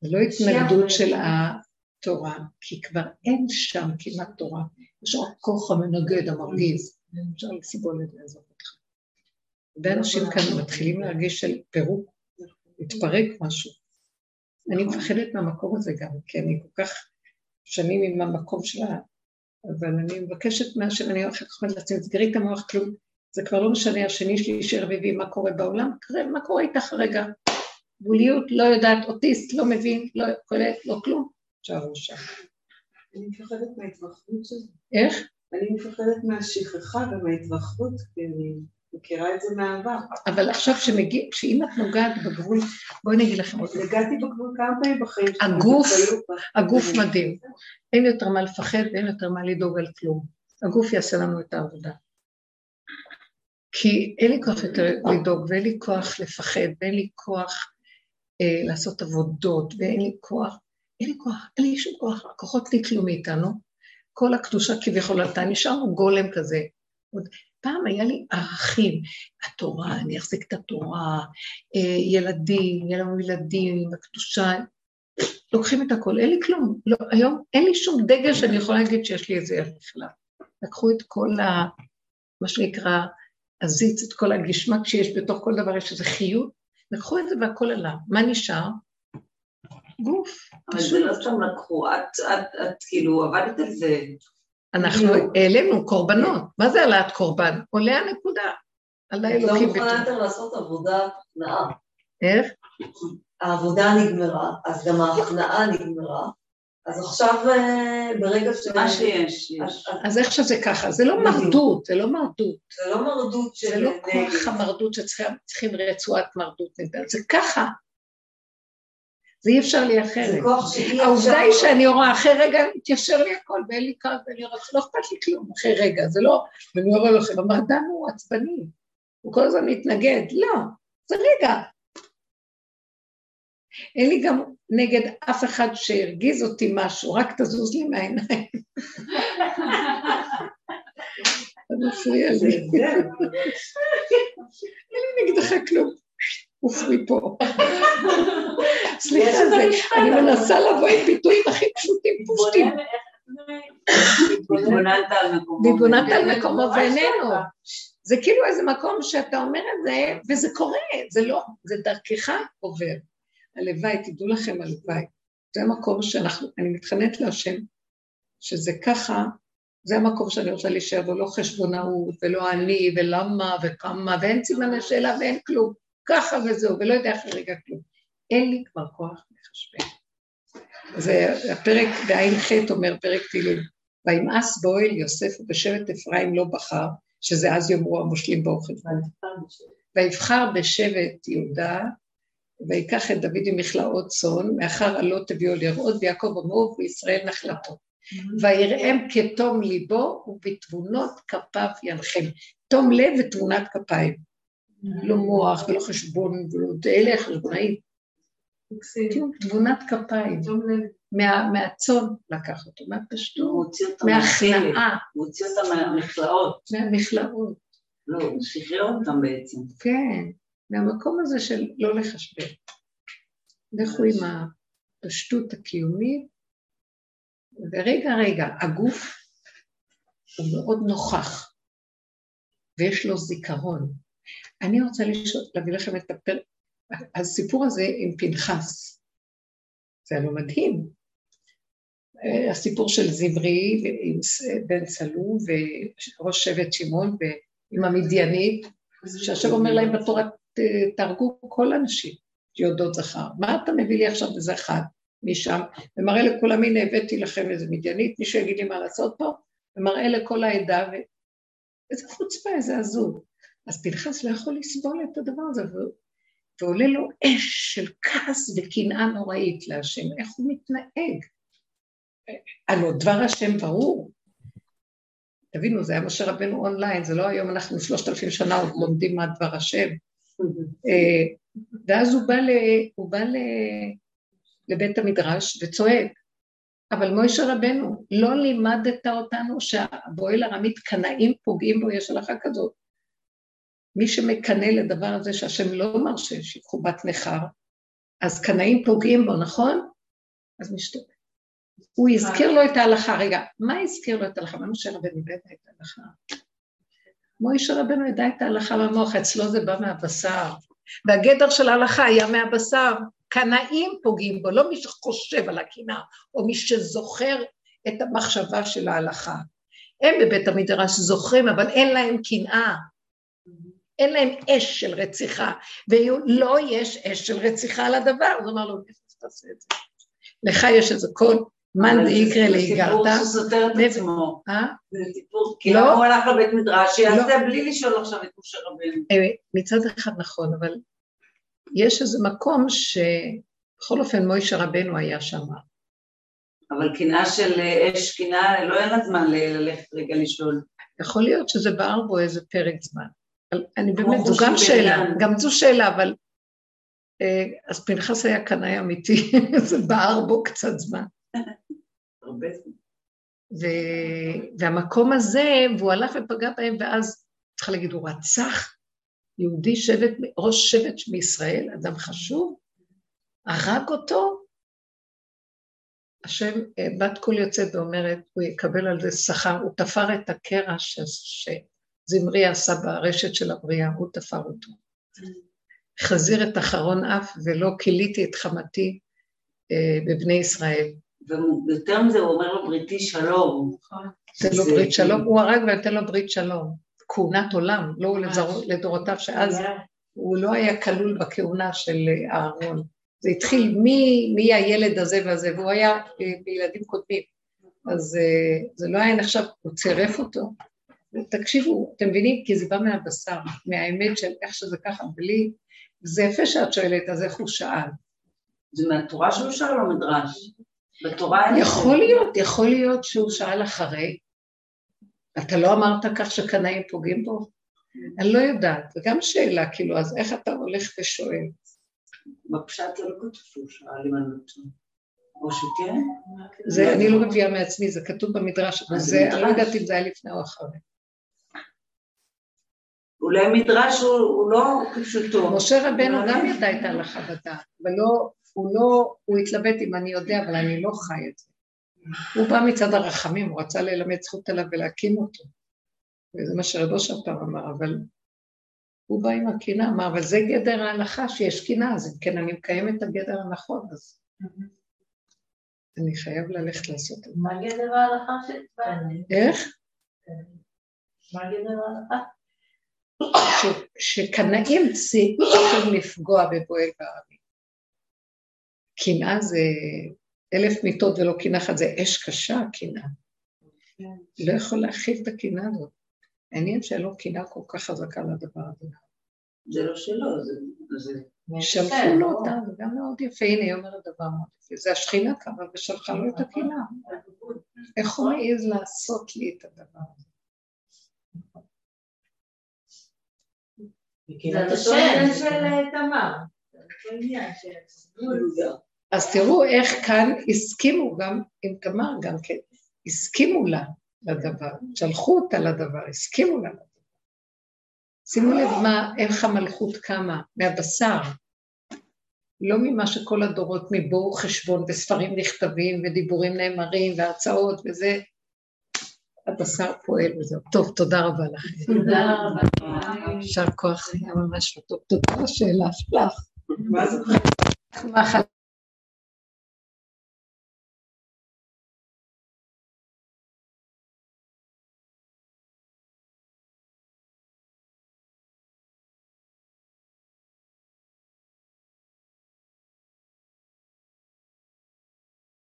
זה לא התנגדות של התורה, כי כבר אין שם כמעט תורה, יש רק כוח המנגד, המרגיז, אפשר לסבול את זה, לעזוב אותך. הרבה אנשים כאן מתחילים להרגיש של פירוק, להתפרק משהו. אני מפחדת מהמקום הזה גם, כי אני כל כך שנים עם המקום שלה, אבל אני מבקשת מהשם, אני הולכת לחמד לעצמי, תסגרי את המוח כלום, זה כבר לא משנה, השני שלישי, רביעי, מה קורה בעולם, מה קורה איתך רגע? גבוליות, לא יודעת, אוטיסט, לא מבין, לא קולט, לא כלום, תשארו שם. אני מפחדת מההתרחבות של זה. איך? אני מפחדת מהשכחה ומההתרחבות, כי אני מכירה את זה מהעבר. אבל עכשיו שמגיע, כשאם את נוגעת בגבול, בואי אני אגיד לכם עוד. נגעתי בגבול כמה פעמים בחיים שלי. הגוף, הגוף מדהים. אין יותר מה לפחד ואין יותר מה לדאוג על כלום. הגוף יעשה לנו את העבודה. כי אין לי כוח יותר לדאוג ואין לי כוח לפחד ואין לי כוח אה, לעשות עבודות, ואין לי כוח, אין לי כוח, אין לי שום כוח, הכוחות ניטלו מאיתנו, כל הקדושה כביכול עלתה, נשארנו גולם כזה. עוד פעם היה לי ערכים, התורה, אני אחזיק את התורה, אה, ילדים, יהיה לנו ילדים, הקדושה, לוקחים את הכל, אין לי כלום. לא, היום אין לי שום דגל שאני יכולה להגיד שיש לי איזה ערך בכלל. לקחו את כל ה... מה שנקרא, הזיץ, את כל הגשמק שיש בתוך כל דבר, יש איזה חיות, לקחו את זה והכל עלה. מה נשאר? גוף. אבל זה לא סתם לקחו, את, את, את כאילו עבדת על זה. אנחנו העלינו קורבנות. מה זה העלאת קורבן? עולה הנקודה. על האלוקים. את לא מוכנה יותר לעשות עבודת הכנעה. איך? העבודה נגמרה, אז גם ההכנעה נגמרה. אז עכשיו אה, ברגע ש... מה שיש, יש. אז איך שזה ככה, זה לא מרדות, זה לא מרדות. זה לא מרדות של... זה לא כוח המרדות שצריכים רצועת מרדות זה ככה. זה אי אפשר לי אחרת. העובדה היא שאני רואה אחרי רגע, מתיישר לי הכל, ואין לי קו, ואני רואה, לא אכפת לי כלום אחרי רגע, זה לא... ואני אומר לכם, המרדן הוא עצבני, הוא כל הזמן מתנגד, לא, זה רגע, אין לי גם נגד אף אחד שהרגיז אותי משהו, רק תזוז לי מהעיניים. (laughs) זה מפריע לי. אין לי נגדך כלום. עוף מפה. (laughs) סליחה, אני מנסה לבוא עם ביטויים הכי פשוטים, פושטים. והתבוננת על מקומו ואיננו. זה כאילו איזה מקום שאתה אומר את זה, וזה קורה, זה לא, זה דרכך עובר. הלוואי, תדעו לכם הלוואי. זה המקום שאנחנו, אני מתחננת להשם, שזה ככה, זה המקום שאני רוצה להישאר בו, לא חשבונאות, ולא אני, ולמה, וכמה, ואין סימני שאלה ואין כלום, ככה וזהו, ולא יודע אחרי רגע כלום. אין לי כבר כוח לחשבן. זה הפרק בע"ח אומר, פרק תהילים, וימאס באוהל יוסף ובשבט אפרים לא בחר, שזה אז יאמרו המושלים באוכל. ויבחר בשבט יהודה, ויקח את דוד עם מכלאות צאן, מאחר עלות תביאו לראות, ויעקב עמו וישראל נחלתו. ויראם כתום ליבו, ובתבונות כפיו ינחם. תום לב ותבונת כפיים. לא מוח ולא חשבון, ולא אלה חשבונאים. תבונת כפיים. מהצאן לקח אותו, מהפשטות, מהכנעה. הוא הוציא אותם מהמכלאות. מהמכלאות. לא, הוא שחרר אותם בעצם. כן, מהמקום הזה של לא לחשבן. לכו עם הפשטות הקיומית, ורגע רגע, הגוף הוא מאוד נוכח, ויש לו זיכרון. אני רוצה לשאול, להביא לכם את הפרק, הסיפור הזה עם פנחס, זה היה מדהים. אה, הסיפור של זמרי בן צלום וראש שבט שמעון עם המדיינית, שהשם אומר להם בתורה, תהרגו כל הנשים שיודעות זכר. מה אתה מביא לי עכשיו איזה אחד משם, ומראה לכולם, הנה הבאתי לכם איזה מדיינית, מישהו יגיד לי מה לעשות פה, ומראה לכל העדה, ו... איזה חוצפה, איזה עזוב. אז פנחס לא יכול לסבול את הדבר הזה. ועולה לו אש של כעס וקנאה נוראית להשם, איך הוא מתנהג. הלוא דבר השם ברור. תבינו, זה היה משה רבנו אונליין, זה לא היום אנחנו שלושת אלפים שנה עוד לומדים מה דבר השם. אה, ואז הוא בא, ל, הוא בא ל, לבית המדרש וצועק, אבל מוישה רבנו, לא לימדת אותנו שהבועל הרמית קנאים פוגעים בו, יש הלכה כזאת. מי שמקנא לדבר הזה שהשם לא מרשה שיקחו בת נכר, אז קנאים פוגעים בו, נכון? אז משתתף. הוא הזכיר לו את ההלכה. רגע, מה הזכיר לו את ההלכה? מה משה רבנו ידע את ההלכה? מוישה רבנו ידע את ההלכה במוח, אצלו זה בא מהבשר. והגדר של ההלכה היה מהבשר. קנאים פוגעים בו, לא מי שחושב על הקנאה, או מי שזוכר את המחשבה של ההלכה. הם בבית המדרש זוכרים, אבל אין להם קנאה. אין להם אש של רציחה, ולא יש אש של רציחה על הדבר, אז הוא אמר לו, איפה תעשה את זה? לך יש איזה קול, מאן דאיקרא להיגרת. זה סיפור שסותר את עצמו. אה? זה סיפור, למה הוא הלך לבית מדרש, שיעשה בלי לשאול עכשיו את משה רבנו. אה, מצד אחד נכון, אבל יש איזה מקום שבכל אופן מוישה רבנו היה שם. אבל קנאה של אש, קנאה, לא אין לה זמן ללכת רגע לשאול. יכול להיות שזה בער בו איזה פרק זמן. אני באמת, זו גם שאלה, גם זו שאלה, אבל... אה, אז פנחס היה קנאי אמיתי, (laughs) זה בער בו קצת זמן. (laughs) הרבה זמן. והמקום הזה, והוא הלך ופגע בהם, ואז, צריכה להגיד, הוא רצח יהודי שבט, ראש שבט מישראל, אדם חשוב, הרג אותו, השם, אה, בת קול יוצאת ואומרת, הוא יקבל על זה שכר, הוא תפר את הקרע ש... שזמרי עשה ברשת של הבריאה, הוא תפר אותו. חזיר את אחרון אף ולא כיליתי את חמתי אה, בבני ישראל. ויותר מזה, הוא אומר לו בריתי שלום. תן לו ברית שלום, הוא הרג ונתן לו ברית שלום. כהונת עולם, לא לדורותיו, שאז הוא לא היה כלול בכהונה של אהרון. זה התחיל מי הילד הזה והזה, והוא היה בילדים קודמים. אז זה לא היה נחשב, הוא צירף אותו. תקשיבו, אתם מבינים? כי זה בא מהבשר, מהאמת של איך שזה ככה, בלי... זה יפה שאת שואלת, אז איך הוא שאל? זה מהתורה שהוא שאל או מדרש? בתורה אין... יכול להיות, יכול להיות שהוא שאל אחרי. אתה לא אמרת כך שקנאים פוגעים בו? אני לא יודעת, זו גם שאלה, כאילו, אז איך אתה הולך ושואל? בפשט זה לא כתוב שהוא שאל אם אני לא. או שכן? זה, אני לא מביאה מעצמי, זה כתוב במדרש, אני לא יודעת אם זה היה לפני או אחרי. אולי מדרש הוא לא כפשוטו. משה רבנו גם ידע את ההלכה בדעת, אבל לא, הוא לא, הוא התלבט אם אני יודע, אבל אני לא חי את זה. הוא בא מצד הרחמים, הוא רצה ללמד זכות עליו ולהקים אותו. וזה מה שרב אושר פעם אמר, אבל הוא בא עם הקינה, אמר, אבל זה גדר ההלכה שיש קינה, אז אם כן אני מקיים את הגדר הנכון, אז... אני חייב ללכת לעשות את זה. מה גדר ההלכה שהצבענו? איך? מה גדר ההלכה? שקנאים צריכים לפגוע בפועל בערבים. קנאה זה אלף מיטות ולא קנאה אחת, זה אש קשה, קנאה. לא יכול להכיל את הקנאה הזאת. מעניין שאין לו קנאה כל כך חזקה לדבר הזה. זה לא שלו, זה... זה- שלחו לו אותה, זה גם מאוד יפה, הנה היא אומרת דבר מאוד יפה, זה השכינה קמה ושלחה לו את הקנאה. איך הוא מעז לעשות לי את הדבר הזה? זה אותו השם. עניין של אה, תמר. זה. אז תראו איך כאן הסכימו גם עם תמר גם כן, הסכימו לה לדבר, שלחו אותה לדבר, הסכימו לה לדבר. שימו לב מה, איך המלכות קמה, מהבשר, לא ממה שכל הדורות מבואו חשבון וספרים נכתבים ודיבורים נאמרים והרצאות וזה, הבשר פועל וזהו. טוב, תודה רבה לכם. תודה רבה. יישר כוח, היה ממש לא טוב. תודה על השאלה שלך. מה זה?